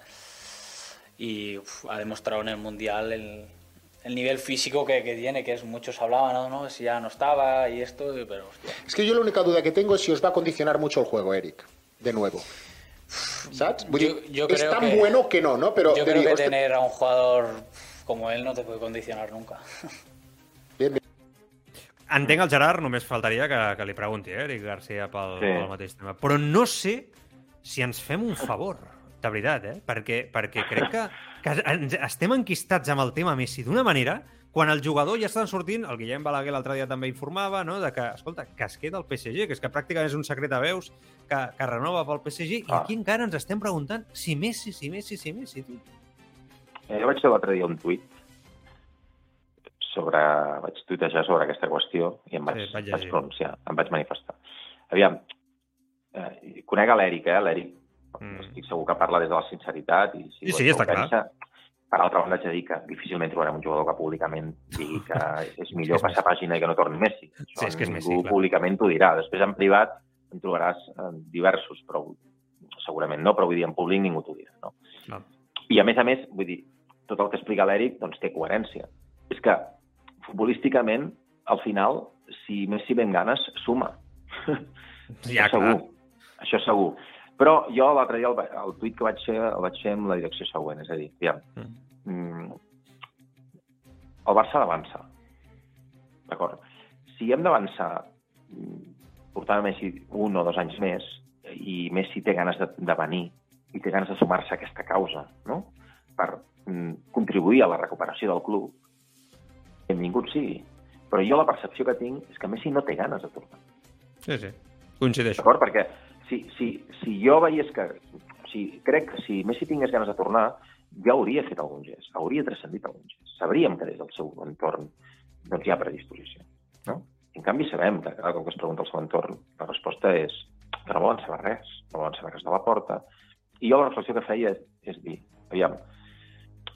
y uf, ha demostrado en el Mundial el, el nivel físico que, que tiene, que es muchos hablaban, ¿no? ¿no? Si ya no estaba y esto, pero hostia. Es que yo la única duda que tengo es si os va a condicionar mucho el juego, Eric. De nuevo. Yo- yo es creo tan que- bueno que no, ¿no? Pero Yo de creo que hostia, tener a un jugador como él no te puede condicionar nunca. bien, bien. Entenc el Gerard, només faltaria que, que li pregunti, eh, Eric Garcia, pel, Sí. pel mateix tema. Però no sé si ens fem un favor, de veritat, eh? Perquè, perquè crec que, que ens estem enquistats amb el tema Messi d'una manera quan el jugador ja estan sortint, el Guillem Balaguer l'altre dia també informava, no? de que, escolta, que es queda el PSG, que és que pràcticament és un secret a veus, que, que renova pel PSG, i Ah. aquí encara ens estem preguntant si Messi, si Messi, si Messi, tu. Eh, jo vaig fer l'altre dia un tuit sobre... vaig tuitejar sobre aquesta qüestió i em vaig, Sí, vaig vaig, pronunciar, em vaig manifestar. Aviam, eh, conec a l'Eric, eh? L'Eric, Mm. estic segur que parla des de la sinceritat i si Sí, sí, està clar. pensa, Per altra banda, haig de dir que difícilment trobarem un jugador que públicament digui que és millor És passar pàgina i que no torni Messi. Sí, és que és Messi, clar. públicament t'ho dirà. Després, en privat, en trobaràs eh, diversos, però segurament no, però vull dir, en públic ningú t'ho dirà. No? No. I a més a més, vull dir, tot el que explica l'Eric doncs, té coherència. És que futbolísticament, al final, si Messi amb ganes, suma. Ja, Això segur. clar. Això segur. Però jo l'altre dia el, el tuit que vaig fer el vaig fer amb la direcció següent, és a dir, aviam, mm. el Barça ha d'avançar. D'acord? Si hem d'avançar mm, portant Messi un o dos anys més i Messi té ganes de, de venir i té ganes de sumar-se a aquesta causa, no? Per mm, contribuir a la recuperació del club, benvingut sigui. Però jo la percepció que tinc és que Messi no té ganes de tornar. Sí, sí. Coincideixo. D'acord? Perquè si, si, si jo veiés que... Si, crec que si Messi tingués ganes de tornar, ja hauria fet algun gest, hauria transcendit algun gest. Sabríem que des del seu entorn doncs, hi ha predisposició. No? En canvi, sabem que cada cop que es pregunta al seu entorn, la resposta és que no volen saber res, no volen saber res de la porta. I jo la reflexió que feia és, és dir, aviam,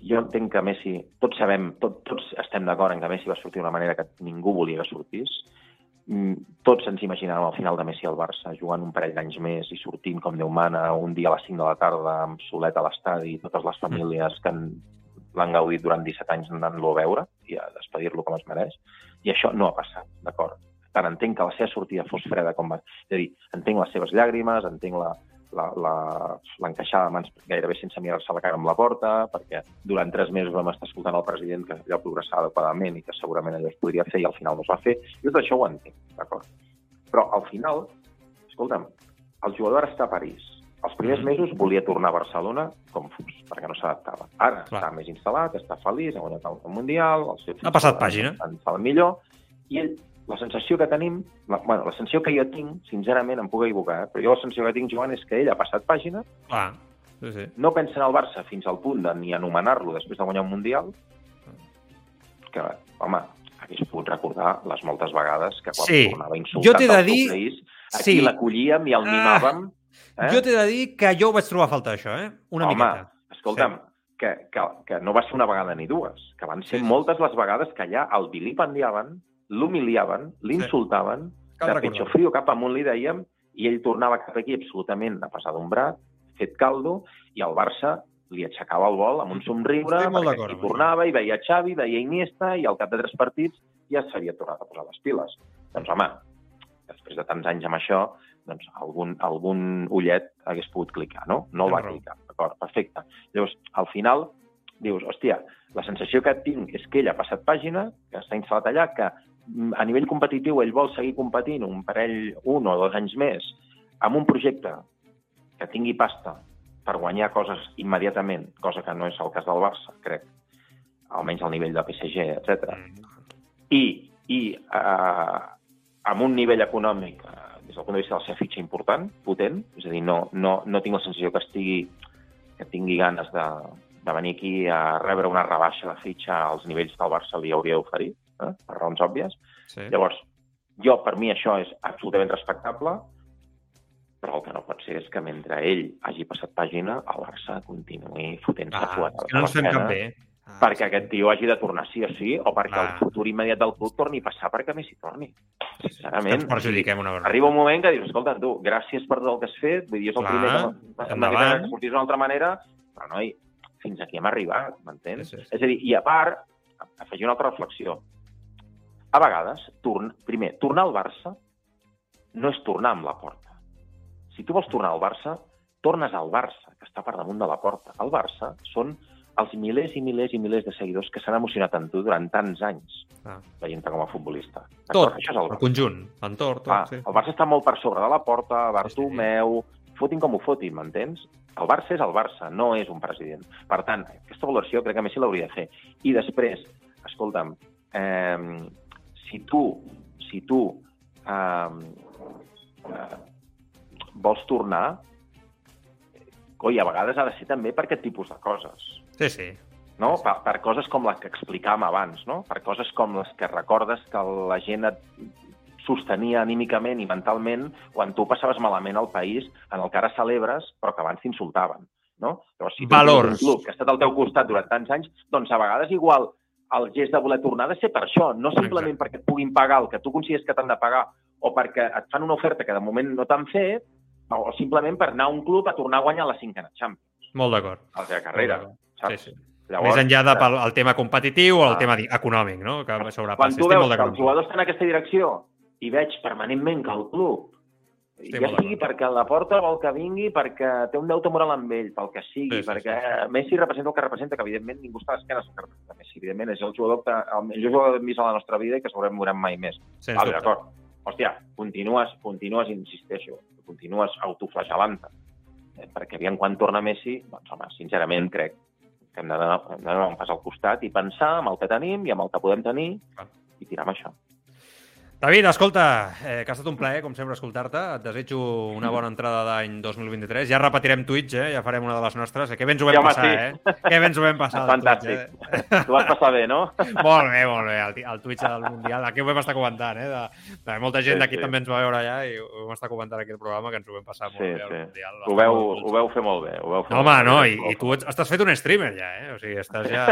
jo entenc que Messi, tots sabem, tot, tots estem d'acord en que Messi va sortir d'una manera que ningú volia que sortís, tots ens imaginàvem al final de Messi al Barça jugant un parell d'anys més i sortint com Déu mana un dia a les 5 de la tarda amb solet a l'estadi, totes les famílies que han- l'han gaudit durant 17 anys anant-lo a veure i a despedir-lo com es mereix. I això no ha passat, d'acord? Tant, entenc que la seva sortida fos freda com va... És a dir, entenc les seves llàgrimes, entenc la la- la- l'encaixada de mans gairebé sense mirar-se la cara amb la porta, perquè durant tres mesos vam estar escoltant el president que allò progressava adequadament i que segurament allò es podria fer i al final no es va fer. Jo tot això ho entenc, d'acord? Però al final, escolta'm, el jugador ara està a París. Els primers Mhm. mesos volia tornar a Barcelona com fos, perquè no s'adaptava. Ara Clar. està més instal·lat, està feliç, ha guanyat el Mundial, el seu Ha passat pàgina. El millor, i ell, la sensació que tenim, la, bueno, la sensació que jo tinc, sincerament, em puc equivocar, eh? però jo la sensació que tinc, Joan, és que ell ha passat pàgina, Clar. Sí, sí. no pensa en el Barça fins al punt de ni anomenar-lo després de guanyar un Mundial, que, home, hagués pogut recordar les moltes vegades que quan Sí. tornava Jo insultat t'he de al dir- país, aquí sí. l'acollíem i el Ah. mimàvem. Eh? Jo t'he de dir que jo ho vaig trobar a faltar, això, eh? Una Home, miqueta. escolta'm, que, que, que no va ser una vegada ni dues, que van ser Sí, sí. moltes les vegades que allà el vilipendiaven, l'humiliaven, l'insultaven, Cal de pecho frío cap amunt li dèiem, i ell tornava cap aquí absolutament a passar d'un brat, fet caldo, i el Barça li aixecava el vol amb un somriure, perquè tornava i veia Xavi, veia Iniesta, i al cap de tres partits ja s'havia tornat a posar les piles. Doncs home, després de tants anys amb això, doncs algun, algun ullet hagués pogut clicar, no? No el va clicar, d'acord, perfecte. Llavors, al final, dius, hòstia, la sensació que tinc és que ell ha passat pàgina, que està instal·lat allà, que a nivell competitiu ell vol seguir competint un parell, un o dos anys més, amb un projecte que tingui pasta per guanyar coses immediatament, cosa que no és el cas del Barça, crec, almenys al nivell de PSG, etc. I, i eh, amb un nivell econòmic, eh, des del punt de vista de la seva fitxa important, potent, és a dir, no, no, no tinc la sensació que estigui que tingui ganes de, de venir aquí a rebre una rebaixa de fitxa als nivells que el Barça li hauria d'oferir, eh, per raons òbvies. Sí. Llavors, jo, per mi, això és absolutament respectable, però el que no pot ser és que mentre ell hagi passat pàgina, el Barça continuï fotent-se Ah, fuet que no ens fem cap bé. Ah, perquè aquest tio hagi de tornar sí o sí, o perquè Ah. el futur immediat del club torni a passar perquè Messi torni. Que Sincerament. perjudiquem una vegada. Arriba un moment que dius, escolta, tu, gràcies per tot el que has fet, vull dir, és el Clar, primer que endavant. que sortís d'una altra manera, però, noi, fins aquí hem arribat, m'entens? Sí, sí, sí. És a dir, i a part, afegir una altra reflexió. A vegades, torn... primer, tornar al Barça no és tornar amb la porta. Si tu vols tornar al Barça, tornes al Barça, que està per damunt de la porta. El Barça són els milers i milers i milers de seguidors que s'han emocionat amb tu durant tants anys Ah. veient-te com a futbolista. Tot? Això és el el conjunt, l'entorn, tot, Ah, sí. El Barça està molt per sobre de la porta, Bartomeu, fotin com ho fotin, m'entens? El Barça és el Barça, no és un president. Per tant, aquesta valoració crec que Messi l'hauria de fer. I després, escolta'm, eh, si tu, si tu eh, eh, vols tornar, coi, a vegades ha de ser també per aquest tipus de coses Sí, sí. no? Per, per coses com les que explicàvem abans, no? per coses com les que recordes que la gent et sostenia anímicament i mentalment quan tu passaves malament al país en el que ara celebres, però que abans t'insultaven. No? Llavors, si tu Valors. un club que ha estat al teu costat durant tants anys, doncs a vegades igual el gest de voler tornar ha de ser per això, no simplement perquè et puguin pagar el que tu consideres que t'han de pagar o perquè et fan una oferta que de moment no t'han fet, o simplement per anar a un club a tornar a guanyar la cinquena Champions, Molt d'acord. a la carrera. Saps? Sí, sí. Llavors, Més enllà del pel- el tema competitiu o el Ah. tema econòmic, no? Que quan tu veus que els jugadors estan en aquesta direcció i veig permanentment que el club, Estic ja sigui perquè la porta vol que vingui, perquè té un deute moral amb ell, pel que sigui, Sí, sí, perquè Messi representa el que representa, que evidentment ningú està a l'esquena del que representa Messi. Evidentment és el jugador que, el millor jugador que hem vist a la nostra vida i que segurament veurem mai més. Sens vale, d'acord. Hòstia, continues, continues, insisteixo, continues autoflagelant-te. Eh, perquè aviam quan torna Messi, doncs home, sincerament crec que hem d'anar un pas al costat i pensar amb el que tenim i amb el que podem tenir Clar. i tirar amb això. David, escolta, eh, que ha estat un plaer, com sempre, escoltar-te. Et desitjo una bona entrada d'any 2023. Ja repetirem Twitch, eh? ja farem una de les nostres. Eh? Que bé ens ho vam home, passar, sí. eh? Que bé ens ho vam passar. Fantàstic. Twitch, eh? Tu vas passar bé, no? molt bé, molt bé. El, el Twitch del Mundial. Aquí ho vam estar comentant, eh? De, de molta gent Sí, d'aquí sí. també ens va veure allà i ho vam estar comentant aquí al programa, que ens ho vam passar molt Sí, bé al sí. Mundial. Ho veu, ho veu fer molt bé. Ho veu fer No, molt home, bé. no, i, i tu ets- estàs fet un streamer ja, eh? O sigui, estàs ja...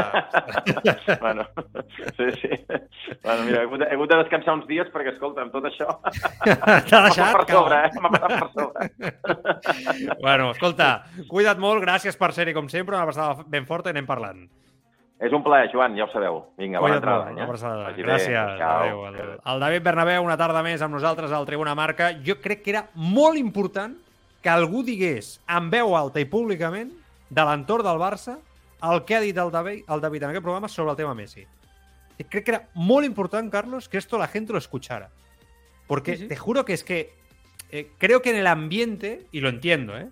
bueno, sí, sí. Bueno, mira, he hagut, he hagut de descansar uns dies perquè, escolta, amb tot això... T'ha M'ha deixat? passat per sobre, eh? M'ha passat per sobre. Bueno, escolta, cuida't molt, gràcies per ser-hi com sempre, una abraçada ben forta i anem parlant. És un plaer, Joan, ja ho sabeu. Vinga, bona molt, entrada. abraçada. Vagi bé. Gràcies. Ciao. Adéu. El, el David Bernabéu, una tarda més amb nosaltres al Tribuna Marca. Jo crec que era molt important que algú digués en veu alta i públicament de l'entorn del Barça el que ha dit el David, el David en aquest programa sobre el tema Messi. Y creo que era muy importante, Carlos, que esto la gente lo escuchara. Porque Sí, sí. te juro que es que eh, creo que en el ambiente, y lo entiendo, ¿eh?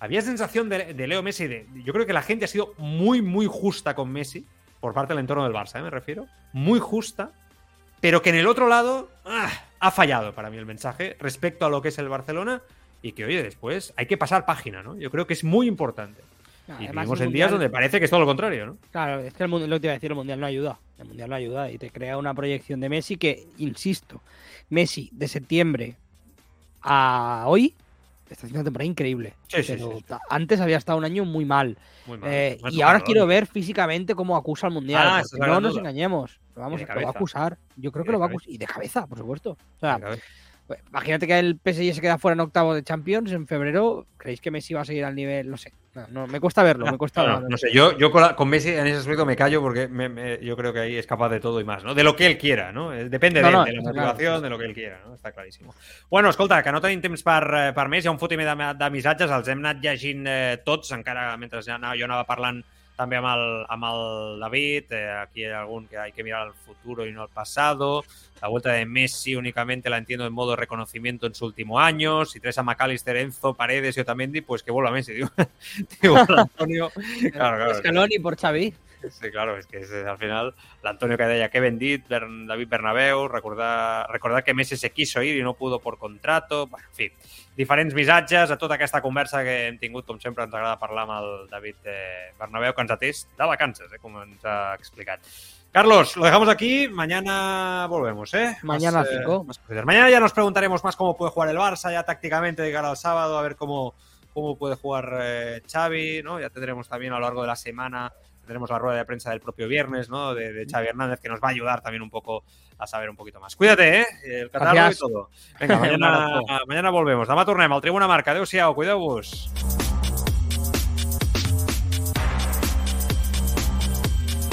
había sensación de, de Leo Messi. De, yo creo que la gente ha sido muy, muy justa con Messi, por parte del entorno del Barça, ¿eh? me refiero. Muy justa, pero que en el otro lado ah, ha fallado para mí el mensaje respecto a lo que es el Barcelona y que, oye, después hay que pasar página, ¿no? Yo creo que es muy importante. Y vivimos en días donde parece que es todo lo contrario, ¿no? Claro, es que el lo que te iba a decir, el mundial no ayuda. El mundial no ayuda y te crea una proyección de Messi que, insisto, Messi de septiembre a hoy está haciendo una temporada increíble. Sí, sí, Pero sí, Antes había estado un año muy mal. Muy mal. Eh, y ahora quiero ver físicamente cómo acusa al mundial. Ah, no nos duda. engañemos. Lo, vamos, lo va a acusar. Yo creo que lo va a acusar. Y de cabeza, por supuesto. O sea, pues, imagínate que el PSG se queda fuera en octavos de Champions en febrero. ¿Creéis que Messi va a seguir al nivel? No sé. No, no, me cuesta verlo. Me cuesta No, no, verlo. no sé, yo, yo con, la- con Messi en ese aspecto me callo porque me- me- yo creo que ahí es capaz de todo y más, ¿no? De lo que él quiera, ¿no? Eh, Depende No, de, no, de la motivación, claro. de lo que él quiera, no? Està claríssim. Bueno, escolta, que no tenim temps per, eh, per més, hi ha un fotimer de, de missatges, els hem anat llegint eh, tots, encara mentre jo anava parlant també amb el, amb el David, eh, aquí hay algún que hay que mirar al futuro y no al pasado, la vuelta de Messi únicamente la entiendo en modo reconocimiento en su último año, si traes a McAllister, Enzo, Paredes y Otamendi, pues que vuelva Messi, digo, digo Antonio. Claro, claro. Scaloni por Xavi. Sí, claro, és que és, al final l'Antonio que deia que ben dit, Bern, David Bernabéu, recordar, recordar que Messi se quiso ir i no pudo por contrato, bueno, en fi, diferents missatges a tota aquesta conversa que hem tingut, com sempre ens agrada parlar amb el David eh, Bernabéu, que ens atès de vacances, eh, com ens ha explicat. Carlos, lo dejamos aquí, mañana volvemos, ¿eh? Mañana eh, cinco. más cositas. mañana ya nos preguntaremos más cómo puede jugar el Barça, ya tácticamente de cara al sábado, a ver cómo, cómo puede jugar eh, Xavi, ¿no? Ya tendremos también a lo largo de la semana, tendremos la rueda de prensa del propio viernes, ¿no? De, de Xavi Hernández, que nos va a ayudar también un poco a saber un poquito más. Cuídate, ¿eh? El Gracias. y todo. Venga, mañana, mañana volvemos. Demà tornem al Tribuna Marca. Adéu-siau, cuideu-vos.